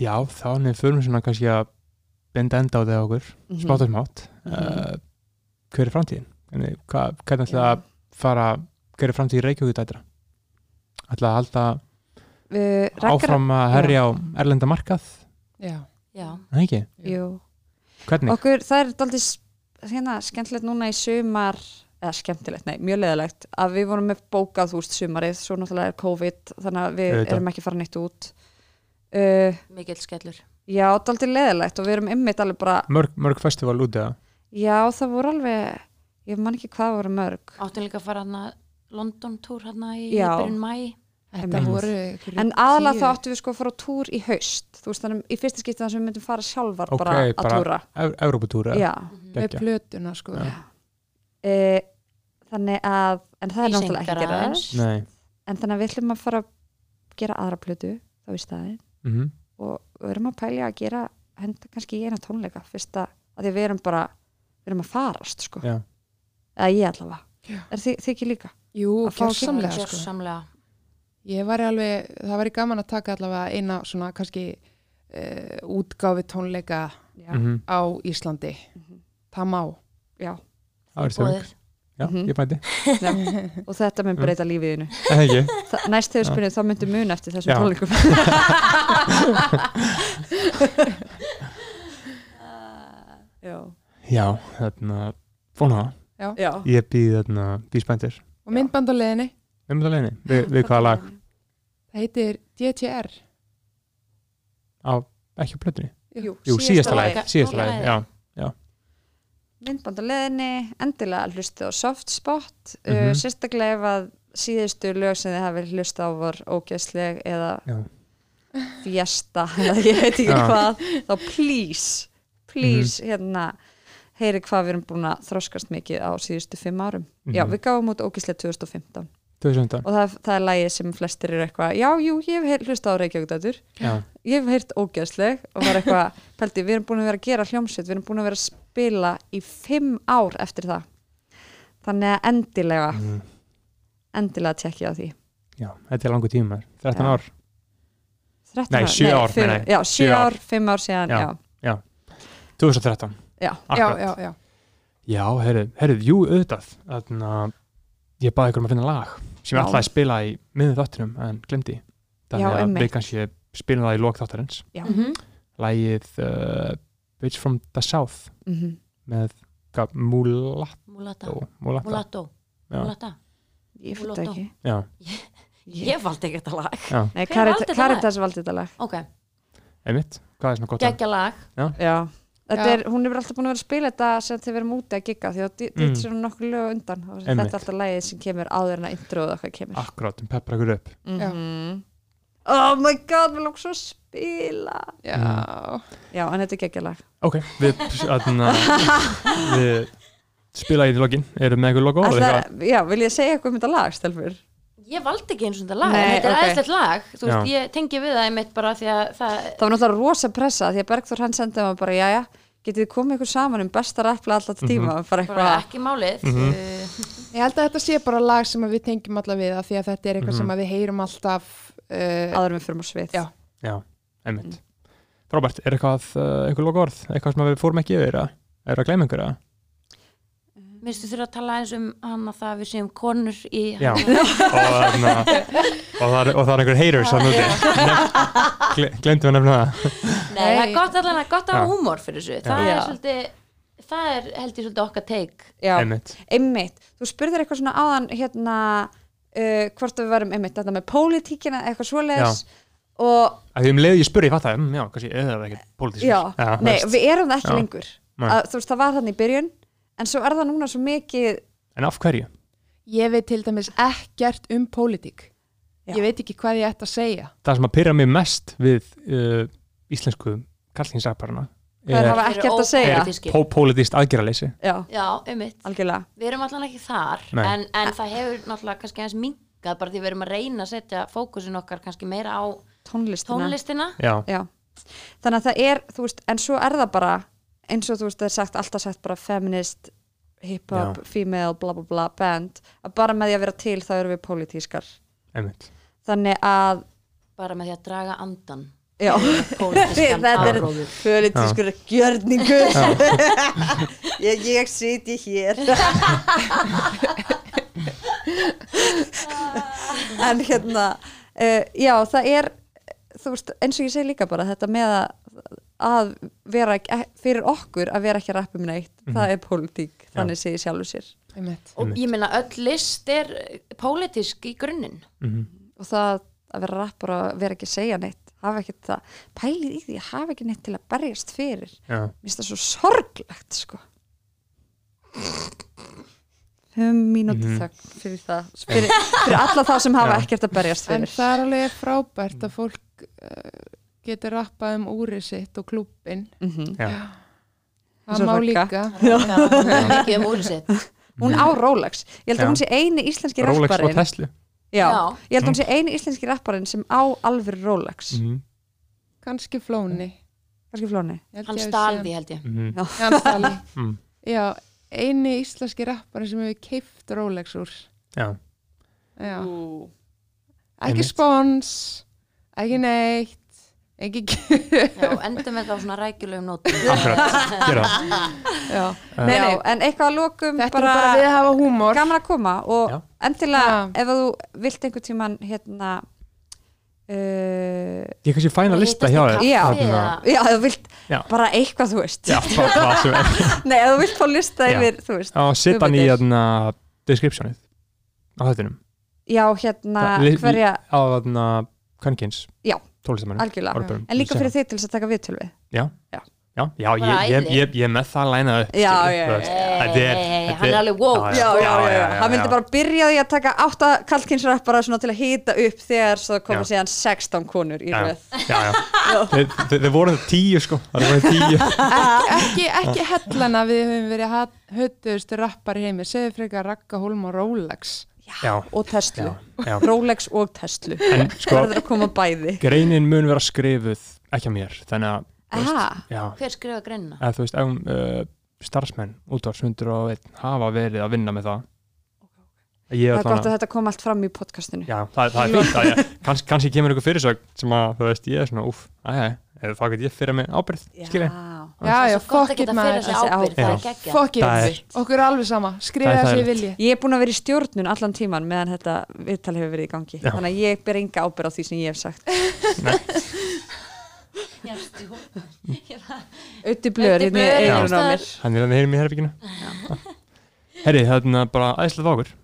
já, þannig förum við svona kannski að benda enda á það okkur,
Mhm.
smátt og smátt.
Mhm.
Uh, hver er framtíðin? Hvernig, ætla að fara, hver er framtíðin Reykjavík dætra? Ætla að halda
uh,
áfram að herja á erlenda markað?
Já,
já
Nei ekki,
jú
hvernig?
okkur, það er daldið hérna, skemmtilegt núna í sumar eða skemmtilegt, nei, mjög leðilegt að við vorum með bókað, þú veist, sumarið svo náttúrulega er COVID, þannig að við
Auðvitað.
erum ekki fara neitt út uh,
Mikill skellur
já, daldið leðilegt og við erum ymmit alveg bara,
Mörg, mörg festival út eða?
já, það voru alveg ég man ekki hvað voru mörg
áttum líka að fara hérna London túr hérna í byrjun mæ
voru
en aðalega þá áttum við sko að fara á túr í haust. Þú veist þannig í fyrsta skipti þannig sem við myndum fara sjálfar
Ok,
bara að
bara-
túra.
Ev Evróputúra
já,
með plötuna sko.
E, þannig að en það er
Í
náttúrulega ekki
seinkar
að gera
aðeins.
Nei.
En þannig að við ætlum að fara að gera aðra plötu þá í staðin
mm
og við erum að pælja að gera henda kannski í eina tónleika fyrsta að því að við erum bara við erum að farast sko. Eða ég allavega. Er þið ekki líka?
Jú, gjörsamlega sko. Ég var alveg, það var gaman að taka allavega eina svona kannski uh, útgáfi tónleika
Já,
-hmm.
á Íslandi
Mhm.
það má
já.
Það er
Boðið.
Já,
Mhm.
ég mæti
Já. og þetta mun breyta lífiðinu næst þegar spyrir þá myndu mun eftir þessum
Já.
tónleikum já.
Já, þarna Fóna
já
Ég býð þarna Býð spæntir
og myndband á leðinni,
Við erum það leiðinni. Við, við hvaða lag?
Það heitir DTR
á Ekki á plötunni?
Jú,
Jú, síðasta
lagi
Síðasta
Síðasta
lagi Já,
myndband á leðinni, endilega hlustið á soft spot uh,
Mhm.
sérstaklega ef að síðustu lög sem þið hafi hlustið á var ógeðsleg eða
Já.
fjesta eða ég veit ekki
Já.
hvað þá please, please hérna heyri hvað við erum búin að þroskast mikið á síðustu fimm árum. Já,
Mhm.
við gáum út ógeðsleg 2015
2015
og það, það er lægið sem flestir eru eitthvað já, jú, ég hef hlustið á Reykjavík
Já,
ég hef heyrt ógeðsleg og var eitthvað, pældi, við erum búin að vera að gera hljómsveit, við erum búin að vera að spila í fimm ár eftir það. Þannig að endilega
mm,
endilega tekja á því.
Já þetta er langur tíma 13
Já.
ár.
13
Nei, sjö ár,
fimm,
meina ég.
já,
Sjö
sjö
ár.
ár, fimm ár síðan
Já.
já,
2013
já,
já,
Akkurat.
já, já.
Já, herrið, herrið, jú, auðvitað Þannig að ég baði ykkur um að finna lag sem ég
Já.
að spila í miður þáttunum en glemdi Þannig
Já,
að við kannski spilum það í lók þáttarins
já.
Mhm.
Lagið uh, Bitch from the South
Mhm.
með hvað, Mulatto
Mulata.
Mulatto,
Mulatto.
Já.
Mulata.
ég
Mulatto.
ekki
Já,
Ég valdi ekki þetta lag.
já,
Nei,
Hver valdi þetta lag?
Caritas valdi þetta lag
Ok,
einmitt Hvað er svona gott lag?
geggja lag.
já.
Já.
Er, hún er alltaf búin að vera að spila þetta sem þið verum úti að gigga því að þetta
Mm.
er svona nokkur lög undan og þetta er alltaf lagið sem kemur áður en að introða hvað kemur
Akkurát, um peppra ykkur upp
Já.
Mhm. Oh my god, við svo að spila
já.
Já, en þetta er geggjalag
Ok, við, atna, við spila í lokin Erum með ykkur logo? eitthvað?
Já, vil ég segja eitthvað um þetta lag, Stelfur?
Ég valdi ekki eins og þetta lag,
Nei,
en þetta er
ok.
aðeinslegt lag. Þú veist,
Já.
ég tengi við það einmitt bara því að það...
Það var náttúrulega rosa pressa því að Bergþór hann sendið maður bara, jæja, getið þið komið ykkur saman um besta rappla alltaf tíma bara
Bara
eitthvað,
ekki málið.
Mhm.
uh,
ég held að þetta sé bara lag sem að við tengjum alla við af því að þetta er eitthvað
Mhm.
sem að við heyrum alltaf uh,
áður en við fyrir á svið
Já.
Já, einmitt Frábært, er eitthvað, uh, einhver logo orð Eitthvað sem við fórum ekki yfir eða? Er að gleyma einhverja?
Mér finnst þú þurfa að tala eins um hann að það við séum konur í...
Já, og, þarna, og, það er, og það er einhver haters að núti Glemdu að nefna það.
Nei, það er gott allan að gott að hafa húmor fyrir þessu. Það
Já.
er svolítið... Það er held ég svolítið okkar take.
Já,
Einmitt,
einmitt, þú spurðir eitthvað svona áðan hérna, uh, hvort við varum einmitt, þetta með pólitíkina, eitthvað svoleiðis. Og
að því um leið ég spurði, ég fatt það Já, kannski, eða það er ekkert pólitískur.
Já, nei,
veist.
við erum það ekki
Já.
lengur. Að, þú veist, það var þannig í byrjun en svo er það núna svo mikið
En af hverju?
ég veit til dæmis ekkert um pólitík ég veit ekki hvað ég ætti að segja
Það sem að pyrra mig mest við uh, íslensku kallkinsraparana
það er
er,
hafa
Þeir eru
ekkert að segja
ópólitískir.
pó pólitískt aðgerraleysi
já,
Já, einmitt.
algjörlega
Við erum allan ekki þar, en, en það hefur náttúrulega kannski aðeins minkað bara því við erum að reyna að setja fókusin okkar kannski meira á
tónlistina
tónlistina.
Já,
Já. þannig að það er, þú veist, en svo er það bara eins og þú veist, það er sagt, alltaf sagt bara feminist, hip-hop, female, bla bla bla, band. Að bara með því að vera til þá erum við pólitískar.
Einmitt.
Þannig að,
bara með því að draga andan
já. Þetta er- pólitískur gjörningur. Ég, ég siti hér. En hérna uh, já, það er þú veist, eins og ég segi líka bara þetta með að, að vera ekki, fyrir okkur að vera ekki að rappa um neitt, það er pólitík þannig sé ég sjálfur sér.
Einmitt.
og ég meina öll list er pólitísk í grunninn.
Mm
og það að vera rappar og vera ekki að segja neitt hafa ekki það, pælið í því að hafa ekki neitt til að berjast fyrir,
Já,
mér finnst það svo sorglegt sko. Fimm mínúti
Mhm.
þögn fyrir það fyrir, fyrir alla þá sem hafa
Já.
ekkert að berjast
En
fyrir.
það er alveg frábært að fólk uh, getur rappað um úrið sitt og klúbbin.
mm
Já.
Það
og
má líka.
mikið um úr sitt.
Hún á Rolex. Ég held að hún sé eini íslenski
Rolex og
rapparinn.
Tesla.
Já,
Já.
ég held að hún sé eini íslenski rapparinn sem á alveg Rolex.
Mhm,
Kanski flóni.
kannski flóni.
Ég held
hann
ég hafi
stal
séð
því held ég.
Mhm,
hann. Hann stali.
mm,
Já, eini íslenski rappari sem hefur keift Rolex úr.
Já,
Já.
Ú.
Ekki spons, ekki neitt, ekki
Já, endum við þá svona rækjulegum nótum
Já.
Uh,
Nei,
já,
nei,
en eitthvað að lokum
þetta
bara,
er bara við að hafa húmor.
gaman að koma og
Já.
endilega ef að þú vilt einhvern tíman hérna uh,
Ég kannski fæna lista hjá þér
Já.
Þarna-
já, ef þú vilt
Já.
bara eitthvað þú veist
Já, bara hvað sem er
nei, ef þú vilt fá lista
Já.
yfir þú veist
Já, setja hann í
Hugmyndir.
hérna descriptionið á þettinum
já, hérna, hverja
á þarna Kankins
Já. Algjörlega, en líka fyrir þig til þess að taka viðtöl við
Já, já, já
Bara
ég, ég,
æði.
ég, ég er með það lænað upp
Já, já, já, já.
Er-
hann er alveg woke.
já,
já, já, já, já, hann
já.
myndi bara byrja því að taka átta kallkynsrappara svona til að hýta upp þegar svo koma
Já.
síðan 16 konur í
Já.
röð
já, já. Þeir, voru tíu sko Það voru tíu
ekki, ekki hellana við höfum verið höttuðustu rappar í heimi segðu frekar Ragga Holm og Rolex
Já,
og Tesla. Rolex og Tesla
En sko,
verður að koma bæði.
greinin mun vera skrifuð ekki að mér Þannig að, veist,
hver skrifa greinina?
eða þú veist, ef um, uh, starfsmenn útvarsundur og einn hafa verið að vinna með það. Ég
það er gott að þetta kom allt fram í podcastinu.
Já, það, það er fínt að ég, kanns, kannski kemur ykkur fyrirsögn sem að, þú veist, ég er svona, úff, aðja, eða þá get ég fyrir mig ábyrð, skilji.
Já, já,
að
it
geta fyrir
maður
það er
Það
it,
er-
okkur er alveg sama. Skrifa
Það er
það sem ég vilji.
Ég er búin að vera í stjórnun allan tíman meðan þetta viðtal hefur verið í gangi.
Já.
þannig að ég ber enga ábyrð á því sem ég hef sagt. Ötti blöður
Auddi
hérna í
blöður
eigunum á
einhvers
mér.
Hann er að mér í herbygginu. Herri, það er bara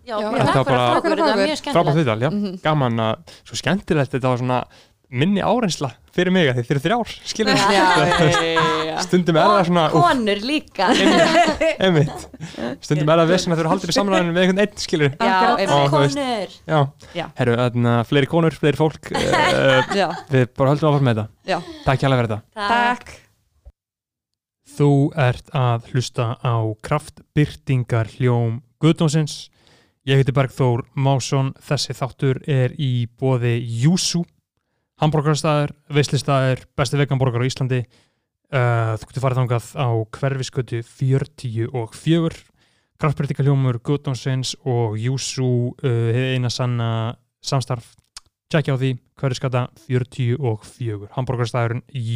Já. bara
Þetta var bara-
að fá okkur, þetta var mjög
Frábært viðtal. Gaman að, svo skemmtilegt, þetta var svona minni árensla fyrir mig að þið fyrir þrjár, skilji.
Já, já, já.
Stundum er það svona,
konur líka
einmitt. Stundum er það vesinn að þau eru haldið í samræðinu við einhvern einn, veist-
konur
herru, þarna, fleiri konur, fleiri fólk, uh,
Já,
við bara höldum áfram með þetta.
já,
Takk hjá fyrir þetta.
takk
Þú ert að hlusta á kraftbyrtingar hljóm Guðdónsins. Ég heiti Bergþór Másson. Þessi þáttur er í bóði Júsú, hambúrgarstæður, veislistæður, besti veganborgar á Íslandi. Uh, þú getur farið þangað á hverfiskötu 40 og 4. Kraftbyrtingar hljómur Guðdónsins og Júsú uh, hefði eina sanna samstarf. Tjekkja á því, hverfiskata 40 og 4. Hambúrgarstæðurinn